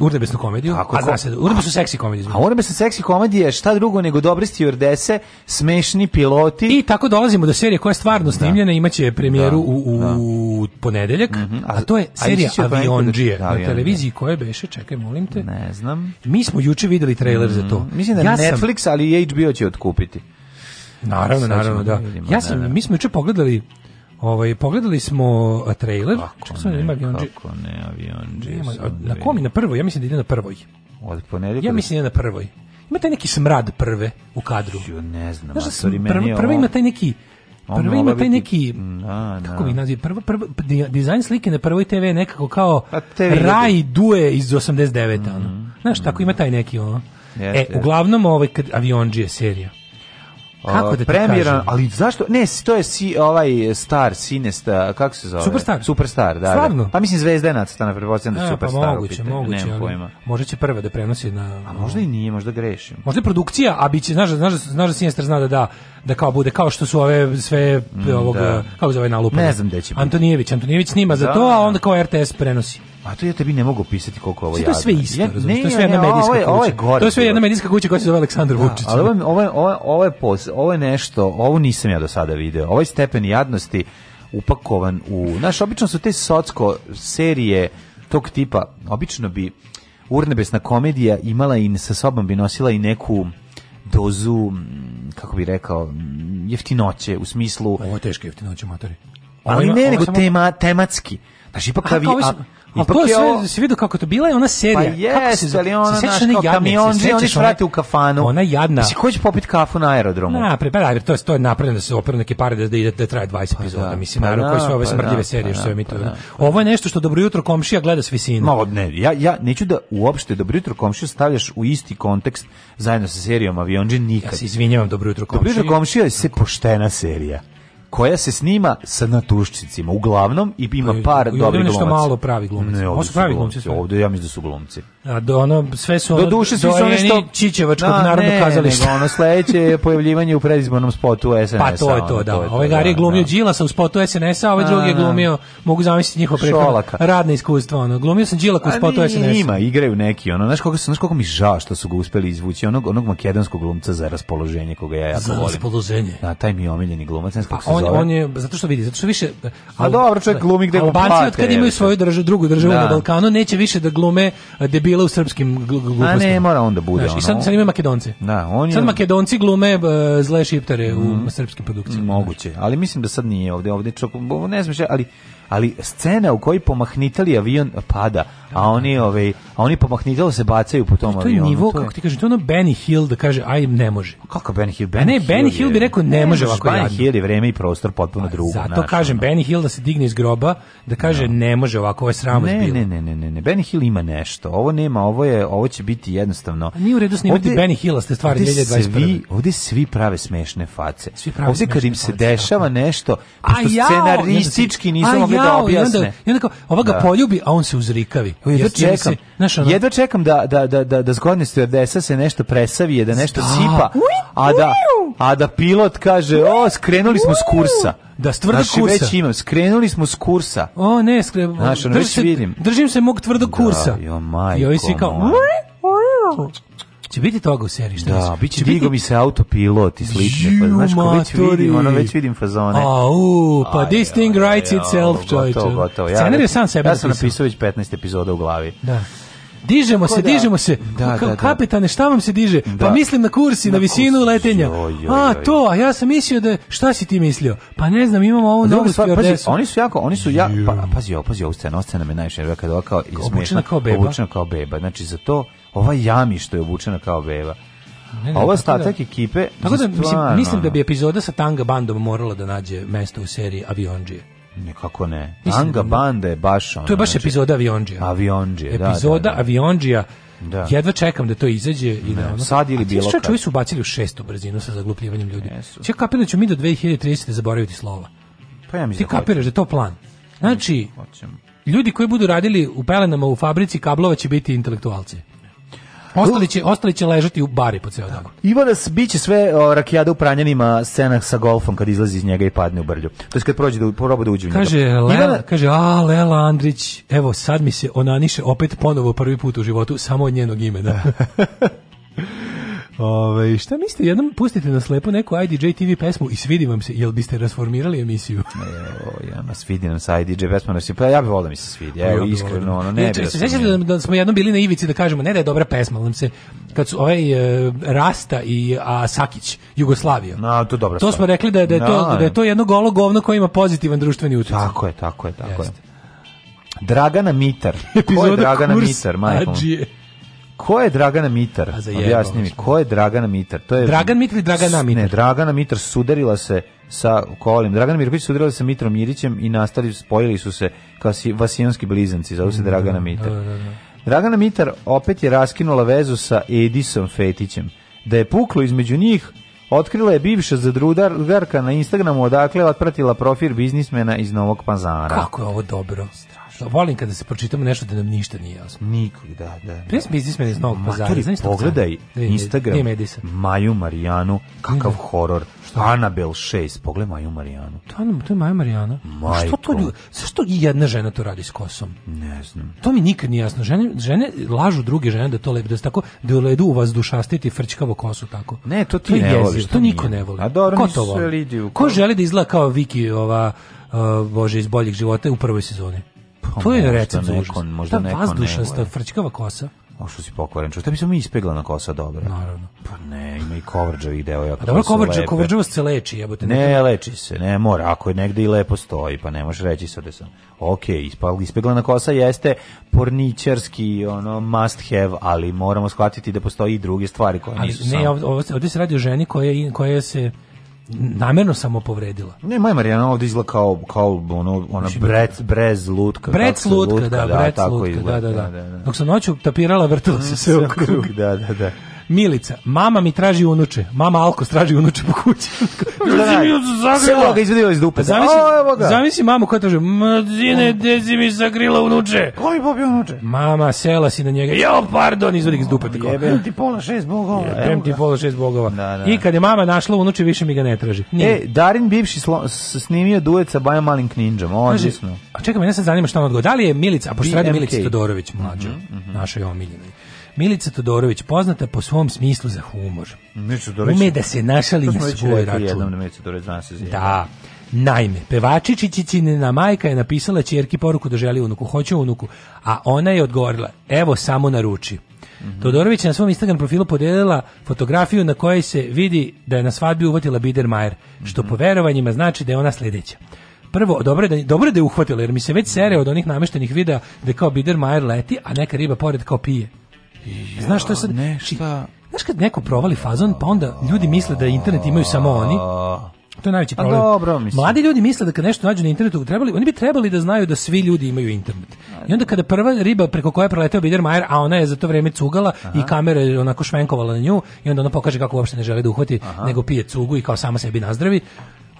urdebesnu komediju. Tako, a zna se, seksi komediju. A urnebesnu seksi komedije šta drugo nego dobri stjordese, smešni piloti. I tako dolazimo do serije koja je stvarno da. snimljena, da. imaće premijeru da, u, u da. ponedeljak. Mm -hmm. a, a, to je serija Avionđije da, na televiziji koje beše, čekaj, molim te. Ne znam. Mi smo juče videli trailer mm -hmm. za to. Mhm. Mislim da ja Netflix, sam... ali HBO će otkupiti. Naravno, naravno, da. da. Vidimo, ja da, sam, ne, da. ne. mi smo juče pogledali Ovaj pogledali smo a, trailer. Kako sam ima avion. Kako ne avion. Na kom na prvoj? Ja mislim da ide na prvoj. Od ponedeljka. Ja mislim da je na prvoj. Ima taj neki smrad prve u kadru. Jo, ne znam, Znaš, sorry, prv, prvi, prvi ima taj neki Prvi ima taj neki, na, na. kako bi naziv, prvo, prvo, dizajn slike na prvoj TV nekako kao pa Raj Due iz 89. Mm, -hmm. ono. Znaš, mm -hmm. tako mhm. ima taj neki ono. Yes, e, uglavnom ovaj, kad, Avionđi je serija. Kako da premijera, ali zašto? Ne, to je si, ovaj star Sinesta, kako se zove? Superstar. Superstar, da. da. Stvarno? Da. Pa mislim Zvezda je nacrtana pretpostavljam da e, pa Superstar. Pa moguće, upita. moguće, Nemam pojma. možda će prva da prenosi na A možda i nije, možda grešim. Možda je produkcija, a biće, znaš, znaš, znaš da Sinestar zna da da da kao bude kao što su ove sve mm, ovog da. kako zove nalupa. Ne znam da će. biti. Antonijević, Antonijević snima za da. to, a onda kao RTS prenosi. A to ja tebi ne mogu pisati koliko ovo je. To je sve isto, ja, ne, to je sve jedna medijska kuća. To je sve jedna medijska kuća koja se zove Aleksandar da, Vučić. Ali ovo je ovo je ovo je ovo je nešto, ovo nisam ja do sada video. Ovaj stepen jadnosti upakovan u... Znaš, obično su te socko serije tog tipa, obično bi urnebesna komedija imala i sa sobom bi nosila i neku dozu, kako bi rekao, jeftinoće, u smislu... Ovo je teška jeftinoća, matori. Ali ne, nego tema, tematski. Znaš, ipak... Aha, da kao, a, Ipak to je sve, si vidio kako to bila je ona serija. Pa jest, kako ali ona, se naš, kao kamionđe, oni vrate u kafanu. Ona jadna. Mislim, ko će popiti kafu na aerodromu? Na, pre, pa, to je, to je napravljeno da se operu neke pare da, da, da, traje 20 pa, epizoda. Da, mislim, pa, naravno, koje su da, ove pa, smrdljive da, serije što pa da, mi to. Pa ovo je nešto što dobro jutro komšija gleda s visine. Malo, ne, ja, ja neću da uopšte dobro jutro komšija stavljaš u isti kontekst zajedno sa serijom Avionđe nikad. Ja se izvinjavam, dobro jutro komšija. Dobro jutro komšija je se poštena serija koja se snima sa natuščicima, uglavnom i ima e, par dobri glumaca. I malo pravi glumaca. Ne, ovdje su pravi glumci. glumci ovdje ja mislim da su glumci. A do ono sve su ono, do duše su oni što Čičevačkog da, narodnog ne, kazališta. Nego ono sledeće je pojavljivanje u predizbornom spotu SNS-a. Pa to je to, ono, da. Ovaj Gari je da, glumio da. Đilasa u spotu SNS-a, ovaj drugi je da. glumio, mogu zamisliti njihovo prethodno radno iskustvo, ono. Glumio sam Đilaka u spotu SNS-a. Ima, igraju neki, ono, znaš kako, znaš kako mi žao što su ga uspeli izvući onog onog makedonskog glumca za raspoloženje koga ja jako volim. Za raspoloženje. Da, taj mi omiljeni glumac, ne znam pa kako on, je zato što vidi, zato što više A dobro, čovjek glumi gde Albanci plate, od kad imaju svoju državu, drugu državu da. na Balkanu, neće više da glume eh, debila u srpskim glupostima. A ne, mora onda bude Znaš, ono. I sad, sad ima Makedonci. Da, on je... Sad Makedonci glume eh, zle šiptare mm, u mhm. srpskim produkcijama. Moguće, ali mislim da sad nije ovde, ovde čak, ne znam, ali ali scena u kojoj pomahnitali avion pada, a oni ovaj, a oni pomahnitalo se bacaju po tom avionu. To je nivo, to je... kako ti kaže, to je ono Benny Hill da kaže aj ne može. Kako Benny Hill? Benny a ne, Benny Hill, bi rekao ne, ne može ovako Benny jadno. Hill je vreme i prostor potpuno pa, drugo. Zato naš, kažem ono. Benny Hill da se digne iz groba, da kaže no. Da. ne može ovako, ovo je sramo ne, ne, ne, ne, ne, ne, Benny Hill ima nešto. Ovo nema, ovo je, ovo će biti jednostavno. A nije u redu snimati ovde, Benny Hilla ste stvari 2021. ovde svi prave smešne face. Svi prave ovde kad im se dešava nešto, pošto scenaristički nisu mogli uspije da objasne. I onda, kao, ova ga da. poljubi, a on se uzrikavi. Jedva čekam, se, znaš, ono, jedva čekam da, da, da, da, da zgodne stjordesa se nešto presavije, da nešto da. sipa, a da, a da pilot kaže, o, skrenuli smo s kursa. Da, s tvrdog znači, kursa. već imam, skrenuli smo s kursa. O, ne, skre... Znaš, ono, drž se, Držim se mog tvrdo da, kursa. Da, jo, majko. I ovi svi kao... Moja. Će biti toga u seriji, šta Da, biće Digo mi se autopilot i slično, pa znaš ko već vidim, ono već vidim fazone. A, u, pa Aj, this thing writes itself, čovječe. Gotovo, gotovo. Ja, Scenar je sam sebe Ja sam napisao već 15 epizoda u glavi. Da. Dižemo se, da, dižemo se. Da, pa da, da. Kapetane, šta vam se diže? Pa da. Pa mislim na kursi, na, na visinu kursi. letenja. Joj, joj, joj. A, to, a ja sam mislio da... Šta si ti mislio? Pa ne znam, imamo ovu novu stjordesu. Pa, oni su jako, oni su ja... Pa, pazi, ovo, pazi, ovu scenu, ovu scenu me najviše. Kada ova kao... Obučena kao beba. Obučena kao beba. Znači, za to ova Jami što je obučena kao beba. Ne, ne, a ovo da, ekipe... Tako da, mislim, mislim da bi epizoda sa Tanga bandom morala da nađe mesto u seriji Avionđije. Nekako ne. Mislim, Tanga da banda je baš... Ono, to je baš epizoda Avionđija. Avionđija, da, da, Epizoda da, da, Avionđija da. Jedva čekam da to izađe i da ono. Sad ili bilo kad. Čovjek su ubacili u šestu brzinu sa zaglupljivanjem ljudi. Će kapira da ćemo mi do 2030 zaboraviti slova. Pa ja mi Ti kapiraš da to plan. Znači, ljudi koji budu radili u pelenama u fabrici kablova će biti intelektualci. Ostali će, ostali će ležati u bari po ceo dan. Da. Ivanas biće sve o, rakijada u pranjanima scenah sa golfom kad izlazi iz njega i padne u brlju. To je kad prođe da proba da uđe u njega. Kaže, Lela, kaže, a Lela Andrić, evo sad mi se ona niše opet ponovo prvi put u životu samo od njenog imena. Ove, šta mislite, jednom pustite na slepo neku IDJ TV pesmu i svidi vam se, jel biste rasformirali emisiju? Evo, ja nas vidi nam sa IDJ pesmom, pa ja bih volio da mi se svidi, evo, ja iskreno, ono, ne bih. Se da, da smo jednom bili na ivici da kažemo, ne da je dobra pesma, nam se, kad su ovaj e, Rasta i a, Sakić, Jugoslavija. No, to dobra To smo rekli da, da, je no, to, da je to jedno golo govno koje ima pozitivan društveni utjecaj. Tako je, tako je, tako Jeste. je. Dragana Mitar. Ko je Dragana Mitar, majko? Ko je Dragana Mitar? Objasni mi, ko je Dragana Mitar? To je Dragan Mitar ili Dragana Mitar? Ne, Dragana Mitar sudarila se sa Kolim. Dragana Mirković sudarila se sa Mitrom Mirićem i nastali spojili su se kao vasijanski blizanci, zove se da, Dragana da, da, Mitar. Da, da, da. Dragana Mitar opet je raskinula vezu sa Edisom Fetićem. Da je puklo između njih, Otkrila je bivša zadrugarka na Instagramu odakle je otpratila profil biznismena iz Novog Pazara. Kako je ovo dobro? Strašno volim kada se pročitamo nešto da nam ništa nije jasno. Nikoli, da, da. da. Pres biznismen iz Novog Pazara. Maturi, pogledaj znači? Instagram Maju Marijanu, kakav da. horor. Što? Anabel 6, pogledaj Maju Marijanu. To, to je Maja Marijana. Majko. Što to ljudi, zašto i jedna žena to radi s kosom? Ne znam. To mi nikad nije jasno. Žene, žene lažu druge žene da to lepi, da se tako, da ledu u vas dušastiti frčkavo kosu tako. Ne, to ti to ne voliš. To niko ne voli. A dobro, Ko to voli? Ko želi da izgleda kao Viki, ova, uh, bože, iz boljih života u prvoj sezoni? Pa to je recept neko, možda neko vazdušasta frčkava kosa. O što si pokvaren, što bi se mi ispegla na kosa dobro. Naravno. Pa ne, ima i kovrđavih devojaka. Pa dobro, kovrđa, kovrđavost se leči, jebote. Ne, ne, leči se, ne, mora, ako je negde i lepo stoji, pa ne možeš reći sad da sam. Ok, ispal, ispeglana kosa jeste porničarski, ono, must have, ali moramo shvatiti da postoji i druge stvari koje nisu ne, samo. Ali ne, ovdje se radi o ženi koja, koja se namerno samo povredila. Ne, Maja Marijana ovdje izgleda kao, kao ono, ona brec, brez lutka. Brec lutka, lutka, da, da brec lutka, da da, da, da, da. Dok sam noću tapirala, vrtila se sve u krug. Da, da, da. Milica, mama mi traži unuče. Mama Alko traži unuče po kući. Selo ga izvedio iz dupe. Zamisli, da. zamisli mamu koja traži, mladine, dezi mi zagrila unuče. Ko mi popio unuče? Mama, sela si na njega. Jo, pardon, izvedi ga iz dupe. Tako. Jebem ti pola šest bogova. Jebem ti pola šest bogova. Da, da. I kad je mama našla unuče, više mi ga ne traži. Nije. E, Darin bivši slo, snimio duet sa Bajom Malim Kninđom. Odlično. A čekaj, mene sad zanima šta on odgovor. Da li je Milica, a pošto radi Milica Todorović, mlađa, mm -hmm, mm -hmm. našoj omiljenoj. Milica Todorović poznata po svom smislu za humor. Milica Todorović. Ume da se našali na svoj račun. Da, da. Naime, pevačićićina majka je napisala ćerki poruku da želi unuku, hoću unuku, a ona je odgovorila, evo samo naruči. Mm -hmm. Todorović je na svom Instagram profilu podelila fotografiju na kojoj se vidi da je na svadbi uvatila Bidermajer, što mm -hmm. po verovanjima znači da je ona sledeća. Prvo, dobro je, da, dobro je da je uhvatila, jer mi se već sere od onih nameštenih videa da kao Bidermajer leti, a neka riba pored kao pije. Znaš šta sad? Ne, šta? Znaš kad neko provali fazon, pa onda ljudi misle da internet imaju samo oni. To je najveći pa problem. dobro, Mladi ljudi misle da kad nešto nađu na internetu, trebali, oni bi trebali da znaju da svi ljudi imaju internet. I onda kada prva riba preko koje je preleteo Biedermajer, a ona je za to vreme cugala Aha. i kamera je onako švenkovala na nju i onda ona pokaže kako uopšte ne želi da uhvati, Aha. nego pije cugu i kao sama sebi nazdravi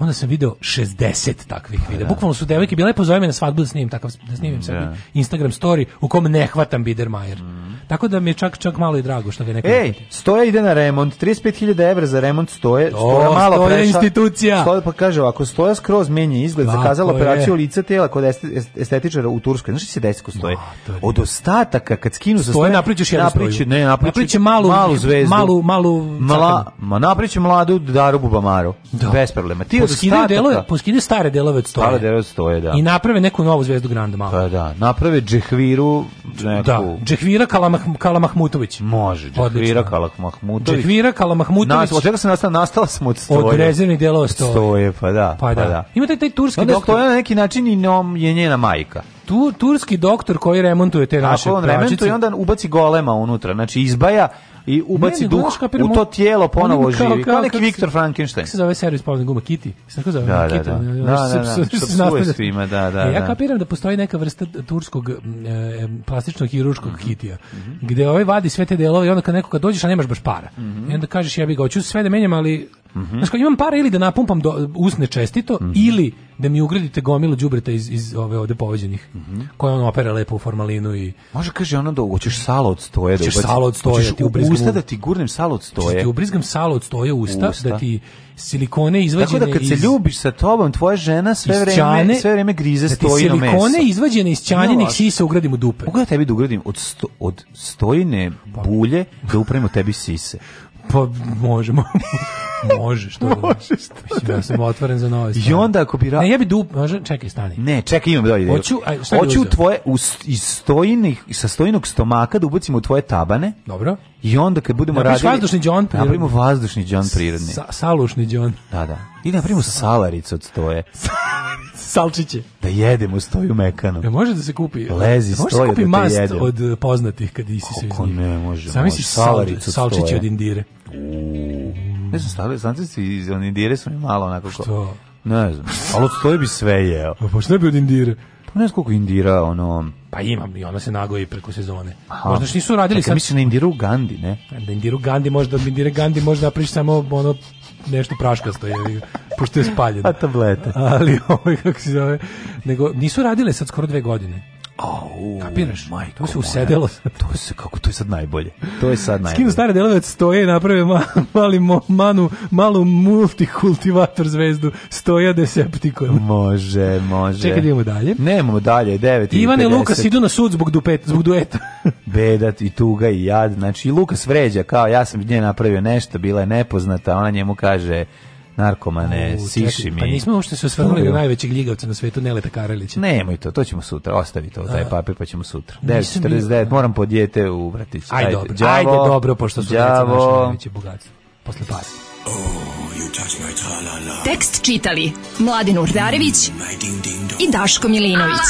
onda sam video 60 takvih videa. Da. Bukvalno su devojke bile, lepo me na svadbu da snimim, takav, da snimim da. sebi Instagram story u kom ne hvatam Biedermajer. Mm. Tako da mi je čak, čak malo i drago što ga neko... Ej, stoje ide na remont, 35.000 € za remont stoje, stoje malo stoja preša, institucija. Stoja, pa kaže ovako, stoje skroz menja izgled, Tako zakazala je. operaciju lica tela kod estetičara u Turskoj. Znaš se desi stoje? Od ostataka, kad skinu za stoje, napričeš jednu stoju. Ne, napriče, malu, malu zvezdu. Malu, malu... Mla, ma napriče mladu Daru Bubamaru. Da. Bez problema. Ti poskidaju delove, poskidaju stare delove od stoje. Stare delove od stoje, da. I naprave neku novu zvezdu Granda Malo. Pa da, naprave Džehviru da, neku... Da, Džehvira Kalamah, Kalamahmutović. Može, Džehvira Kalamahmutović. Džehvira Kalamahmutović. Nas, od čega se nastala? Nastala smo od stoje. Od rezervnih delova stoje. Stoje, pa da. Pa, pa da. Pa da. Ima taj, taj turski Onda doktor. Stoje na neki način i nom je njena majka tu turski doktor koji remontuje te naše Tako, on remontuje i onda ubaci golema unutra. Znači izbaja i ubaci ne, ne, duh kapira, u to tijelo ponovo živi. Kao, kao, kao neki Viktor Frankenstein. Kako se zove servis polovne gume? Kitty? Se tako zove? Da, da, da. da. Da, da. da, da. E, ja da. kapiram da postoji neka vrsta turskog e, plastičnog hiruškog mhm. kitija, mhm. gde ovaj vadi sve te delove i onda kad neko kad dođeš, a nemaš baš para. Mhm. I onda kažeš, ja bih ga, hoću sve da menjam, ali Mm -hmm. Znači, imam para ili da napumpam do, usne čestito mm -hmm. ili da mi ugradite gomilu đubreta iz iz ove ovde poveđenih. Mm -hmm. Koje on opere lepo u formalinu i Može kaže ona da hoćeš salo od stoje, da hoćeš salo stoje, da ti ubrizgam usta da ti gurnem salo od da stoje. Ti ubrizgam salo od stoje usta, usta, da ti silikone izvađene iz Tako da kad se ljubiš sa tobom, tvoja žena sve vreme sve vreme grize da stoji na meso. Silikone izvađene iz čanjenih no, sisa ugradim u dupe. Mogu da tebi da ugradim od sto, od stojine pa- bulje da upremo tebi sise. Pa možemo. Može, što Može, što Mislim, da. ja sam otvoren za nove stvari. I onda ako bi... Ra... Ne, ja bi dup... Može, čekaj, stani. Ne, čekaj, imam dolje. Hoću, aj, Hoću tvoje, u, iz stojnih, sa stojnog stomaka da ubacimo u tvoje tabane. Dobro. I onda kad budemo da Napriš radili... vazdušni džon da prirodni. Napravimo vazdušni džon prirodni. Sa, salušni džon. Da, da. I napravimo salarice od stoje. salčiće. Da jedemo stoju mekano. E, može da se kupi. E, Lezi stoje da, može se kupi da mast od e, poznatih kad isi se iz ne, može. Sam misliš salčiće od indire. Uuu. Ne znam, stavili sančići iz indire su mi malo onako ko... Što? Ne znam, ali od stoje bi sve jeo. A pa, pa što bi od indire? Pa ne znam koliko indira, ono... Pa imam i ona se nagoji preko sezone. Aha. Možda što nisu radili Taka, sad... Mislim na Indiru Gandhi, ne? Da, da Indiru Gandhi možda, od Indire Gandhi možda napriš samo ono nešto praškasto je, pošto je spaljeno. A tablete. Ali, ovaj, kako se zove, nego, nisu radile sad skoro dve godine. Oh, Kapiraš? Majko, to se usedelo. to se kako to je sad najbolje. To je sad najbolje. Skinu stare delove od stoje, naprave mali mo, manu, malu multikultivator zvezdu, stoja deseptikon. Može, može. Čekaj, idemo dalje. Nemamo dalje, 9 i Ivan i Lukas idu na sud zbog, dupet, zbog dueta. Bedat i tuga i jad. Znači, i Lukas vređa, kao ja sam nje napravio nešto, bila je nepoznata, ona njemu kaže narkomane, U, siši čekaj, pa mi. Pa nismo uopšte se osvrnuli na najvećeg ljigavca na svetu, Neleta Karalića. Nemoj to, to ćemo sutra, ostavi to, taj papir, pa ćemo sutra. 9.49, moram po dijete u vratić. Ajde, ajde, dobro, djavo, ajde dobro, pošto su djavo, naše najveće bogatstvo. Posle para. Oh, Tekst čitali Mladin Urdarević i Daško Milinović.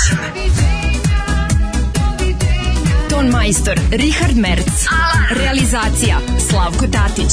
Ton majstor Richard Merc. Realizacija Slavko Tatić.